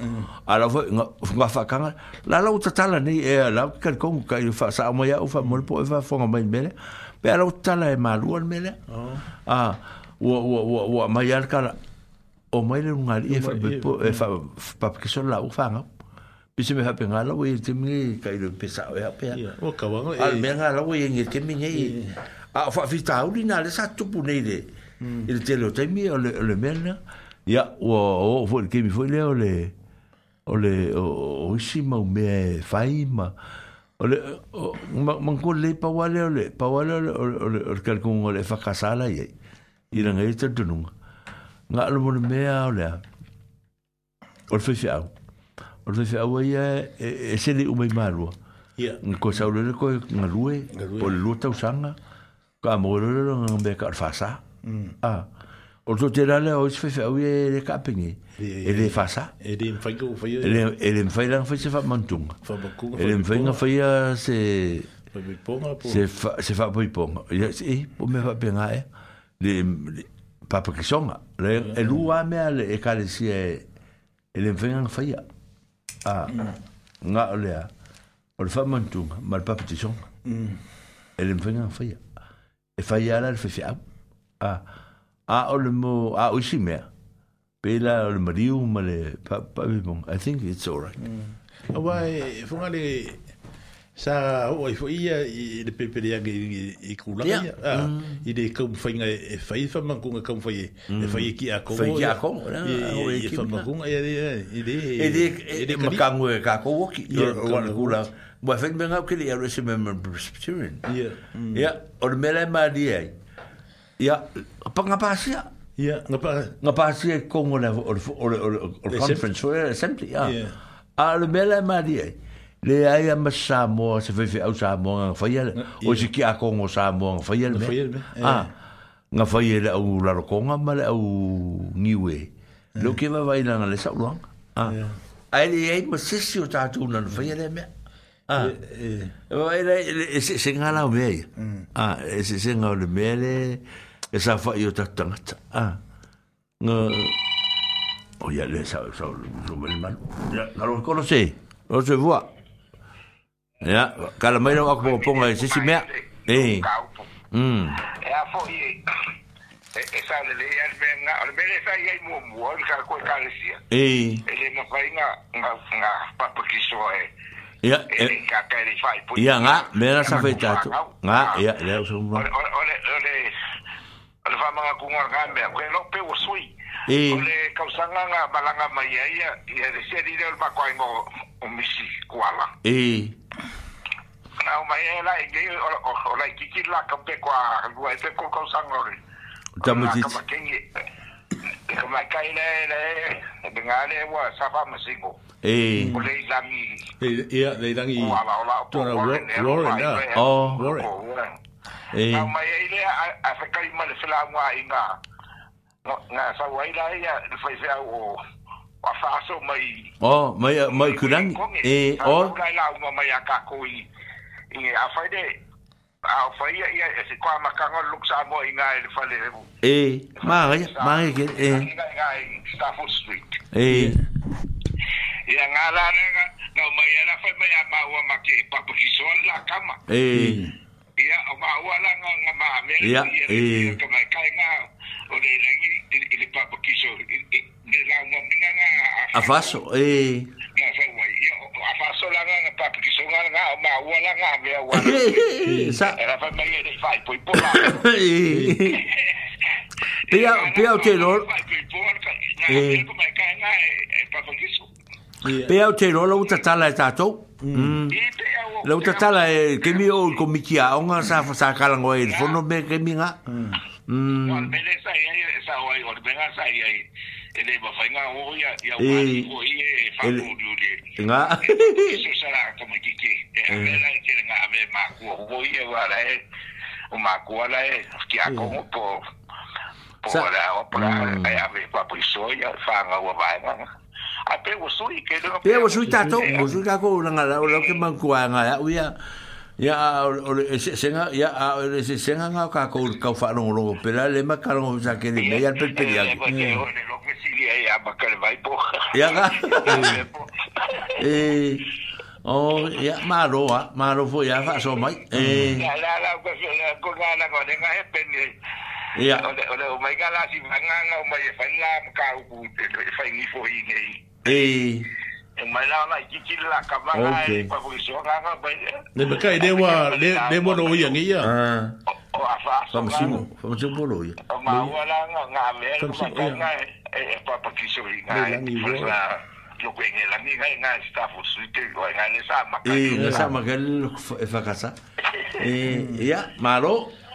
Speaker 7: a la fa nga fa kan la la uta tala ni e la kan kon ka i fa sa mo ya o fa mo po fa fo nga mai mele pe la uta la e ma lua mele a wo wo wo wo ma ya ka o mai le nga i fa po e fa pa ke so la u fa nga Bisa me hape ngala wa e yin timi ngi ka ilo pesa o ya e pea. O ka wango e. Alme ngala wa yin ngi timi ngi. A fa fi tau ni nale sa tupu nei de. Ile hmm. te leo taimi o le mena. Ya, o o o fo le kemi fo e le o le. O le o isi mau mea e fai ma. O le, manko le pa wale o le. Pa wale o le, o le, o le kalkung o le fakasala ye. Ile ngai tatununga. Nga alo mo le mea o le. O le fefi au. Mm o te fa wa ia e, e se le umai maru ia yeah. ko sa le ko na lue po le luta usanga ka mo le le nga be ka fa sa mm. a o to te rale o se fa e e wa e le kapeni e le fa sa e le mfa ko fa e le e le mfa la fa se fa mantung fa e le mfa nga fa ia se se fa se fa po ipong ia e po me fa pe nga e le papa ki songa le e lua me ale e ka le si e le mfa nga fa ia a ah, mm. nga ole a ole fa mantunga mal pa petition mm. ele mfenga fa ya e fa ya la fa fiab a a ole mo a o si me pela ole mariu male pa pa bon i think it's all right mm. awai fungale sa oi fo ia i le pepele ia i kula ia i le kum fai nga e fai fa man kunga kum fai e fai ki a ko fai ki a ko i fa man kunga ia de i de e de e de ma kangu e ka ko ki i wan kula wa fek me ngau ke le ia se me me presbyterian ia mm. ia o le mele ma di ai ia pa nga pa sia ia nga pa nga pa sia e kongo le o le conference o le assembly ia a le mele ma di ai le ai ma Samoa se fai au Samoa nga fai ele o se ki a Kongo Samoa nga fai ele me ah nga fai ele au Larokonga ma le au Niue lo ke va vai nga le saulang ah ai le ai ma sisi o tatu na fai ele me ah e se se nga la me ah e se se nga le me le e sa fai o tatu ah nga Oye, le sa sa lo mal. Ya, lo conoce. No se voit. Ya, kala mai no aku ponga si si mea. Eh. Mm. Ya fo i. E sa le le al me nga, al me le sa i mo mo al ka ko ka le sia. Eh. Ele ma fai nga nga nga pa ki so e. Ya, e ka ka le fai. Ya nga, me la sa fai tatu. Nga, ya, le so. Ole ole ole le fa manga kunga nga me ko no pe o sui le kausanga nga balanga mai ia ia ia de se dire ba ko ngo eh, o misi kuala e na o mai la e ge o la kiki la ka pe kwa ngua e pe ko kausanga ri tamuti kama kai le le bengale wa sapa masingo eh ole ilangi eh ia le ilangi tuana Warren ah Warren e mai ai le a fa kai mal fela wa inga nga sa wai dai ya fa fa o wa fa so mai o mai mai kurang e o kai la uma mai aka koi e a fa de a fa ia ia se kwa makanga luksa mo inga e fa le e ma ma ke e Stafford Street e ia ngala nga nga mai ala fa mai ma wa ma ke pa ki son la kama e ia o ma ua la nga nga ma me ia ia ka mai kai nga o le le i le pa pa kiso le la nga nga nga a faso e nga fa wai ia a faso la nga nga pa pa kiso nga nga o ma ua la nga me ua sa era fa mai le fai po la Pia pia o te lor. que é, é Pe au te rola u tatala e tātou. La u tatala e kemi o i komiki a onga sa sa kalango e fono me kemi nga. Mm. Mm. Wale mele sa i ai e sa o ai, wale mele sa i ai. E le ma fai nga o ia, i au mani o i e e fai uri uri. Nga. E su sara a komiki ki. E a mele e kere nga ave ma kua o i e wala e. O ma kua la e, ki a mm. kongo po. Po la o pra, e ave papu iso i a fanga o vai nga a pe wo su i ke le pe wo su ta to wo su ka ko na nga o lo ke man ku a nga ya u ya ya o le se se nga ya a le se se nga nga ka ko ka fa no lo pe la le ma ka no sa ke le me ya pe pe ya ya ya ya O oh, ya maro maro fo ya fa so mai eh ya la la ko ko na ko nga he pen Iya. Ole o mai gala si manganga o mai fai la ka u ku te fai ni fo i nei. Eh. E mai la la ki ki la ka ba la e pa ku so ga ga ba. Ne be kai de wa de de mo no ia ngia. Ah. O afa. Fam simo, fam simo polo ia. O ma wa la nga nga me ka nga e pa pa ki so i nga. Yo ku ngi la ni nga nga staff o su te o nga ne sa ma ka. Eh, sa ma ka le fa ka sa. ya, malo.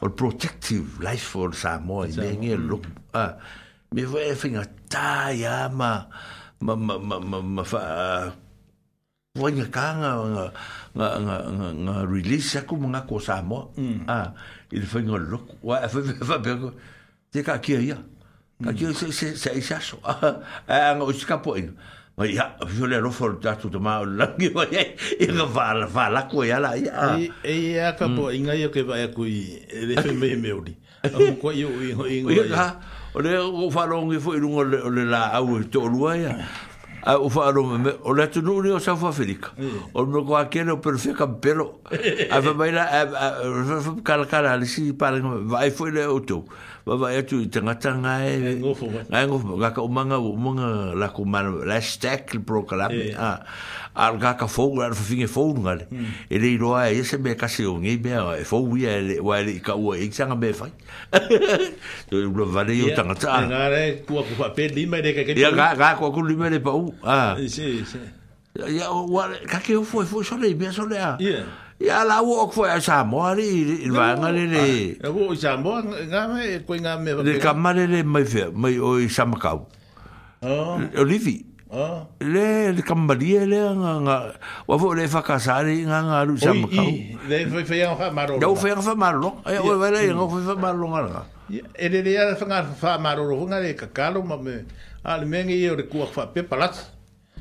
Speaker 7: or protective life for Samoa i nengi e look uh, me wha e whinga tā ia ma ma ma ma ma ma wha uh, wha ka nga nga nga nga nga nga release aku mga ko Samoa mm. uh, i le whinga look wha e whi wha pego te ka kia ia ka kia se se se se aso a nga o si ka po inga Wai ya, fio le rofo le tatu te maa ulangi wa ya, ega wala, wala ko ya la ya. E ya ka po, inga ya ke vaya kui, e le fe mehe me uri. Amu kwa yo ingo ingo ya. Ha, o le o whaarongi fo irunga le la au e to olua ya. A o whaarongi me, o le atu nuri o safu Afrika. O le mreko akele o perfe kampero. A fa maila, a fa kala kala, a le si pala, vai fo ile o tau. Wawa e atu i tangata ngai. Ngai ngofu. Ngai umanga wu umanga lako mana. Lai stack li broka lami. Eh. Ah, ar gaka fau, ar fafinge fau nungale. Hmm. E rei roa e yese me kase o ngei mea. E fau wia e wa e ka ua e tanga me fai. So e ula vare i o tangata. E ah. Ngā re kua kua pe lima e reka Ia ngā kua kua lima e reka u. Ah. Eh, ia ngā kua kua lima e reka u. Ia ngā kua kua lima e reka u. Ia ngā kua kua lima e reka u. Ya la wo ok foi a samori il va ngale le. E wo ah, samo ngame ko ngame. Le kamare le mai fe mai o i samakau. Oh. Ah. Olivi. Oh. Ah. Le le kamare le nga nga wa vo le fa kasare nga nga lu samakau. Le fe fe ngha maro. Do fe ngha maro. E wo le le ngha fe maro ngala. E le le ngha fa maro nga ka kakalo ma me. Al mengi yo le e kuak fa pe palas.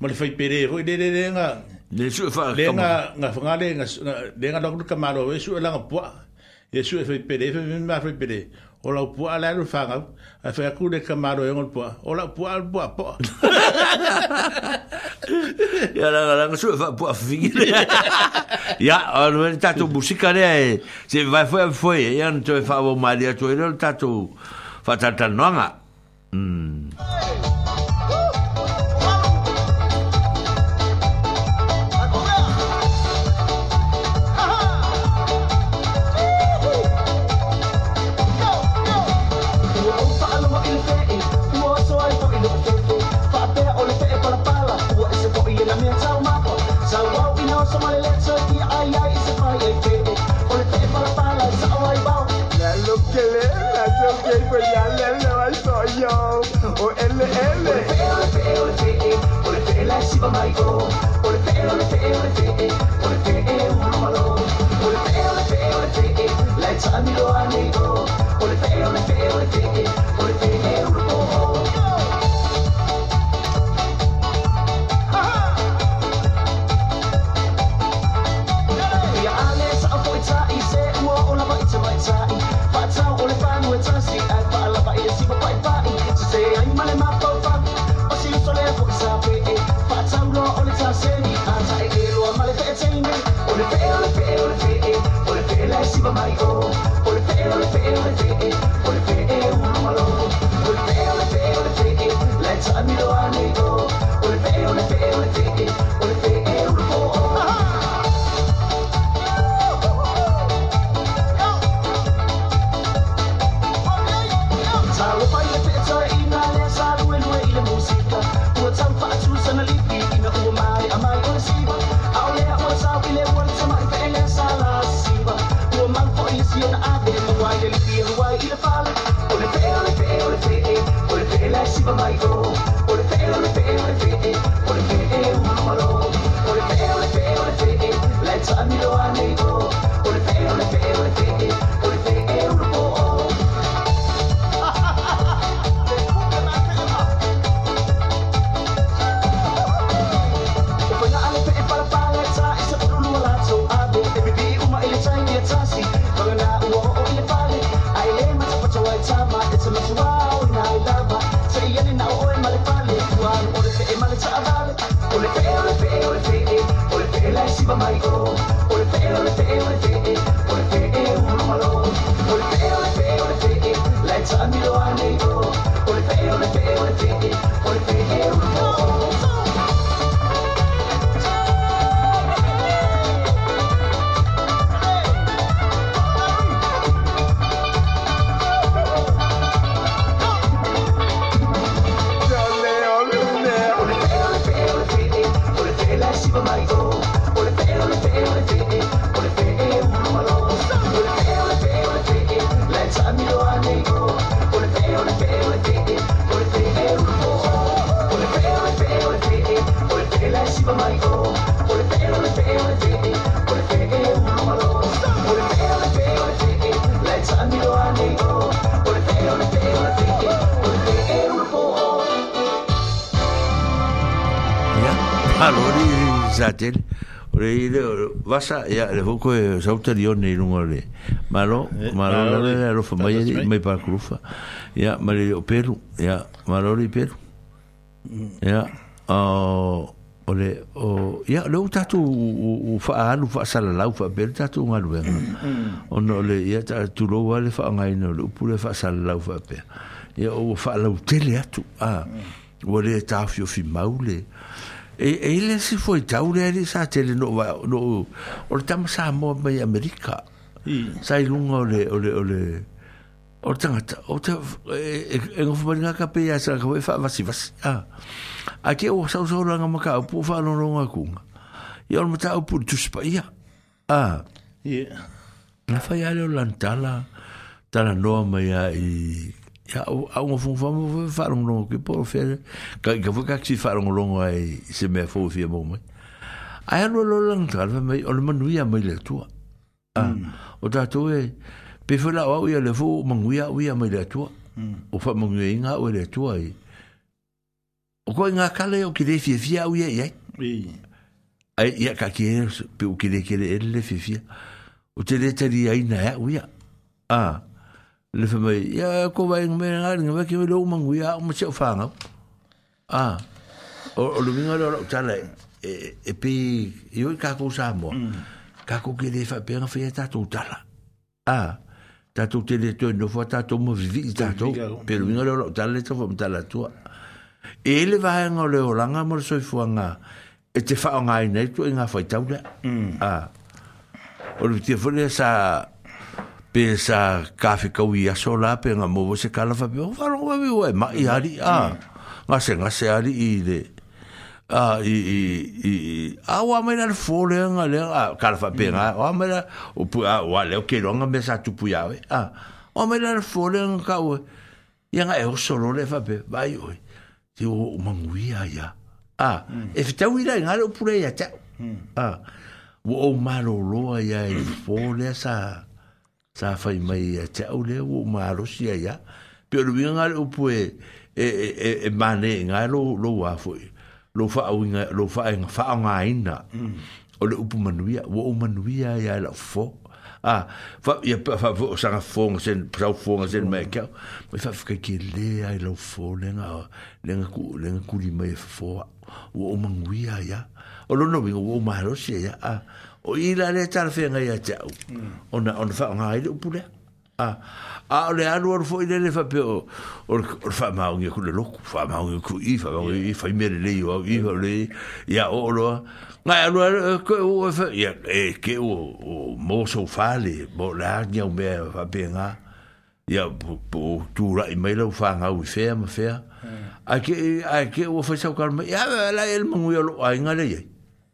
Speaker 7: ma le fai pere ho de de nga le su fa e le nga nga fa nga le nga le nga doku ka maro e su e la nga po e su e fai pere fa mi ma fai pere o la po ala ru fa nga a fa ku de ka maro e ngol po o la po al po po ya la la nga su fa po fa vi ya o le tato musika le se va fo fo e ya no te fa vo maria to e le tato fa tata noanga mm. 芝街道
Speaker 8: tele o le ile vasa ya le foco e sauta di onne in un ore eh, malo malo le eh, lo fa mai mai pa crufa ya mari o peru ya malo ri peru ya mm. o o le o ya lo ta tu u fa alu fa sala lau fa ber ta tu ngalu ben o no le ya ta tu lo wa le fa ngai no lu pu le fa sala lau fa ya o fa lau tele atu a mm. o le ta fio fi maule le e e ile si foi taure ali sa tele no va no or tam sa mo be america i sai lungo le ole ole or tanga o te e, e, e ngofu mari nga ka pia sa ka fa vasi vasi a a ke o sa so langa maka o pu fa no ro nga ku i or mata o pu tu spa ia a ye na fa ya le lantala tala no ma ya i ya au au fun fun fun fa longo long ke por fer ka ka fu ka ki fa long long ai se me fo fi mo mai ai lo lo lang tal ve mai ol manu ya mai le tu a ah, mm. o ta tu e pe fo la au ya le fo mangu ya u ya mai le tu mm. o fa mangu ya nga e. o le tu ai o ko nga ka o que le fi fi au ya ya ai ya ka ki e, o que e le ki le le o te le te ai na ya u ya ah. le fa mai ya ko vai me ngar ngi ki lo mangu ya mo se fa nga ah o lo vinga lo tala e e pi yo ka ko sa mo ka ko ki le fa pe nga fa ya ta tu tala ah ta tu te le to no fa ta tu mo vi ta tu pe lo vinga lo tala le to fa tala tu e le va nga le olanga mo so fu nga e te fa nga nei tu nga fa tau da ah o lo te fa le sa pe sa kafe ka wi aso la pe nga mo se kala fa o fa ro wi wi ma i ari a ma se nga se ari i de a i i i a o me na fo le nga le a kala fa pe nga o mm. me na o pu a wa le o ke ro nga me sa tu pu ya we a o me na fo le nga ka we ya nga e o so ro le fa pe vai o ti o ma ngui a ya a mm. e fe ta wi la nga le o pu le ya ta mm. a o o ma ro ro ya i e fo le sa sa fai mai a eh, te au leo o maa rosi a ia. Ah. lu inga ngare upu e, e, e, e mane e ngai lo lo wafu e. Lo faa inga, lo fa inga, faa nga ina. Mm. O le upu manuia, wo o manuia ya la fo. A, fa, ya pa, fa, fa, sanga fo nga sen, prau fo nga sen mai mm. keo. Mai fa, fika ke lea i lau fo, lenga, lenga, ku, lenga kuri mai e fo. Wo o manuia ya ah. O lo no wo o maa rosi A, ah. o ila le tar fe ngai tau ona ona fa ngai le upule a a le alu or fo ile le fa pe o or fa ma ngi ku le loku fa ma ngi ku i fa ngi i fa mere le yo i fa le ya o lo ngai alu eh, ko o fa eh, ya e ke o mo so fa le mo la ngi o me fa pe nga ya po tu ra i mai lo fa nga u fe ma fe a ke a ke o fa sa ka ya la el mo yo lo ai nga le ye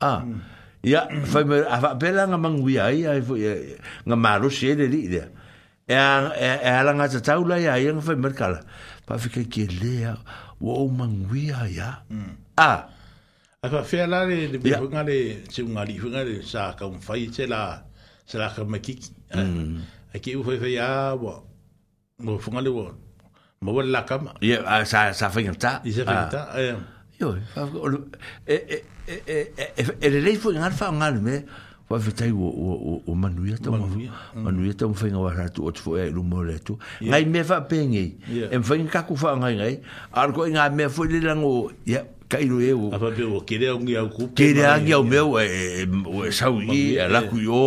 Speaker 8: ah ia fai me ava pela nga manguia ai ai fo nga maro se le li dia e e ala nga ta taula ia ia fai me kala pa fika ki le o manguia ia ah a fa fe la le de bunga le se unga li funga le sa ka un fai se la se la ka me ki a ki u fai fai ia bo mo funga le bo mo la kama ia sa sa fai ngata ia sa fai ngata Ele lei foi ngarfa ngal me wa vetai o o o manuia to manuia to fenga wa ratu o tfo e eh, lumoleto ngai me fa pengi em fenga ka ku fa ngai ngai ar ko ngai me foi lelango ya kairu e o apa pe o kere o ngia ku kere a ngia meu e o e sau i a ku yo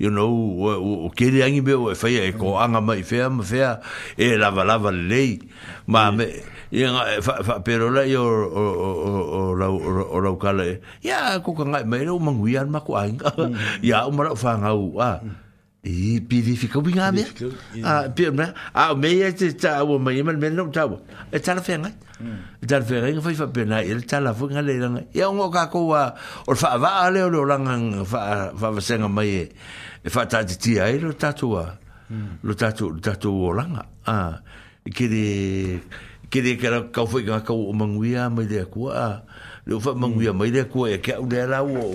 Speaker 8: you know o, o kere a ngia meu e fai e ko anga mai fea ma fea e lava lava lei ma me e nga fa, fa pero la yo o o o o la o la kala ya e, ku ka ngai mai ro mangu yan ma ku a ya e o mara fa nga u a e pidi fica bi nga me a pe me a me e o meio mal men no ta o e ta la fe Dar fere nga fai fa pena ele ta la vunga le nga. Ya ngo ka ko wa or fa va ale o langa fa fa va senga mai. E, e fa ta ti ti ai lo ta tua. Lo ta tu ta tu o langa. Ah. Ke de e ke de ka ka fo ga ka o mangwia mai de ko a. Lo fa mangwia mai de ko e ka u le la o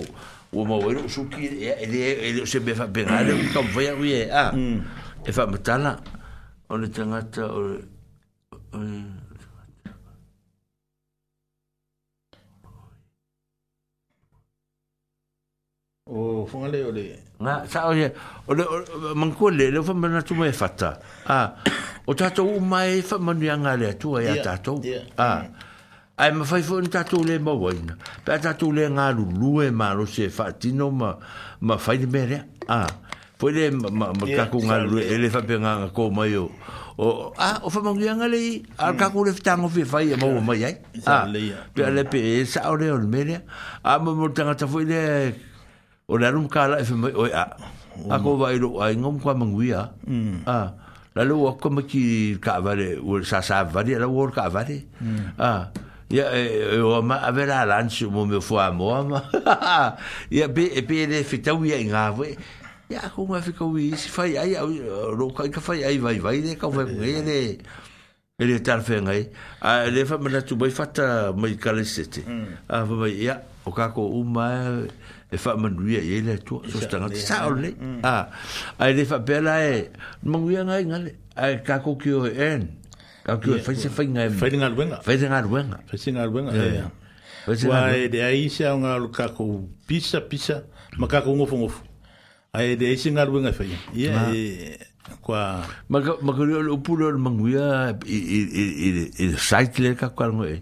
Speaker 8: o mo wero su ki e e, e se be fa bena le ka fo ya wi e a. Mm. E fa mtala. Ole tanga ta ole. o fonga le nga sa o ye ole manko le na tuma e fata a o tato u mai fa manu yanga ya tato a ai ma fai fo nta tu le mawaina pe tato le nga e ma se fa tino ma ma fai mere a foi le ma ma ka ku fa pe nga ko mai o o o fa mangu yanga le a ka ku fi fai e mawa mai ai a hmm. pe ale pe sa ore o mere a ma mo tanga ta le o le arum kāla e whamai oi a. A kō wai ro ai ngom kwa mangui a. Mm. A. La lo wa kama ki ka avare, o sa sa avare, la wa ka avare. Mm. Ia, e, e o ma ave la lanshu mo me fua mo ama. Ia, be e be le fitau ia i ngāwe. Ia, kō ngā fikau i si fai ai, ro ka ka fai ai vai vai, le ka fai mo e mm. le. E le tarfe ngai. A e le fai manatu mai fata mai kalesete. A fai mai, ia, o kako umai e fa man wi e le to so sta na sa o le mm. a ah, ai le fa bela e man wi nga nga le a ka ko ki o en ka ki o fa se fa nga fa nga wenga fa nga wenga fa nga wenga e fa wa e de ai se nga lu ka ko pisa pisa ma ka ko ngo fo ngo ai de ai se nga wenga fa ye e kwa ma ka ma ka lu pu man wi a i i i i site le ka ka ngo e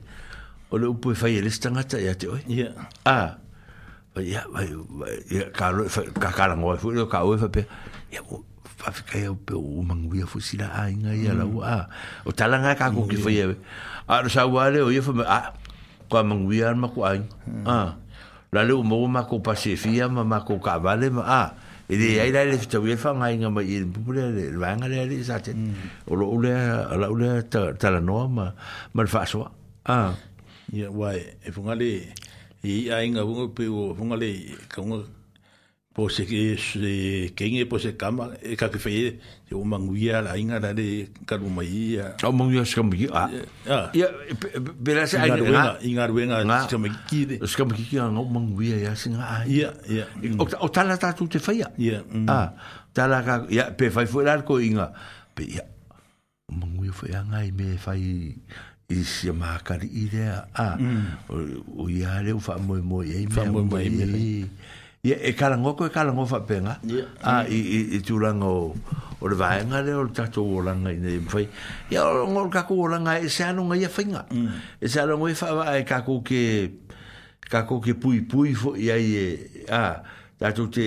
Speaker 8: o lu pu fa ye le sta nga ta ya te o ye a ya vai vai ya caro ka kala ngoi e fu ka o fa pe ya mo fa fika ya pe o mang wi fu sila a inga ya mm. la wa o tala nga ka ku ki fo ye a ro sa wa le o ye fo ma ko mang wi ar ma mm. ku ai a la le o mo ma ko pa se fi ya ma ma ko ka vale ma a e de ai la le fo wi fa nga inga ma i bu bu le le va nga le le sa te mm. o lo le la le ta ta la no ma ma fa so a ya vai
Speaker 9: e fo nga le i a inga hunga pe o hunga le ka hunga po se ke se kenge po se kama e ka ke fe e o manguia la inga la le ka lu mai ya
Speaker 8: o manguia se kama ki a ya be la se
Speaker 9: a inga inga ruenga se kama ki de se
Speaker 8: kama ki a no manguia ya se nga ya
Speaker 9: ya o o
Speaker 8: tala ta tu
Speaker 9: te fe ya ya a tala ka
Speaker 8: ya pe fai fu el arco inga pe ya manguia fe anga i me fai i si ma kari i rea a mm. o i areu fa mo mo e fa moe moe e Ia, e karango ko e ka karango fa penga. A, i, i, i turanga o, o le vaenga le o le tatou o langa i nei mwhai. Ia, o ngol kako o nga e se anunga ia whainga. Mm. E se anunga e whaa e kako ke, kako ke pui pui fo i e, a, tatou te,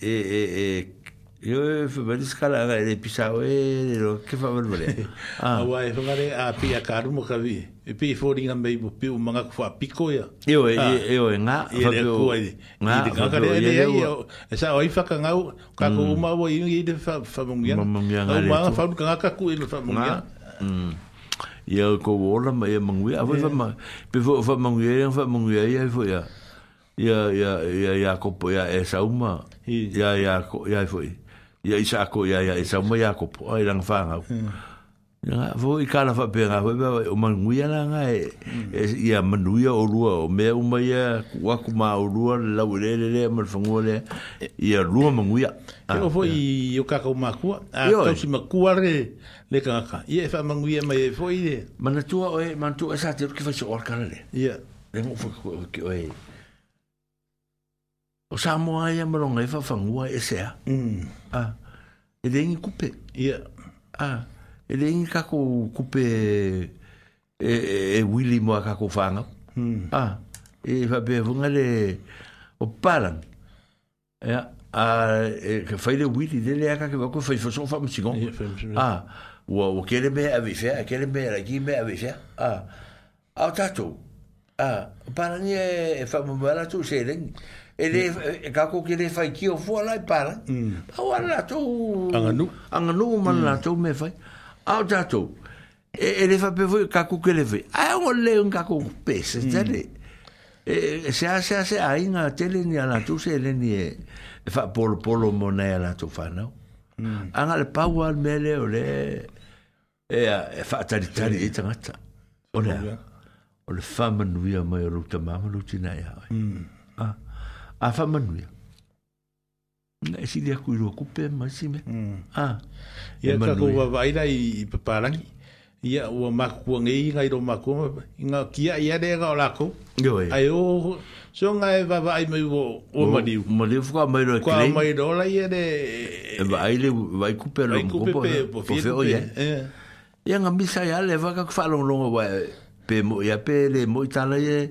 Speaker 8: e, e, e, Yo fue ver escala de pisao eh, de lo que fue ver vale. Ah,
Speaker 9: guay, fue vale a pia caro mo javi. E pi fori ngam bei bupi u manga kwa piko ya. Yo
Speaker 8: nga fa bio. Nga
Speaker 9: ya yo. Esa oi fa ka ngau ka mm. ko uma de fa fa mo ngian.
Speaker 8: Mo
Speaker 9: ngian. O ma fa ka ngaka ku i fa mo
Speaker 8: ngian. Mm. Ya ya ya fa ma. Pi fo ya ya ya ya. Ya ya esa uma. Ya ya ya foi ya isa ko ya ya isa mo ya ko po ai lang fanga ya hmm. vo i kala fa pena vo ba o man wi ala nga e ya hmm. e, manu ya o lua o me o mai wa ku ma o lua la o le le le mo fango le ya lua man wi ya
Speaker 9: ko fo i
Speaker 8: o
Speaker 9: ka ko ma ku a to si ma ku re
Speaker 8: le
Speaker 9: ka ka ya fa man wi mai fo i de
Speaker 8: man tu o e man tu sa te ki fa so or kala le
Speaker 9: ya
Speaker 8: le mo fo ko ko e o sa mo ai a maronga e fafangua e sea. Mm. Ah, e dengi kupe.
Speaker 9: Yeah.
Speaker 8: Ah, e dengi kako kupe e, e, e wili mo mm. a kako whanga. Mm. Ah, e fape vunga le o parang. Yeah. Ah, e ka whaile wili de le a kake wako fai fosong fama fam sigong. Yeah, fam sigong. Ah, ua ua kere mea a wifea, a kere mea a ki mea a wifea. Ah, au tatou. Ah, parang e, e fama mwala tu se rengi. Ah, Ele le e ka ko ke le fai ki o fo la para pa mm. wa la to anganu
Speaker 9: anganu
Speaker 8: ma mm. la to me fai a ta to e e le fa pe vo ka ko ke le fai mm. e, e, a o le un ka ko pe se te e se a se a se a ina te ni ala tu se le ni e, fa polo polo monea la to
Speaker 9: fa no anga le
Speaker 8: pa wa me le o le e a fa ta ri ta ri ta ta o le o le fa manuia mai o lo ta mama lo tina ia a fa e hmm. ah, e manuia na si dia ku ro ku ma si me a ya ta
Speaker 9: ko va ira i paparang ya o ma ku nge i ga i ro ma ku nga ki ya ga la ku yo e ayo so nga e va va i me o ma di ma
Speaker 8: di fu ka ma ro
Speaker 9: ka la ye de
Speaker 8: e va i le i ku pe
Speaker 9: lo ku pe
Speaker 8: po fe o ya nga mi sa ya le va ka fa lo lo wa pe mo ya pe le mo ta ye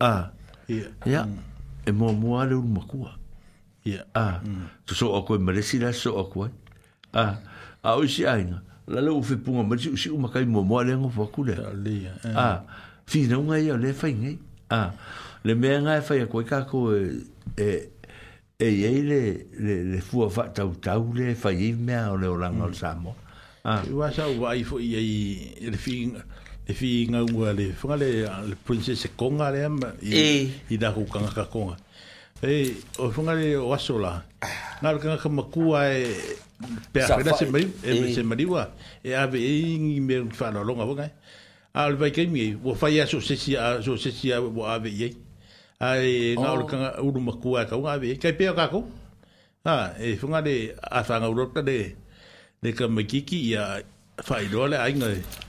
Speaker 8: Ah. Ya. Mm. E mo mo ale un maku. Ya. Ah. Mm. Tu so ako me resi la so ako. Ah. A usi aina. La le fe punga me usi u makai mo mo ale ngo faku Ah. Eh. Fi na unga ya le fe ngai. Ah. Le me nga e fai ko ka ko e e e ye le le le fu fa tau tau le fai me ale o lango mm. sa mo. Ah.
Speaker 9: Wa sa wa i fo i e le fi e fi nga ngua le fanga le le punse se konga le ma i e. i da ku kanga ka konga e o fanga le o asola nga le kanga ma ku ai pe a pena se mai e me se mari e. wa e ave e ngi me fa na longa wa ngai a le vai kemi wo fa ya so se si a so se si a wo ave ye ai e nga le oh. kanga u lu ma ku ai ka nga ave kai pe ka ko ha e fanga le a fanga u lo ta de de ka ma kiki
Speaker 8: ya
Speaker 9: fa i do le ai ngai e.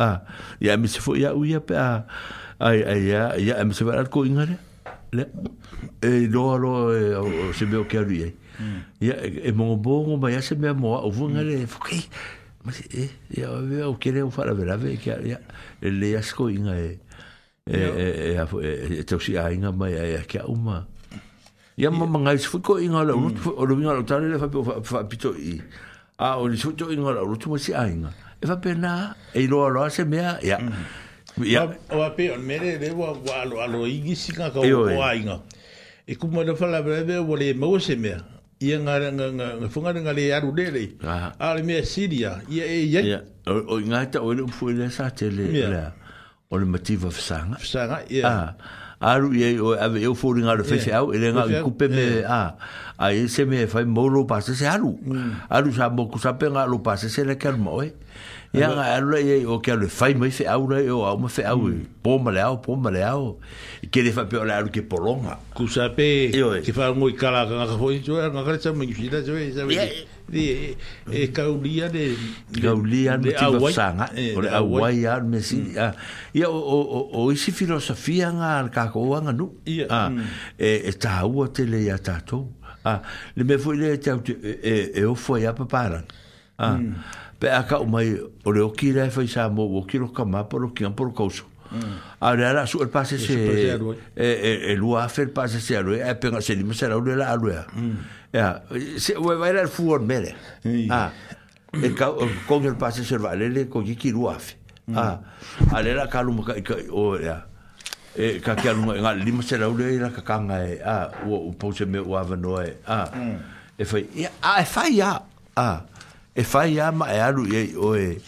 Speaker 9: ah ya mi se fo ya u ya pa ah, ai ai ya ya mi se va al coinga le le e lo lo e, se be o ke ri mm. ya e mo bo mo ba ya se me mo o vo ngale mm. fo ke ma se e ya ve o ke le o fa la vera ve ke ya le ya sco inga e e e e, e e e to si ainga ma ya ya ke uma ya ma ma ngai se fo ko inga lo mm. lo vinga lo tare le fa pito i a o le sco inga lo lo tu mo si ainga e va pena e lo lo se mea ya ya o va pe on
Speaker 8: mere de wa wa lo lo igi si ka ko wa e como mo le fala breve wo le mo se mea ia nga nga nga nga funga nga le aru de le a le mea siria ia e ya
Speaker 9: o
Speaker 8: nga
Speaker 9: ta o no fu le sa te le o le motivo of sanga sanga ia ah. aru ye o ave eu fu out le fish out ele nga kupe me a a ese me fai molo pase se aru mm. aru sa mo ku sa nga lo pase se le kermo eh ya nga ye o ke le fai mai fe au le o au ma fe au e. mm. po ma le au po ma le au ke le fa pe o le alu ke polonga
Speaker 8: ku sa pe
Speaker 9: e. ke
Speaker 8: fa ngoi kala ka foi jo nga ka cha mi fi da jo e sa di e, e. ka u lia de
Speaker 9: ka u lia de ti va sanga o le au wai ar me si ya mm. o o o i si filosofia
Speaker 8: nga al ka ko nga nu ya mm. e ta u
Speaker 9: te le ya ta Ah, le me foi le tau e e o foi a paparan. Ah. Mm. Pe aka o mai o le oki le fai sa mo o ki lo kama por o ki an por o A le ala su el pase se e e a fer pase se alo e pe se lima se o la alo ya. Mm. Ya se o vai al fuor mere Ah. e ka con el pase se vale le ko ki lua fe. Mm. Ah. le la kalu ka o ya. E ka ki alu nga lima se alo le la ka kanga e ah o pose me o avanoe.
Speaker 8: Ah. E fai
Speaker 9: a e fai ya. Ah. e fai ya ma e alu ye o e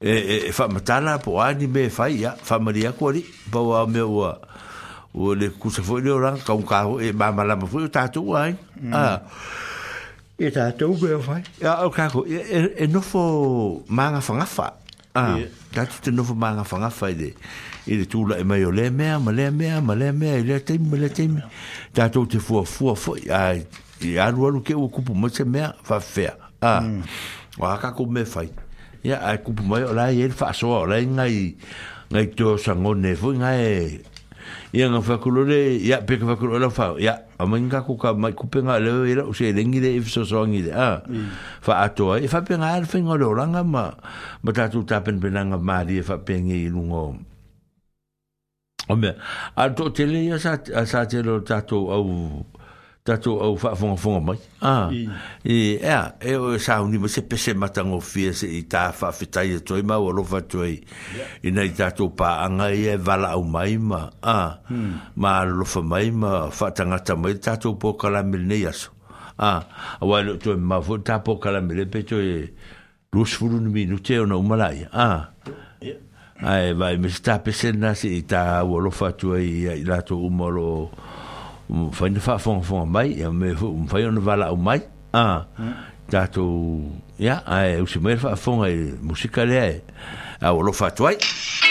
Speaker 9: e e, e fa matala po ani me fai ya fa maria ko ri ba wa me wa o le ku se foi le ran ka un kaho e ma la ma foi ta tu ai mm. a e
Speaker 8: ta tu be fai
Speaker 9: ya o kaho e, e, e, nofo e manga fa nga fa a ta te no fo manga fangafa nga fa de e le tula e mai o le mea ma le mea ma le mea le te me le te me ta tu te fo fo fo ai e alu ke o kupu mo se mea fa fea a mm o haka ku me fai ya ai ku pu mai o lai e fa so o lai ngai ngai to sango ne fu ngai ya no fa kulore ya pe ka fa kulore la fa ya a mai ka mai ku pe nga le ira e u se lengi de e if so so ngi de a fa mm. ato e fa pe nga al fe ngolo la nga ma ma ta tu ta pen pen nga ma di fa pe ngi lu ngo o me a tele ia sa sa tele ta to au tato au fa fonga fonga mai ah e e e o e sa uni mo se pese matango fie se i ta fa fitai e toi ma o lo fa toi i nei tato pa anga i e vala au mai ma ah ma lo fa mai ma fa tanga ta mai tato po kala milne yaso ah a wale toi ma fo ta po kala milne pe toi lus e furu ni minu te o na umalai ah ai vai mesta pese nasi i ta o lo fa toi i lato umalo fai me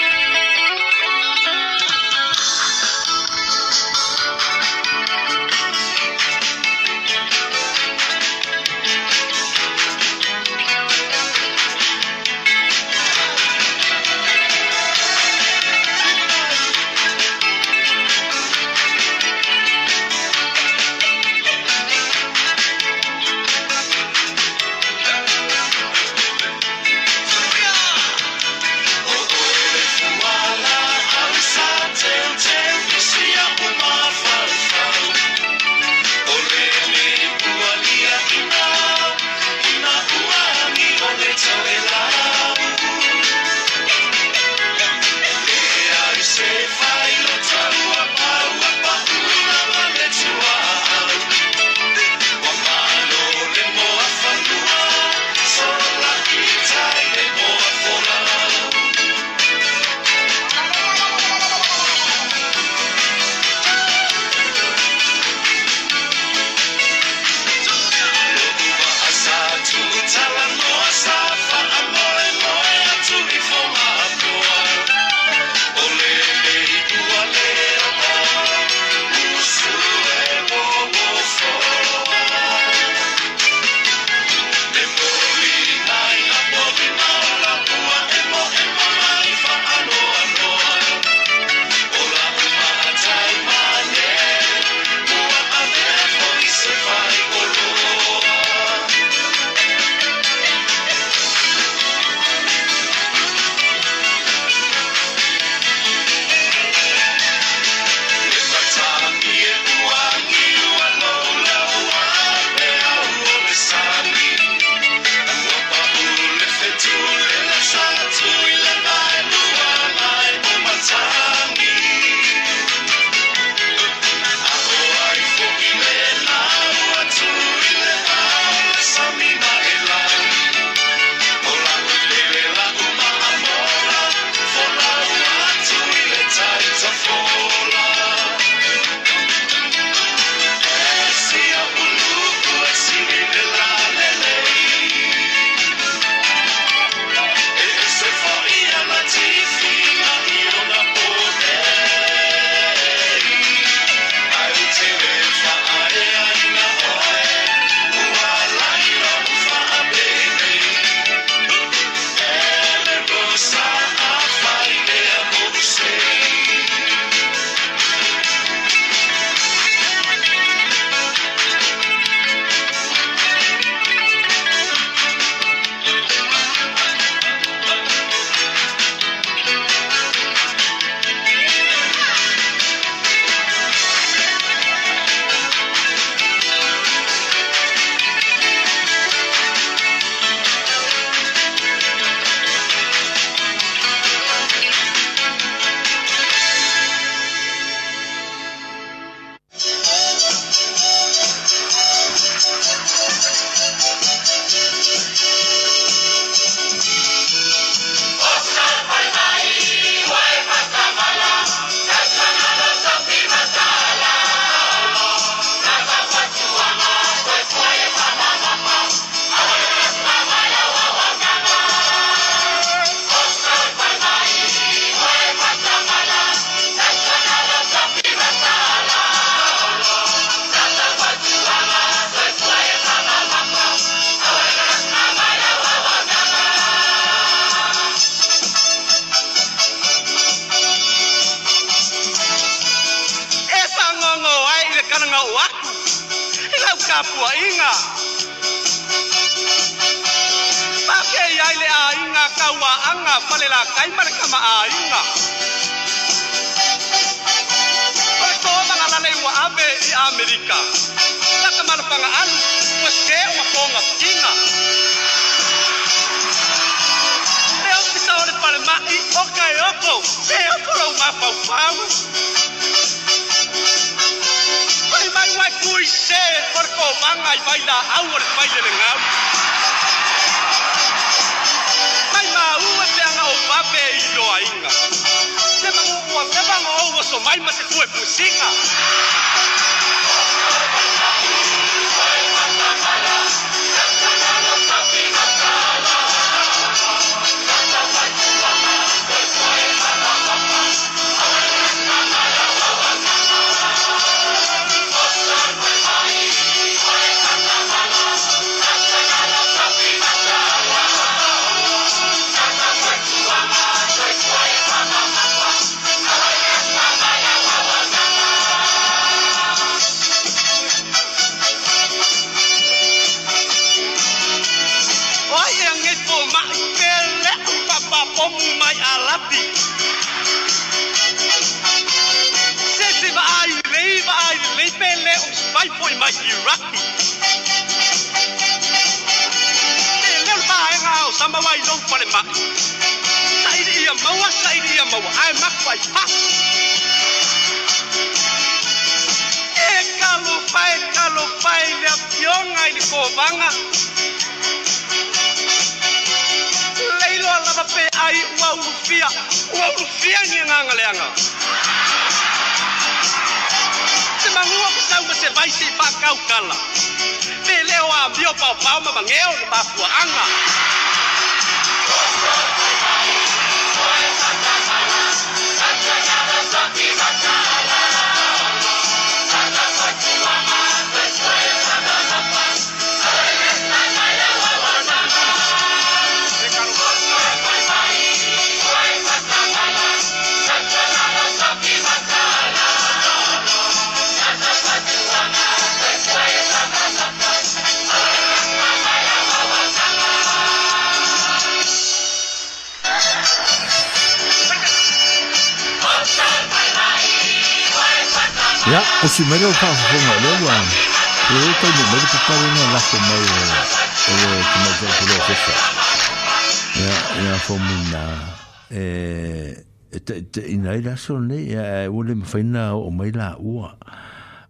Speaker 9: whaina o mai la ua.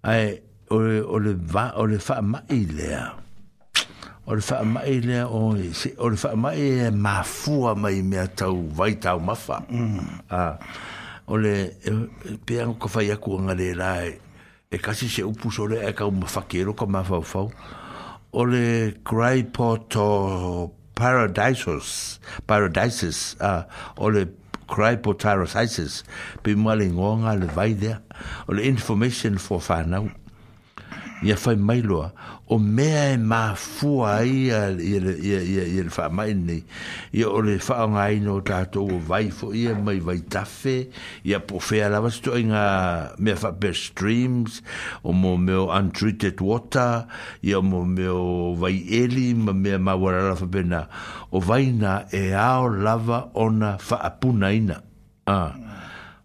Speaker 9: Ai, o le, o le, va, o le wha mai lea. O le wha mai lea o, e se, o le wha mai e mafua mai mea tau vai tau mafa. Mm. Ah, o le, e, e, pe ango ka whai aku anga le rai, e, e kasi se upu sore e ka umafakero e ka mafaufau. O le Graipoto Paradisus, Paradisus, ah, o le cry po tyrosisis pe mwale ngonga le vai there or information for fa ia fai mai o mea e mafua ai i le wha mai nei ia o le wha anga aina o tātou o vai fo ia mai vai tafe ia po fea la sito ai ngā mea wha per streams o mo meo untreated water ia mo meo vai eli ma mea ma wara lava pena o vai na e ao lava ona wha apuna ina ah.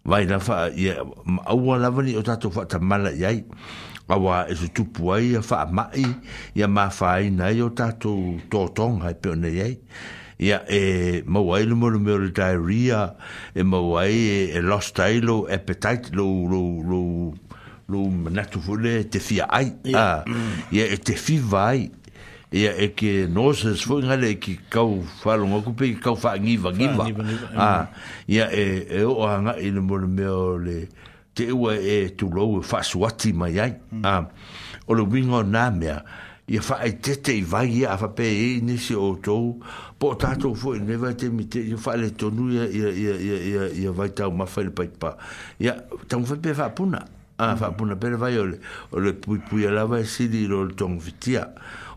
Speaker 9: vai na wha ia aua lava ni o tātou wha tamala iai ia ma wa e se tupu ai a wha mai ia ma whai nei o tātou tōtong hai peo nei ei. Ia e ma wai le mora meo le diarrhea e ma wai e, e lost ai lo appetite lo lo lo lo manatu fule e te fia ah, mm. e ai. Ia e te fi vai ia e ke nosas fo ngale ki kau falo ngo kupe ki kau fa ngiva ngiva. Ia e o anga ilo mora meo le diarrhea te ua e tu lou e whasuati mai ai. Mm. Um, o le wingo nā mea, i a whae te te i vai a whape e nisi o tou, po o tātou fo e newa te mi te, i a whae le tonu i a vai tau mawhai le paipa. I a tamu whape e whapuna, a ah, hmm. whapuna pere vai o le pui pui a lawa e siri i ro le tongu fitia. Mm.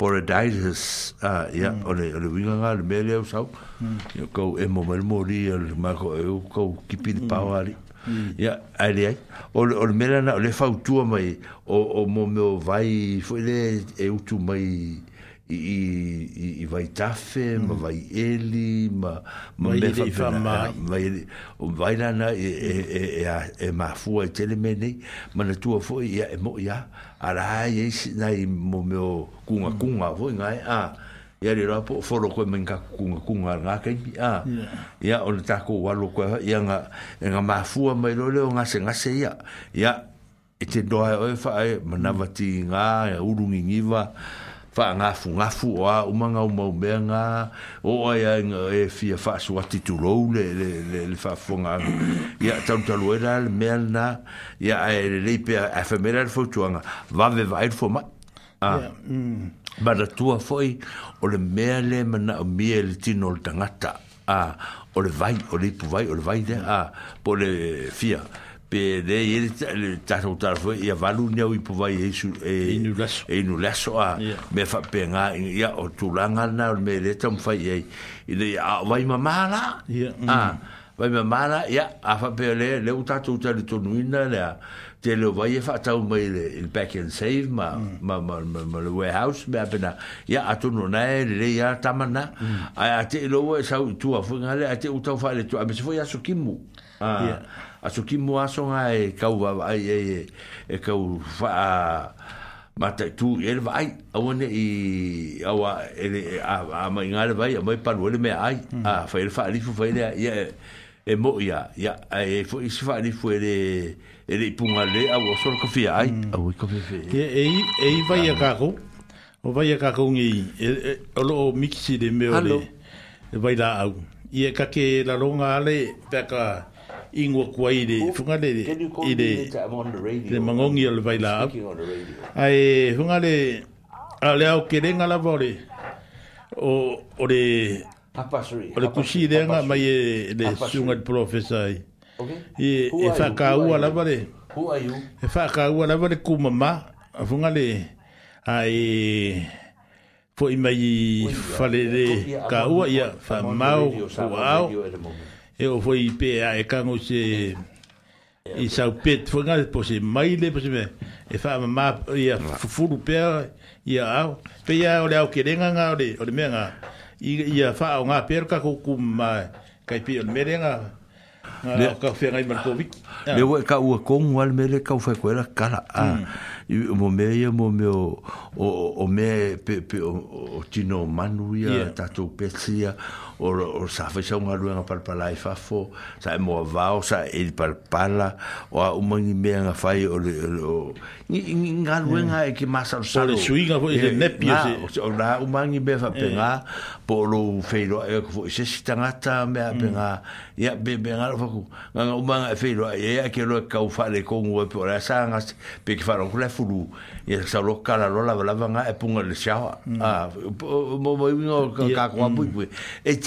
Speaker 9: Paradises, ah, ia, mm. ole, ole, winga ngā, le mele au sau, mm. ia, kou, e mo mele mori, ole, mako, e o, kou, kipi de pao ali, ia, ai le ai, ole, ole, mele ana, ole, fau tua mai, o, o, mo meo vai, fo, ele, e utu mai, i, i, i, i vai tafe, mm. ma vai eli, ma, ma, ma,
Speaker 8: ma, ma,
Speaker 9: ma, o vai na e, e, e, e, e, e, e, e, e, e, e, e, e, e, e, e, ara ai si mo me o kunga kunga mm. vo a ah. ya ah, le rapo foro ko men ka kunga kunga nga ko walo ko nga nga ma fu ma nga se nga se ya ite e do e ai ai manavati ya urungi ngiva fa nga fu nga fu a o manga o mau benga o ai nga e fia fa so ati le le le fa fu nga ya tam tu era le melna ya e le pe a fa mera fu tu nga va ve va il ma a mm. ba da tu foi o le mele mena o miel ti no tangata a o le vai o le pu vai o le vai de a po le fia pe de ir ta ta ta fo ia valu ne o ipo vai isu e, e,
Speaker 8: e inu laso e
Speaker 9: inu laso a me fa penga ya ia o tu na o me le tam fa ye ina ia vai mama mala ya a vai ma mala ya a fa pe le uta tu ta le tonu ina le te le vai fa ta o mai le il back and save ma mm. ma ma ma le warehouse me apena ya a tonu na e le ya tamana mm. a te lo vai e sa tu a fo nga le a te uta fa le tu a me se fo ia so kimu Ah, aso ki mua aso nga e kau wawai e, e, e kau faa mata tu e vai a one i awa e, e a ma mai ngal vai mai pa le me ai a fa el fa li fu fa ile ya e mo ya ya e fo is fa li fu ele ele punga le a wo ko fi ai a wo ko fe e e
Speaker 8: e vai a kako o vai a kako ngi e, e, o lo mixi de me ole e vai la au ie ka ke la longa ale pe ka ingwa kwa ile funga le ile le mangongi al vaila ai funga le ale au kerenga la vore o o le
Speaker 9: papasuri o le
Speaker 8: kushi de nga mai e, le sunga de professor ai e e fa ka u
Speaker 9: ala vore who are you e fa ka u ala vore
Speaker 8: ku mama
Speaker 9: funga le ai fo i
Speaker 8: mai fa le ka u ia fa mau ku au Eu o foi pe a e kango se i sau pet foi ngai po se mai le e fa ma ma i a fufuru pe a au pe ia o le au nga o le o le menga i e a fa nga perca ka ko kai pe merenga le ka fe ngai mar ko wiki
Speaker 9: le o ka u ko ngo al mele ka u fa ko la kala a mm. i mo me ia mo me o o me pe pe o tino manu ia tatou pe ora o sa fa sa unha luenga par pala e fa fo sa mo va o sa e, e par pala o a o mangi me nga fa o le o nga luenga e ki masa o sa le
Speaker 8: suiga e o le nepio se o
Speaker 9: la o mangi me fa penga eh. po lo feiro e, e ko fo se sitanga ta me a penga ya be be nga fa ku nga o mangi feiro e ya ke lo ka o fa le ko ngue po la sa nga pe ki fa ro le fulu e sa lo kala lo la la nga e punga le sha a mo mo ka ka ko mm. pu pu e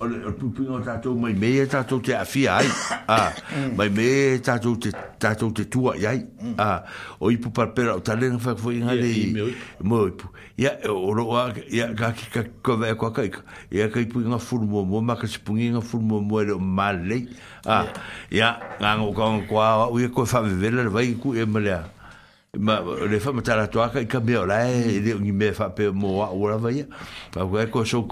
Speaker 9: ole o pupinga o tātou mai me e tātou te awhia ai. Ah, mm. mai me e tātou te, tātou te tua i ai. Mm. Ah, o ipu parpera o talena whaka fwoi ngā rei. Ia, i me oipu. Ia, o roa, ia, kā ki kā kā vea kua kaika. Ia, kā ipu inga furu mua mua, maka si pungi inga furu mua mua ere o mālei. Ah, ia, ngā ngā ngā ngā kua awa, ui e koe whawe vela, vai ku e malea. Ma, le fa matara toaka i ka mea o lai, i leo ngi mea whape mō a ura vai Pa kua e koe sou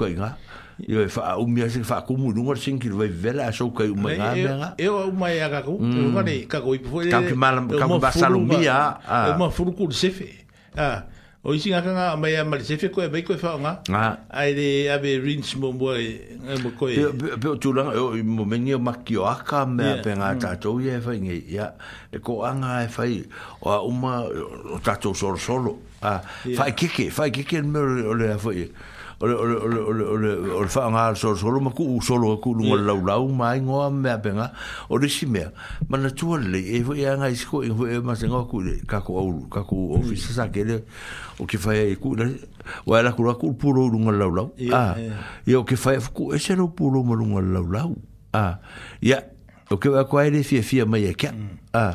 Speaker 9: Yo e fa o mi ase fa ko mu nungor sing ki vai ver so show que eu nga. E o mai aga ko, mm. e o mari ka ko i po. Ka ki mal ka mo ba salu mi a. O mo furu ku se fe. Ah. O isi nga kanga mai a mari se fe ko e bai ko fa nga. Ai de ave rinch mo boy e mo ko e. Pe tu lang o mo meni o makki aka me a pe nga mm. ta to ye fa nge ya. E ko anga e fa o uma ta to sor solo. Ah. Fa ki ki, fa ki ki mo le fa ole ole ole ole ole ole fa nga so so lo ku so lo ku lu la la ma mai ngo me apenga ole si me ma na tu le e vo ya nga isko e vo e ma se ngo ku ka ko au ka ku mm. ofisa sa ke le o ke fa e ku wa la ku ku pu lo lu la la a ah, o ke fa ku e se lo pu lo lu la la a ah, ya o ke va ko a le fi fi mai e ka mm. a ah,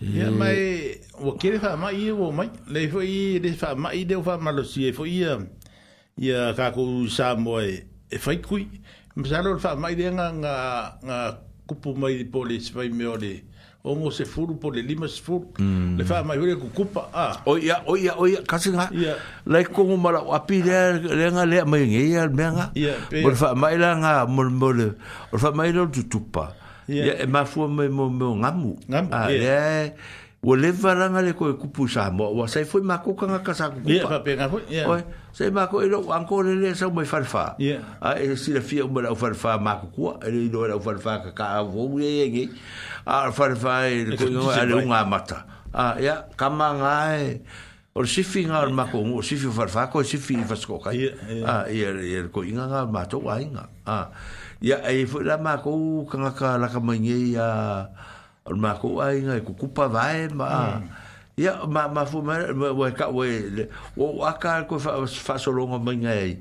Speaker 9: Ia mai, wa kere wha mai ia wo mai, le fo i re wha mai deo wha malosi, e fo ia, ia kako sa moe e, e whai kui, ma sa lor wha mai rea ngā, ngā kupu mai di pole se whai me ore, ongo se furu pole lima se furu, mm. le wha mai hore ku kupa, a. O ia, o ia, o ia, kasi ngā, lai kongu mara wapi rea, rea ngā lea mai ngei ar mea ngā, mo le wha mai rea ngā, mo mo le, mo le wha mai rea tutupa, ya e mafu me mo mo ngamu ngamu ah ya wo le varanga le ko kupu sa mo wa sai foi ma ko kanga kasa ku ya pa pe ngafu ya oi sai ma ko ilo anko le le sa mo farfa ya ah e si le fia mo la farfa ma ko e le do la farfa ka ka wo ye ye ngi ah farfa e le ko ngo ale unga mata ah ya kama ngai Or si fi ngā ar e, mako ngō, si fi ko si fi i fasko kai. Ah, ia, ia. Ia, ia, ia, ia, ia, ia, ia, ia, ia, ia, ya e fo la ma ko ka ka la ka ma ngi ya ma ku ai nga ko ku pa vai ma ya mm. ma ma fo ma wa ka we wa ka ko fa fa so longo ma e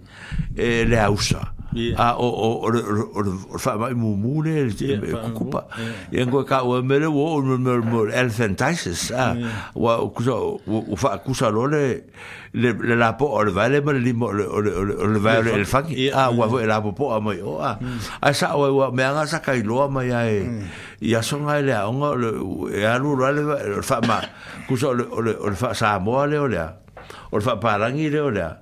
Speaker 9: le ausa Yeah. Ah, o o o o o o fa mai mu mu le te kukupa. Yeah, Engo ka o mele wo o mo mo mo elephantitis. Ah, yeah. wa kusa o fa kusa lo le le, le la po o le vale mo le mo le o le vale le, le, le fangi. Yeah. Ah, wa vo e la po po a mai o. Ah, mm. ah sa o wa me anga sa kai lo mai ai. Mm. Ya songa le a ngo le ya e lu lo le fa ma kusa o le o le fa sa mo le o le. O le fa parangi le o le. Ah.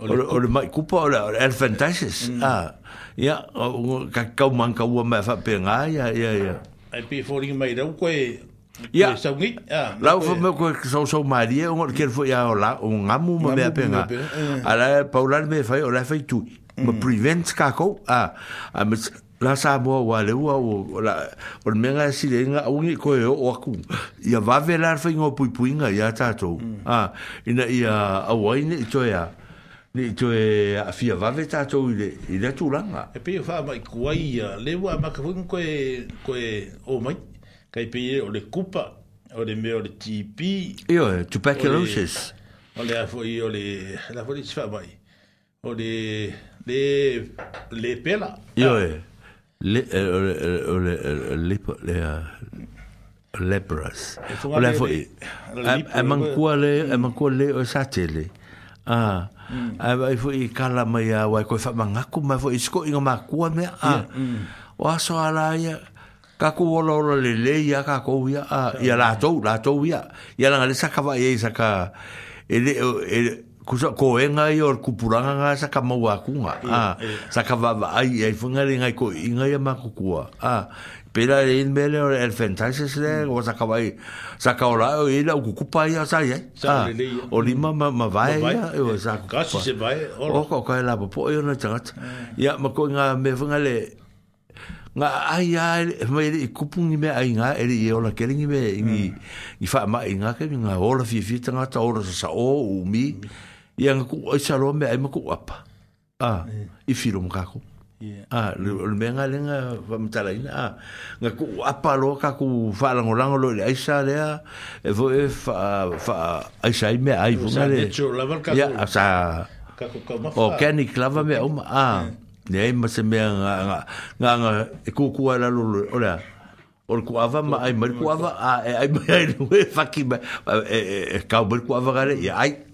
Speaker 9: Mm. Ah, o le mai kupa o le elefantaises. Ia, ka kau manka ua mai fape ngā, ia, ia, ia. Ai pia fōringa mai rau koe, Ya. La fo me ko so so Maria un orkel fo ya la un amu me me pena. Ala Paula me fai o la fai tu. Me prevent ka ko. A a me la sa bo wa le wa o la o me nga si le nga un ko o aku. Ya va velar fai ngo pui pui nga ya tato. Mm. Ah, a ina ya a wine to ya ni to e a fia va veta to ile ile tu langa e pe fa mai kuai le wa ma ka vun ko e ko e o mai ka pe e o le kupa o le me o le tp io e tu pa ke o le a fo i o le la fo li fa mai o le le le pela io e le eh, o le eh, o le e le le lepras o e le fo i e mankuale e mankuale o satele ah Ai vai foi kala mai a wai ko fa manga ku mai foi sko inga ma ku ah, me mm. a. Wa so ala ya ka ku wola wola le le ya ka ko ya la to la to ya ya la le saka ele e ele ku so ko enga yo ku saka ma wa ku nga a ai ko inga ya ma pera de in o el fantasis le mm. o sa ka vai sa ka o ila o kukupa ia sa ye eh? ah, o ni ma ma vai ia e o eh, sa ka kasi se vai o ko ka la po e o na tat ya mm. ma ko nga me vanga le nga ai ai me i kupung me ai nga e i ola keling me ni i fa ma nga ke nga ola fi fi tanga ta ola sa o u mi mm. ia nga ku o sa lo me ai ma ku apa ah i firum ka ko Ah, yeah. le menga lenga va mtala ina. Ah, nga ku apalo ka ku fala ngolango lo aisa le a. E vo e fa fa aisa me ai vo ngale. Ya, sa. O kenik lava me um ah. Ne ai mas me nga nga nga nga e ku ku ala lo ola. Ol ku kuava ma ai mar ku ava a e fa ki ba e, e, e, e ka ku ava gare ya ai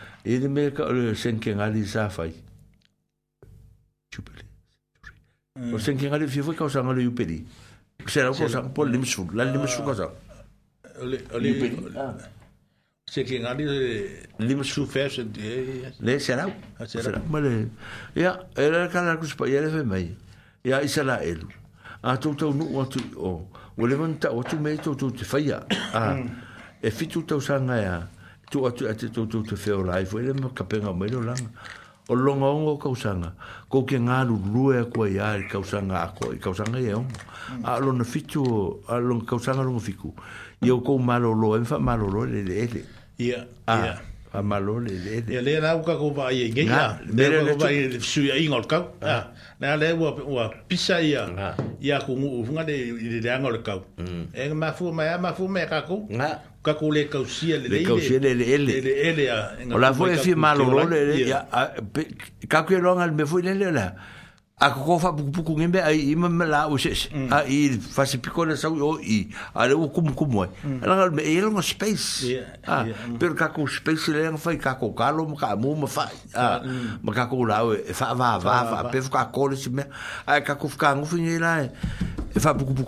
Speaker 9: e le mea ka ole senkengali sa fai. Jubilee. O senkengali fi fai kausa ngale yupeli. Kse rau kausa ngale pol limsu, la limsu kausa. Yupeli. Ah. Senkengali limsu fai senti. Eh, le, se rau. Ah, se rau. Male. Ya, e la kala kuspa, ya le fai mai. Ya, isa la elu. A tau tau nuk watu, o. O le manta watu mei tau tau te fai ya. Ah. Mm. E fitu tau sa ngaya. Ya tu atu atu tu tu tu feel life fo ele ka penga mai lo lang o longa o ka usanga ko ke nga lu lu e ko ia ka usanga a ko ka usanga e on a lo na fitu a lo ka lo fiku io ko malo lo en fa malo lo le le ele ia a malo e le le ele ele na ka ko ba ye ge ya ne ko ba ye su ya ingol ka ah. ah. na le wa wa pisa ya ia ko ngu funga de de angol ka mm. e ma fu ma ma fu me ka ko ka ko le kausia le le kausia le le ele le ele a o la foi fi malo lo le ka ko lo me foi le le la a ko fa bu bu ku ngembe ai ima me la o ses mm. a i fa se pico le sau o i a le kum kum mo la ngal me ele no space a per ka ko space le ngal fa ka ko kalo ka mo ma a ma ka o fa va va fa pe ka ko le si me a ka ko ka ngu fi ni la fa bu bu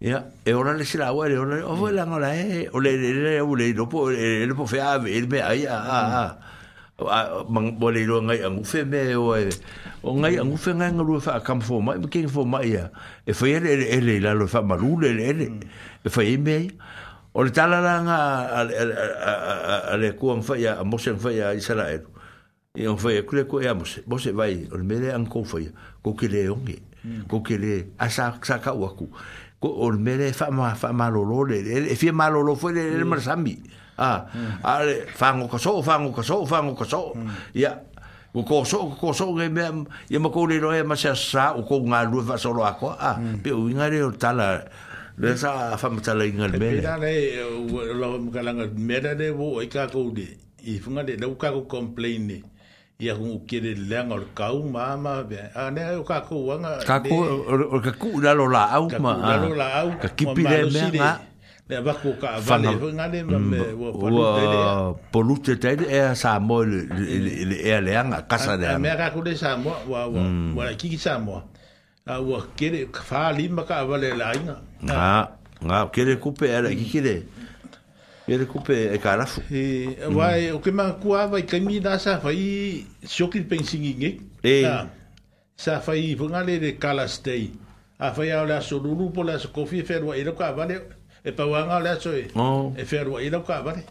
Speaker 9: ya e ora le sila wa le ora o vo e la ngola e, e o le le le o le lo po le lo e, po fe a ver me ai a a mm. man bo le lo ngai angu fe me o o ngai angu fe ngai ngalu fa kam fo ma ke fo ma ya e fo ye le le la lo fa ma lu le le mm. e fo ye me o le tala la nga a le ku an fa ya a mo se fa ya i sala e o fo ye ku le ku ya mo se mo se vai o le me le an ko fo ya ko ke le o mm. ko ke le a sa sa ka wa ku ko o me le fa ma fa ma lo lo le e fi ma lo lo fo le le mar sambi a a le mm. ah, mm. fa ngo mm. ko so fa ngo ko so fa ngo ko so ya ko ko so ko so nge me ya ma ko le lo e ma sa sa ah, o ko nga lu fa so lo a ko a pe o nga le o ta la le sa fa ma ta le e nga le me le le lo ka la nga me le de bo e ka ko de e fu nga de lo ka ko complain ne ia ku kere leanga o le kau māma bea. A nea o kākou wanga. Kākou, o kākou lalo la au ma. Kākou lalo la au. Ka kipi le mea ngā. Nea wako ka avale. Nga ne ma me wa mm, polute teide. Polute teide ea Samoa le ea leanga. Kasa leanga. A mea kākou le Samoa. Wa mm. wa wa kiki Samoa. A wa kere kwa lima ka avale la inga. Nga. Nga kere kupe ea la kikire. Nga e le kupe e karafu e wai mm. o ke ma kua wai ka mi da sa fai shoki pe singi nge e sa fai vunga le le kala stay a fai au la so lulu po la so kofi fer wai lo ka vale e pa wanga la so e oh. e fer wai lo ka vale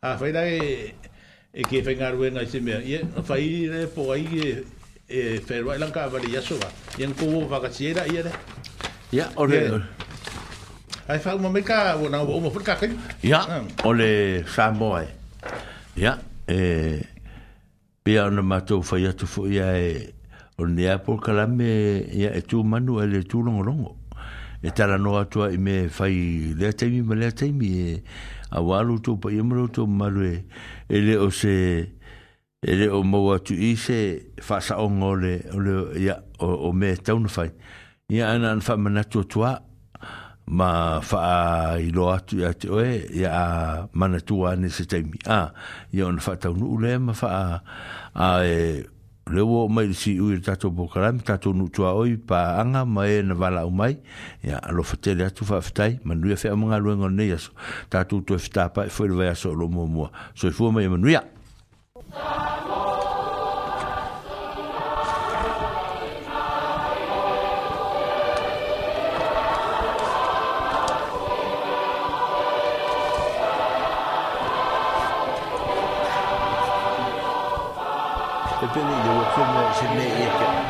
Speaker 9: a fai da e e ke fenga ru na se me e fai le po ai e e fer wai lan ka vale ya so va yen ko va ka ciera ya ya ore yeah. Ai fa uma meca, na uma por cá. Ya. Ah. Ole Samoa. Ya. Eh. Pia no mato foi tu foi e o nea por cala me ya e tu Manuel ele e tu longo longo. E tala no atu e me fai e le temi me le mi a walu tu pa yemro tu malue. ele o se ele o mo atu i se fa sa ongole ole ya o me tau no fai. Ya ana fa manatu tua ma fa i lo atu ya te oe ya a mana tua ane se teimi a ya on fa tau nu le ma fa a a e le wo mai si ui tato bokaram tato nu tua oi pa anga ma e na wala e o mai ya a lo fatele atu fa fitai ma nuia fea munga luenga ne ya so tato tu e fitapa e fwere vaya so lo mua mua so i fua mai e ma nuia Thank Et puis, il y a aucune